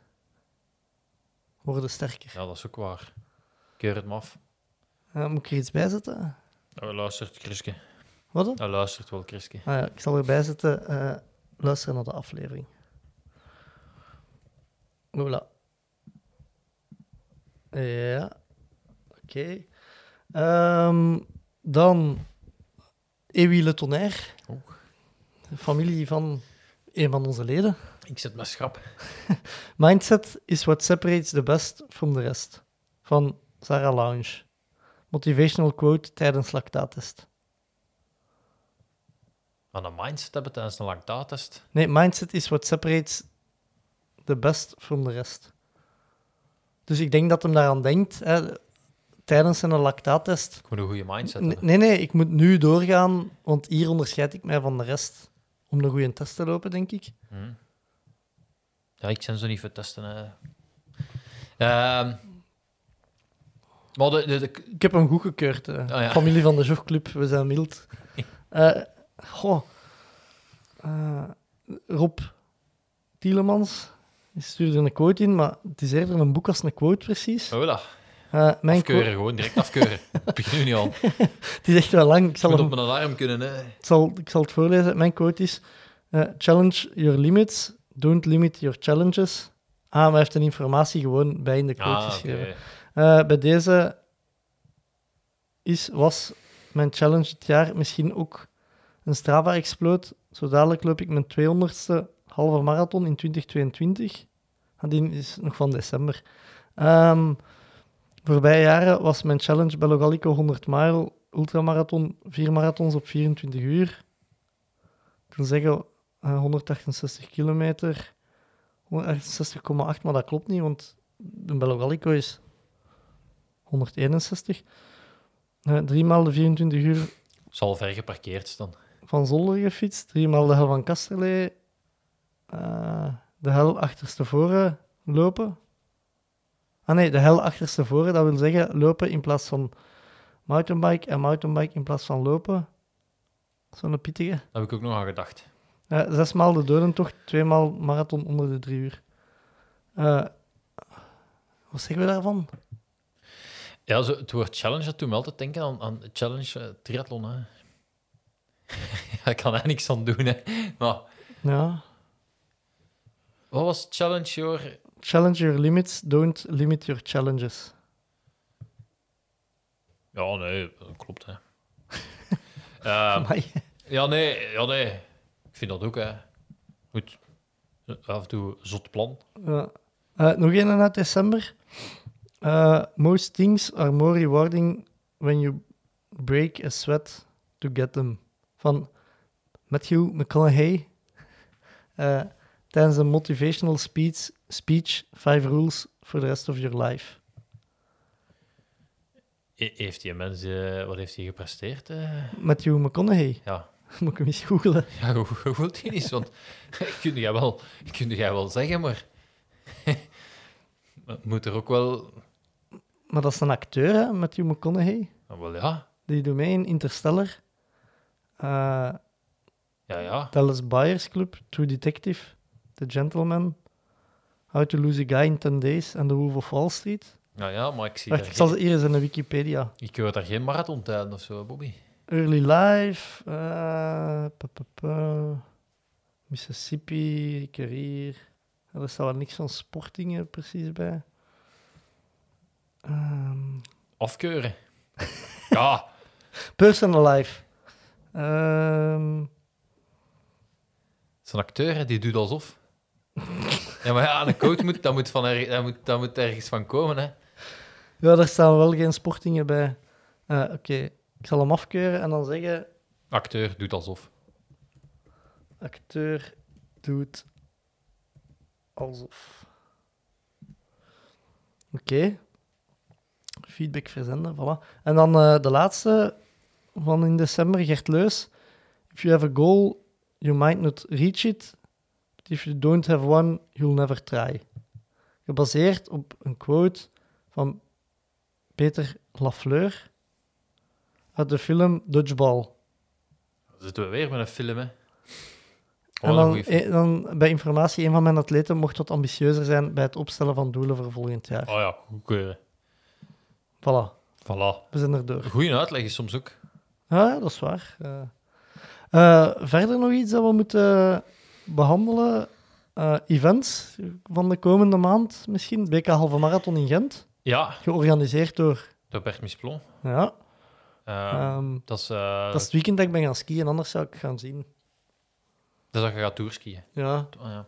S7: worden sterker.
S5: Ja, dat is ook waar. Keur het maar af.
S7: Eh, moet ik er iets bij zetten?
S5: Nou, luistert, Chriske.
S7: Wat dan?
S5: Nou, luistert wel, Chriske.
S7: Ah, ja, ik zal erbij zetten, eh, luisteren naar de aflevering. Voilà. Ja, oké. Ehm, dan Ewi Le Tonnerre, de familie van een van onze leden.
S5: Ik zet mijn schrap.
S7: Mindset is what separates the best from the rest. Van Sarah Lounge. Motivational quote tijdens lactaattest.
S5: Aan een mindset hebben tijdens een lactaattest.
S7: Nee, mindset is what separates the best from the rest. Dus ik denk dat hem daaraan denkt, hè, tijdens een lactaattest.
S5: Ik moet een goede mindset hebben.
S7: nee, nee, ik moet nu doorgaan, want hier onderscheid ik mij van de rest. Om een goede test te lopen, denk ik.
S5: Hm. Ja, ik zijn zo niet voor testen. Hè. Ehm, maar de, de, de-
S7: Ik heb hem goedgekeurd.
S5: Oh, ja.
S7: Familie van de Jogclub, we zijn mild. Eh, goh. Eh, Rob Tielemans stuurde een quote in, maar het is eerder een boek als een quote, precies.
S5: oh, dat.
S7: Eh, mijn
S5: Afkeuren, gewoon direct afkeuren. Ik begin nu niet al.
S7: het is echt wel lang. Ik zal, hem-
S5: op mijn alarm kunnen. Hè.
S7: ik zal, ik zal het voorlezen. Mijn quote is: eh, Challenge your limits, don't limit your challenges. Ah, maar hij heeft een informatie gewoon bij in de quote
S5: Ah,
S7: geschreven. Eh, bij deze is, was mijn challenge dit jaar misschien ook een Strava-exploot. Zo dadelijk loop ik mijn 200ste halve marathon in 2022. Ah, die is nog van december. Ehm voorbije jaren was mijn challenge bij Logalico 100 mijl ultramarathon, vier marathons op 24 uur. Ik wil zeggen eh, 168 kilometer, 168,8, maar dat klopt niet, want de Logalico is 161. Eh, drie maal de 24 uur
S5: Zal ver geparkeerd staan.
S7: van Zolder gefietst. Drie maal de hel van Kasterlee. eh, de hel achterstevoren lopen. Ah nee, de hel achterstevoren, dat wil zeggen lopen in plaats van mountainbike en mountainbike in plaats van lopen. Zo'n pittige.
S5: Daar heb ik ook nog aan gedacht.
S7: Zes maal de dodentocht, twee maal marathon onder de drie uur. Eh, Wat zeggen we daarvan?
S5: Ja, zo, het woord challenge, dat doet me altijd denken aan, aan challenge eh, triathlon. Hè. ik kan daar niks aan doen. Hè. Maar
S7: Ja.
S5: wat was challenge, hoor?
S7: Challenge your limits, don't limit your challenges.
S5: Ja, nee, dat klopt. Hè. Ehm, ja, nee, ja, nee. Ik vind dat ook, hè. Goed. Af en toe zot plan.
S7: Ja. Eh, nog een uit december. Eh, most things are more rewarding when you break a sweat to get them. Van Matthew McConaughey. Eh, tijdens een motivational speech, speech Five Rules for the Rest of Your Life.
S5: E- Heeft die mens, eh, wat heeft hij gepresteerd? eh?
S7: Matthew McConaughey.
S5: Ja.
S7: Moet ik hem eens googelen.
S5: Ja, hoe, voelt hij niet? Want kun jij wel, kun jij wel zeggen, maar... Moet er ook wel...
S7: Maar dat is een acteur, hè, Matthew McConaughey.
S5: Ah, wel ja,
S7: Die doet mee in Interstellar. Eh,
S5: ja, ja.
S7: Dallas Buyers Club, True Detective, The Gentleman, How to Lose a Guy in 10 Days en The Wolf of Wall Street.
S5: Ja, ja, maar ik zie
S7: Wacht, ik zal ze
S5: geen,
S7: hier eens in de Wikipedia.
S5: ik hoor daar geen marathontijden of zo, Bobby.
S7: Early Life, eh, pa, pa, pa, Mississippi, Career. Er staat wel niks van sportingen precies bij. Ehm,
S5: Afkeuren. ja,
S7: personal Life. Ehm,
S5: het is een acteur, die doet alsof. Ja, maar ja, een coach moet, dat moet, van er, dat moet, dat moet ergens van komen, hè.
S7: ja, daar staan wel geen sportingen bij. Eh, Oké, ik zal hem afkeuren en dan zeggen...
S5: Acteur doet alsof.
S7: Acteur doet alsof. Oké. Feedback verzenden, voilà. En dan eh, de laatste van in december, Gert Leus. If you have a goal, you might not reach it. If you don't have one, you'll never try. Gebaseerd op een quote van Peter Lafleur uit de film Dodgeball.
S5: Dan zitten we weer met een film, hè.
S7: En dan, eh, dan bij informatie, een van mijn atleten mocht wat ambitieuzer zijn bij het opstellen van doelen voor volgend jaar.
S5: Oh ja, goedkeuren.
S7: Voilà,
S5: Voilà.
S7: we zijn er door.
S5: Goeie uitleg is soms ook.
S7: Ja, dat is waar. Eh, eh, verder nog iets dat we moeten behandelen? Eh, events van de komende maand misschien. BK Halve Marathon in Gent,
S5: Ja,
S7: georganiseerd door...
S5: door Bert Misplon.
S7: Ja,
S5: Ehm,
S7: ehm,
S5: dat, is, eh,
S7: dat is het weekend dat ik ben gaan skiën, anders zou ik gaan zien.
S5: dat is dat je gaat tourskiën.
S7: Ja.
S5: Oh, ja.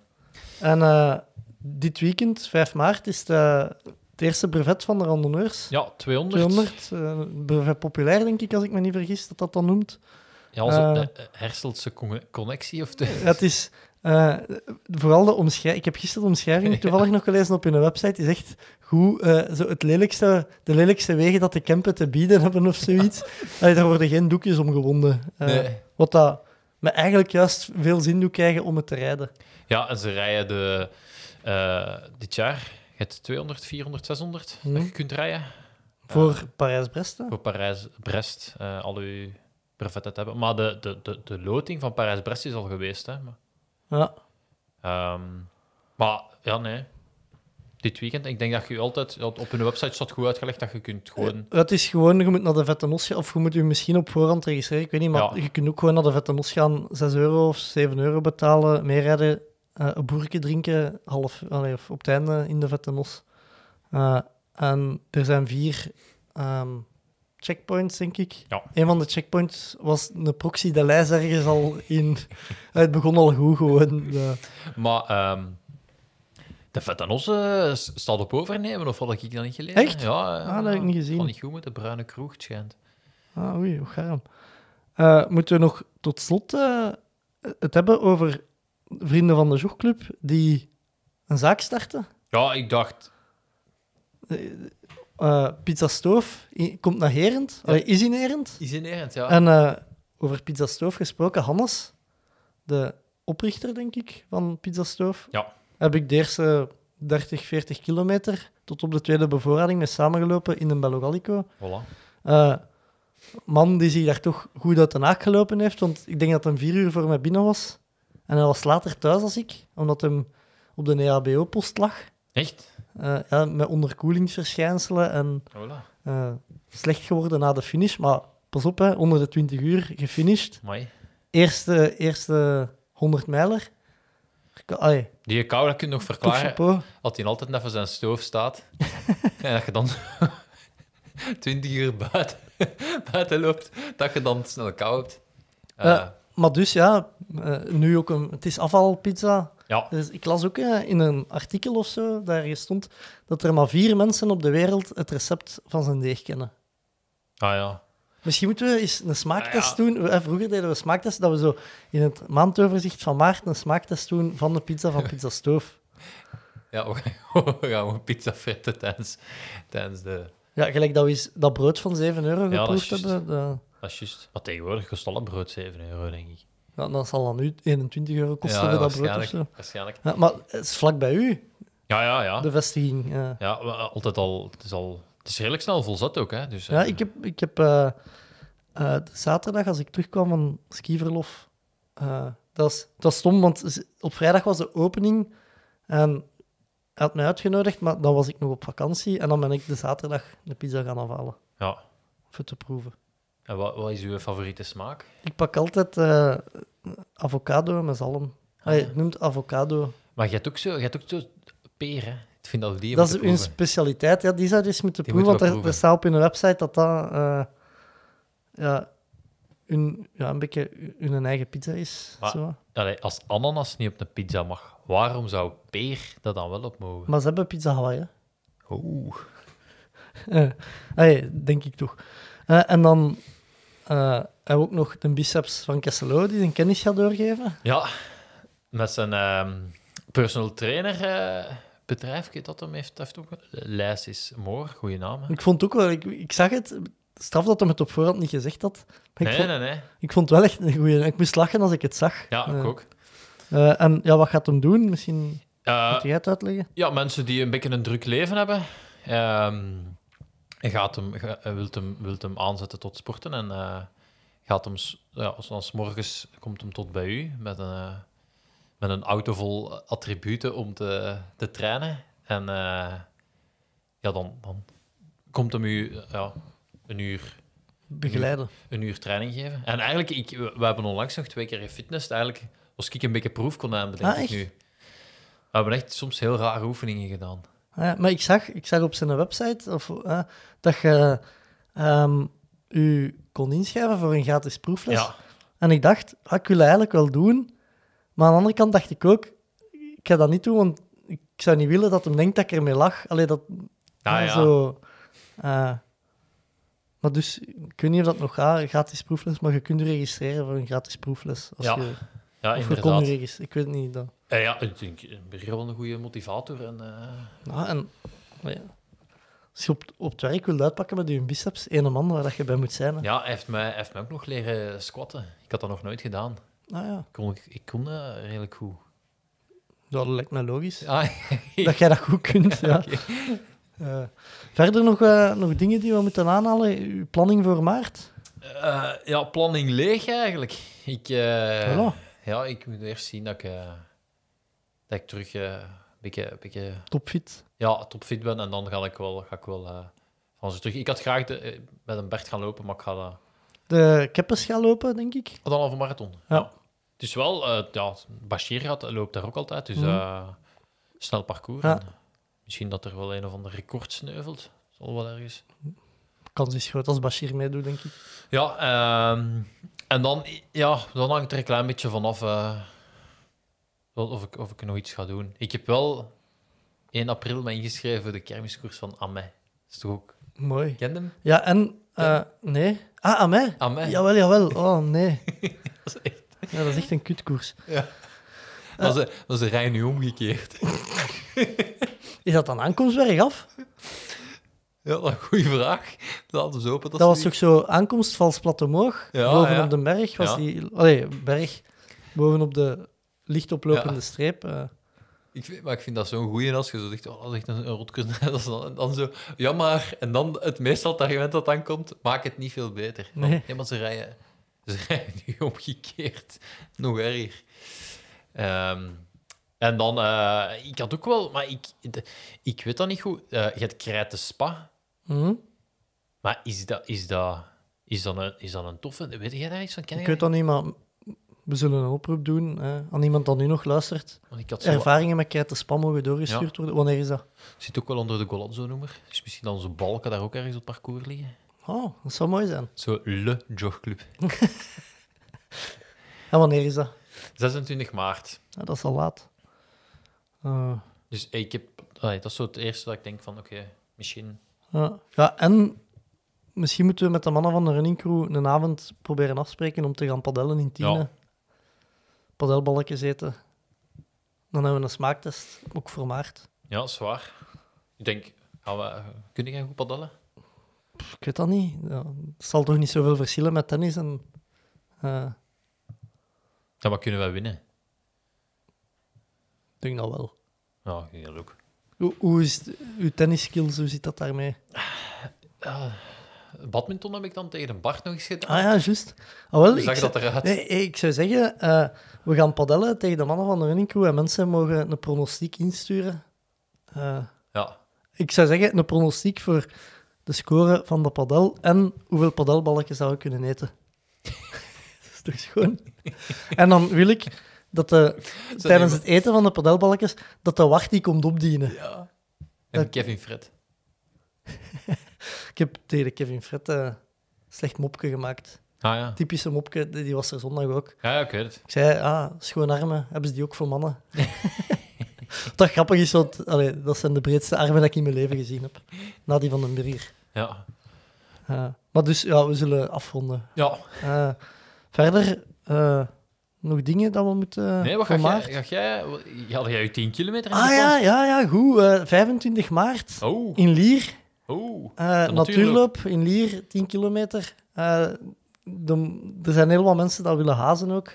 S7: En eh, dit weekend, 5 maart, is de, het eerste brevet van de randonneurs.
S5: ja, 200.
S7: 200, eh, brevet populair, denk ik, als ik me niet vergis, dat dat dan noemt.
S5: Ja,
S7: Eh.
S5: de eh, Herselse con- connectie of de...
S7: Het is eh, vooral de omschrijving. Ik heb gisteren de omschrijving toevallig nog gelezen op hun website. Die zegt hoe eh, zo het lelijkste, de lelijkste wegen dat de Kempen te bieden hebben of zoiets. Allee, daar worden geen doekjes om gewonden.
S5: Nee.
S7: Wat dat me eigenlijk juist veel zin doet krijgen om het te rijden.
S5: Ja, en ze rijden de, dit jaar het 200, 400, 600
S7: Mhm.
S5: dat je kunt rijden.
S7: Voor Parijs-Brest.
S5: Voor Parijs-Brest, al uw te hebben. Maar de, de, de, de loting van Parijs-Brest is al geweest. Hè. Maar,
S7: Ja.
S5: ehm, maar ja, nee. Dit weekend, ik denk dat je altijd... Op hun website staat goed uitgelegd dat je kunt gewoon...
S7: Het is gewoon, je moet naar de Vette Nos gaan, of je moet je misschien op voorhand registreren, ik weet niet, maar
S5: Ja.
S7: je kunt ook gewoon naar de Vette Nos gaan, 6 euro of 7 euro betalen, meerijden, eh, een boertje drinken, half, allee, of op het einde in de Vette Nos. Eh, en er zijn vier ehm, checkpoints, denk ik.
S5: Ja.
S7: Een van de checkpoints was een proxy de lijst ergens al in. Het begon al goed gewoon. Ja.
S5: Maar ehm, de Vetanos staat op overnemen, of had ik dat niet gelezen?
S7: Echt?
S5: Ja,
S7: Ah, dat heb ik niet gezien.
S5: Van niet goed met de bruine kroeg, het schijnt.
S7: Ah, oei, hoe gaar. Eh moeten we nog tot slot eh, het hebben over vrienden van de jogclub die een zaak starten?
S5: Ja, ik dacht...
S7: Eh, Pizza Stoof komt naar Herend, Allee, is in Herend.
S5: Isinerend, ja.
S7: En eh, over Pizza Stoof gesproken, Hannes, de oprichter, denk ik, van Pizza Stoof,
S5: Ja.
S7: heb ik de eerste 30, 40 kilometer tot op de tweede bevoorrading mee samengelopen in een Belogalico.
S5: Voilà.
S7: Eh, man die zich daar toch goed uit de naak gelopen heeft, want ik denk dat hij vier uur voor mij binnen was. En hij was later thuis als ik, omdat hij op de EHBO-post lag.
S5: Echt?
S7: Eh, ja, met onderkoelingsverschijnselen en
S5: Voilà.
S7: eh, slecht geworden na de finish. Maar pas op, hè, onder de 20 uur gefinished.
S5: Amai.
S7: Eerste, eerste 100 mijler. Allee,
S5: Die kou, dat kun je nog verklaren. Dat hij altijd even zijn stoof staat. en dat je dan 20 uur buiten, buiten loopt, dat je dan snel kou hebt. Eh.
S7: Maar dus ja, nu ook een... Het is afvalpizza.
S5: Ja,
S7: Dus ik las ook eh, in een artikel of zo, daar stond, dat er maar vier mensen op de wereld het recept van zijn deeg kennen.
S5: ah ja.
S7: Misschien moeten we eens een smaaktest
S5: Ah, ja.
S7: doen. Eh, Vroeger deden we smaaktest, dat we zo in het maandoverzicht van maart een smaaktest doen van de pizza van Pizza Stoof.
S5: Ja, we gaan, we pizza fretten tijdens, tijdens de...
S7: Ja, gelijk dat we eens dat brood van 7 euro
S5: dat
S7: geproefd
S5: juist.
S7: hebben. dat-
S5: Dat is juist. Maar tegenwoordig kost brood 7 euro, denk ik.
S7: Ja, dan zal dat nu 21 euro kosten voor dat brood of
S5: waarschijnlijk.
S7: zo.
S5: waarschijnlijk.
S7: Ja, maar het is vlak bij u,
S5: Ja, ja, ja.
S7: de vestiging. Ja,
S5: Ja, altijd al... Het is, al, het is redelijk snel volzet ook, hè. Dus,
S7: ja
S5: eh,
S7: ik heb, ik heb eh, eh, zaterdag, als ik terugkwam van skiverlof, eh, dat, was, dat was stom, want op vrijdag was de opening en hij had mij uitgenodigd, maar dan was ik nog op vakantie en dan ben ik de zaterdag de pizza gaan afhalen,
S5: Ja.
S7: om het te proeven.
S5: En wat, wat is uw favoriete smaak?
S7: Ik pak altijd eh, avocado met zalm. Hij het noemt avocado.
S5: Maar je hebt ook zo, je hebt ook zo peer, hè. Ik vind dat die
S7: Dat is hun specialiteit. Ja, die zou je eens moeten
S5: Die
S7: proeven, want er, er staat op hun website dat dat eh, ja, hun, ja, een beetje hun eigen pizza is.
S5: Maar-
S7: Zo.
S5: Allee, als ananas niet op een pizza mag, waarom zou peer dat dan wel op mogen?
S7: Maar ze hebben pizza Hawaii, hè?
S5: Oeh.
S7: Eh, allee, denk ik toch. En dan hebben we ook nog de biceps van Kesselo, die zijn kennis gaat doorgeven.
S5: Ja, met zijn ehm, personal trainer bedrijf, dat hem heeft, heeft ook Lijs is Moor, goede naam. hè?
S7: Ik vond ook wel, ik, ik zag het, straf dat hij het op voorhand niet gezegd had.
S5: Nee,
S7: vond,
S5: nee, nee.
S7: ik vond het wel echt een goeie. Ik moest lachen als ik het zag.
S5: Ja, ik
S7: Eh,
S5: ook.
S7: en ja, wat gaat hem doen? Misschien moet jij het uitleggen?
S5: ja, mensen die een beetje een druk leven hebben, ehm, gaat hem, eh, wilt, hem, wilt hem aanzetten tot sporten en eh, gaat hem, ja, zoals morgens komt hem tot bij u met een, eh, met een auto vol attributen om te, te trainen. En ja, dan, dan komt hem u ja, een uur
S7: Begeleiden.
S5: een uur training geven. En eigenlijk, ik, we hebben onlangs nog twee keer gefitnessd. Eigenlijk was ik een beetje proefkonijn, bedenk
S7: Ah,
S5: ik
S7: echt?
S5: nu. We hebben echt soms heel rare oefeningen gedaan.
S7: Ja, maar ik zag, ik zag op zijn website of, eh, dat je ehm, u kon inschrijven voor een gratis proefles.
S5: Ja,
S7: En ik dacht, ah, ik wil dat eigenlijk wel doen. Maar aan de andere kant dacht ik ook, ik ga dat niet doen, want ik zou niet willen dat hem denkt dat ik ermee lach. Allee, dat...
S5: Ah, ja.
S7: Zo, eh, maar dus, ik weet niet of dat nog gaat, gratis proefles, maar je kunt je registreren voor een gratis proefles. Als
S5: Ja,
S7: je,
S5: ja
S7: of
S5: inderdaad.
S7: ik weet niet. Dat.
S5: Eh, ja, ik denk, ik ben een goede motivator. En, eh,
S7: Nou, en, ja. Als je op, op het werk wilt uitpakken met je biceps, ene man waar dat je bij moet zijn. hè.
S5: ja, hij heeft, mij, heeft mij ook nog leren squatten. Ik had dat nog nooit gedaan.
S7: Ah ja,
S5: Ik kon, ik kon eh, redelijk goed.
S7: dat lijkt me logisch.
S5: Ah,
S7: Dat jij dat goed kunt, ja. Eh, verder nog, eh, nog dingen die we moeten aanhalen? Uw planning voor maart?
S5: Eh, ja, planning leeg eigenlijk. Ik, eh,
S7: Voilà.
S5: Ja, ik moet eerst zien dat ik, eh, dat ik terug eh, een beetje, een beetje
S7: Topfit.
S5: ja, topfit ben. En dan ga ik wel, ga ik wel eh, van ze terug. Ik had graag de, met een Bert gaan lopen, maar ik ga.
S7: De keppers gaan lopen, denk ik.
S5: Dan halve marathon.
S7: Ja.
S5: Het is wel... ja, Bashir gaat, loopt daar ook altijd, dus
S7: Mhm.
S5: snel parcours.
S7: Ja.
S5: Misschien dat er wel een of ander record sneuvelt. Zal wel ergens.
S7: Kans is groot als Bashir meedoet, denk ik.
S5: Ja, ehm, en dan, ja, dan hangt er een klein beetje vanaf eh, wel of, ik, of ik nog iets ga doen. Ik heb wel 1 april me ingeschreven voor de kermiskoers van Amé. Dat is toch ook...
S7: Mooi.
S5: Ken hem?
S7: Ja, en... eh, nee. Ah, mij?
S5: Amé.
S7: Jawel, jawel. Oh, nee.
S5: Dat is echt...
S7: Ja, dat is echt een kutkoers.
S5: Dat is, een- dat is een rij nu omgekeerd.
S7: Is dat dan aankomstberg af?
S5: Ja, dat is een goede vraag. Laten we open.
S7: Dat was toch zo aankomst vals plat omhoog?
S5: Ja,
S7: bovenop
S5: ja.
S7: de berg was
S5: Ja.
S7: die... Allee, berg. Bovenop de licht oplopende
S5: Ja.
S7: streep. eh.
S5: Ik maar ik vind dat zo'n goeie als je zo zegt, oh, dat is echt een, rotkoers. Dat is dan, en dan zo, ja maar, en dan het meestal het argument dat dan komt, maak het niet veel beter.
S7: Nee.
S5: maar ze rijden, ze rijden nu omgekeerd. Nog erger. Ehm, En dan, eh, ik had ook wel, maar ik, ik weet dat niet goed. Eh, je hebt krijten spa,
S7: Hm?
S5: maar is dat, is dat, is dat, een, is dat een toffe? Weet jij daar iets van? Ken
S7: Ik weet dat niet, maar we zullen een oproep doen hè, aan iemand dat nu nog luistert.
S5: Want ik had zo,
S7: Ervaringen met krijt de spam mogen doorgestuurd worden. Wanneer is dat?
S5: zit ook wel onder de Golazzo-noemer. Dus misschien dan onze balken daar ook ergens op het parcours liggen.
S7: Oh, dat zou mooi zijn.
S5: Zo, Le Jogclub.
S7: En wanneer is dat?
S5: 26 maart.
S7: Ja, dat is al laat. Eh,
S5: Dus ik heb, allee, dat is zo het eerste dat ik denk van, oké, misschien...
S7: ja. ja, en misschien moeten we met de mannen van de running crew een avond proberen afspreken om te gaan padellen in Tiene.
S5: Ja.
S7: Padelballetjes eten. Dan hebben we een smaaktest, ook voor maart.
S5: Ja, dat is waar. Ik denk, gaan we, kun jij goed padellen?
S7: Pff, Ik weet dat niet. Ja, het zal toch niet zoveel verschillen met tennis en... eh,
S5: Dan wat kunnen wij winnen?
S7: ik denk dat wel.
S5: Ja, ik denk dat ook.
S7: Hoe, hoe is het- uw tennisskills, hoe zit dat daarmee?
S5: Badminton heb ik dan tegen een Bart nog eens gedaan.
S7: Ah ja, juist. Ah, wel,
S5: Hoe
S7: ik
S5: zag
S7: zou-
S5: dat eruit?
S7: Nee, hey, ik zou zeggen, eh, we gaan padellen tegen de mannen van de running crew en mensen mogen een pronostiek insturen. Eh,
S5: Ja.
S7: ik zou zeggen, een pronostiek voor de score van de padel en hoeveel padelballetjes we kunnen eten. dat is toch schoon? en dan wil ik dat de, tijdens het eten van de padelballetjes, dat de wacht die komt opdienen.
S5: ja. En Kevin Fred.
S7: Ik heb tegen de Kevin Fred eh, slecht mopje gemaakt.
S5: Ah ja.
S7: Typische mopje, die die was er zondag ook.
S5: Ja, ja, ik weet het.
S7: Ik zei, ah, schoon armen, hebben ze die ook voor mannen? Wat dat grappig is, want allee, dat zijn de breedste armen dat ik in mijn leven gezien heb. Na die van den Brier.
S5: Ja.
S7: Eh, maar dus, ja, we zullen afronden.
S5: Ja.
S7: Eh, verder, eh, nog dingen dat we moeten
S5: Nee, wat ga jij... Ga jij had jij je 10 kilometer in
S7: Ah ja, ja, ja, goed. eh, 25 maart
S5: Oh,
S7: in Lier.
S5: oh.
S7: Eh,
S5: natuurloop.
S7: in Lier, 10 kilometer. Eh, de- er zijn heel wat mensen dat willen hazen ook.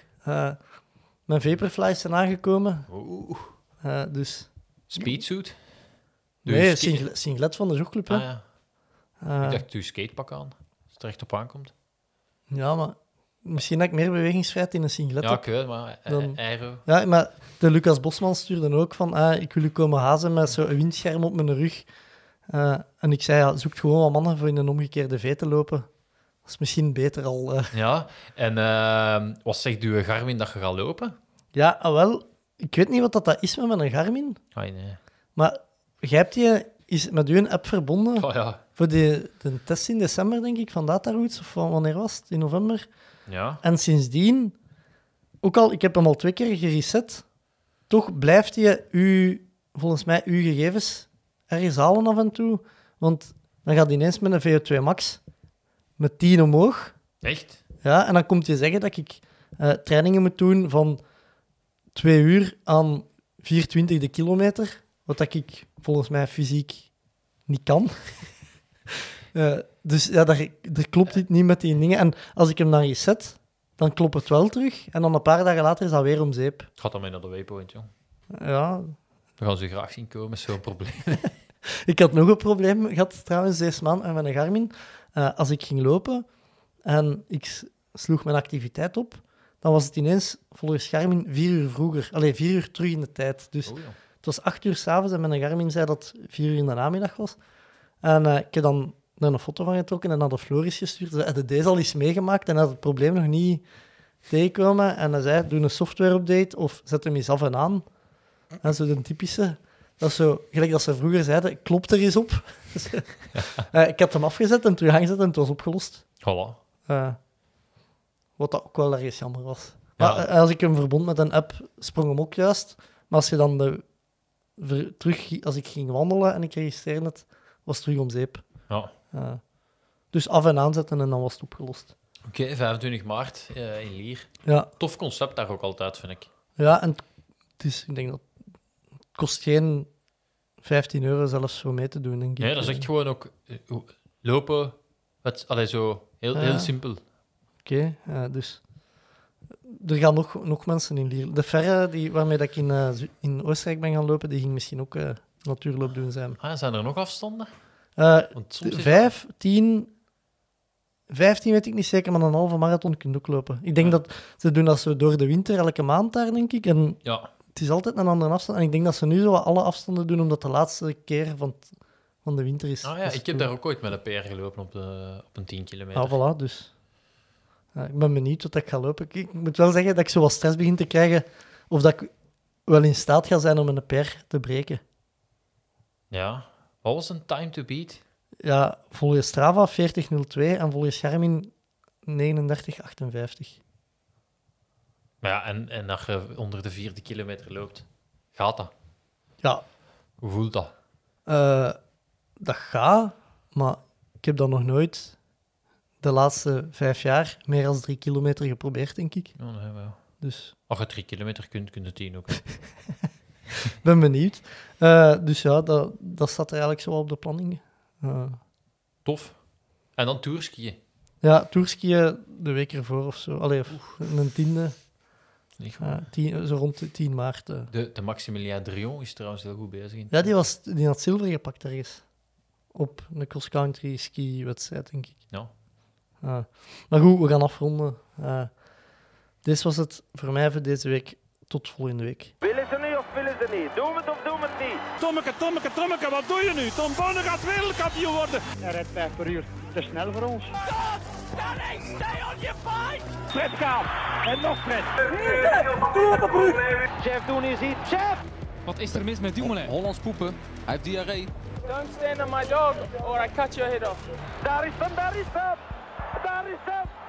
S7: Mijn vaporflies zijn aangekomen.
S5: Oeh.
S7: eh, dus
S5: Speedsuit? Doe
S7: nee, singlet, singlet van de jogclub. hè.
S5: Ah ja. Ik dacht, doe je skatepak aan. Als het er echt op aankomt.
S7: ja, maar misschien dat ik meer bewegingsvrijheid in een singlet
S5: Ja,
S7: heb.
S5: weet het, maar eh,
S7: Dan-
S5: aero.
S7: Ja, maar de Lucas Bosman stuurde ook van, ah, ik wil u komen hazen met zo'n windscherm op mijn rug. Eh, en ik zei, ja, zoek gewoon wat mannen voor in een omgekeerde V te lopen. Dat is misschien beter al. eh.
S5: Ja, en ehm, wat zegt uw Garmin dat je gaat lopen?
S7: Ja, ah, wel, ik weet niet wat dat, dat is met mijn Garmin,
S5: Ah, nee.
S7: maar hebt die is met uw app verbonden
S5: Oh ja.
S7: voor de, de test in december, denk ik, van Dataroots, of wanneer was het? In november?
S5: Ja.
S7: En sindsdien, ook al, ik heb hem al twee keer gereset, toch blijft u, volgens mij, uw gegevens ergens halen af en toe. Want dan gaat hij ineens met een VO2 max met 10 omhoog.
S5: Echt?
S7: Ja, en dan komt hij zeggen dat ik eh, trainingen moet doen van 2 uur aan 420 de kilometer. Wat dat ik volgens mij fysiek niet kan. Eh, dus ja, daar, er klopt iets niet met die dingen. En als ik hem dan reset, dan klopt het wel terug. En dan een paar dagen later is dat weer om zeep.
S5: Gaat dan mee naar de waypoint, jong.
S7: Ja,
S5: We gaan ze graag zien komen, zo'n probleem.
S7: Ik had nog een probleem gehad trouwens deze maand met mijn Garmin. Eh, als ik ging lopen en ik sloeg mijn activiteit op, dan was het ineens volgens Garmin vier uur vroeger. Allee, vier uur terug in de tijd. Dus
S5: Oh, ja.
S7: het was acht uur s'avonds en mijn Garmin zei dat het vier uur in de namiddag was. En eh, ik heb dan daar een foto van getrokken en naar de Floris gestuurd. Ze hadden deze al eens meegemaakt en had het probleem nog niet tegenkomen. En hij zei, doe een software-update of zet hem eens af en aan. En zo de typische... Dat is zo, gelijk als ze vroeger zeiden, klopt er eens op. Eh, ik had hem afgezet en terug aangezet en het was opgelost.
S5: Voilà.
S7: Eh, wat dat ook wel ergens jammer was.
S5: Ja.
S7: eh, als ik hem verbond met een app, sprong hem ook juist. Maar als je dan de, ver- terug, als ik ging wandelen en ik registreerde het, was het terug om zeep.
S5: Ja.
S7: Dus af en aanzetten en dan was het opgelost.
S5: Oké, 25 maart eh, in Lier.
S7: Ja,
S5: Tof concept daar ook altijd, vind ik.
S7: ja en het is, ik denk dat het kost geen 15 euro zelfs voor mee te doen, denk ik.
S5: Nee, dat is echt gewoon ook eh, lopen. Allee, zo heel,
S7: Ja.
S5: heel simpel.
S7: Oké, dus er gaan nog, nog mensen in Lier. De Ferre die, waarmee dat ik in, eh, in Oostenrijk ben gaan lopen, die ging misschien ook natuurloop doen zijn.
S5: Ah, zijn er nog afstanden? Is-
S7: vijf, tien, vijftien weet ik niet zeker, maar een halve marathon kun je ook lopen. Ik denk
S5: Ja.
S7: dat ze doen dat zo door de winter elke maand daar, denk ik. En
S5: Ja,
S7: het is altijd een andere afstand. En ik denk dat ze nu zo alle afstanden doen, omdat de laatste keer van, van de winter is.
S5: Ah ja,
S7: is
S5: ik heb daar ook ooit met een PR gelopen op, de, op een 10 kilometer.
S7: Ah, voilà, dus. Ja, ik ben benieuwd wat ik ga lopen. Ik, ik moet wel zeggen dat ik zo wat stress begin te krijgen of dat ik wel in staat ga zijn om een PR te breken.
S5: Ja. Wat was een time to beat?
S7: Ja, volgens Strava 40.02 en volgens Garmin 39.58.
S5: Maar ja, en, en als je onder de vierde kilometer loopt, gaat dat?
S7: Ja,
S5: Hoe voelt dat?
S7: eh, dat gaat, maar ik heb dat nog nooit de laatste vijf jaar meer dan drie kilometer geprobeerd, denk ik.
S5: Ja, nee, wel.
S7: Dus
S5: Als je drie kilometer kunt, kun je tien ook.
S7: ben benieuwd. Eh, dus ja, dat, dat staat er eigenlijk zo op de planning. Eh,
S5: Tof. En dan tourskiën.
S7: Ja, toerskiën de week ervoor of zo. Allee, een tiende. Ja, tien, zo rond de 10 maart. eh.
S5: De, de Maximilien Drion is trouwens heel goed bezig. In.
S7: Ja, die, was, die had zilver gepakt ergens. Op een cross-country ski-wedstrijd, denk ik.
S5: Ja.
S7: Maar goed, we gaan afronden. Dit was het voor mij voor deze week. Tot volgende week.
S1: Willen ze niet of willen ze niet? Doen we het of doen we het niet?
S2: Tommeke, Tommeke, Tommeke, wat doe je nu? Tom Bonne gaat wereldkampioen worden.
S3: Hij rijdt 5 per uur. Te snel voor ons.
S1: Fred gaat. En nog Fred. Chef, doen is iets. Chef!
S4: Wat is er mis met Dumoulin?
S8: Hollands poepen. Hij heeft diarree.
S6: Don't stand on my dog or I cut your head off.
S1: Daar is hem, daar is hem. Daar is hem.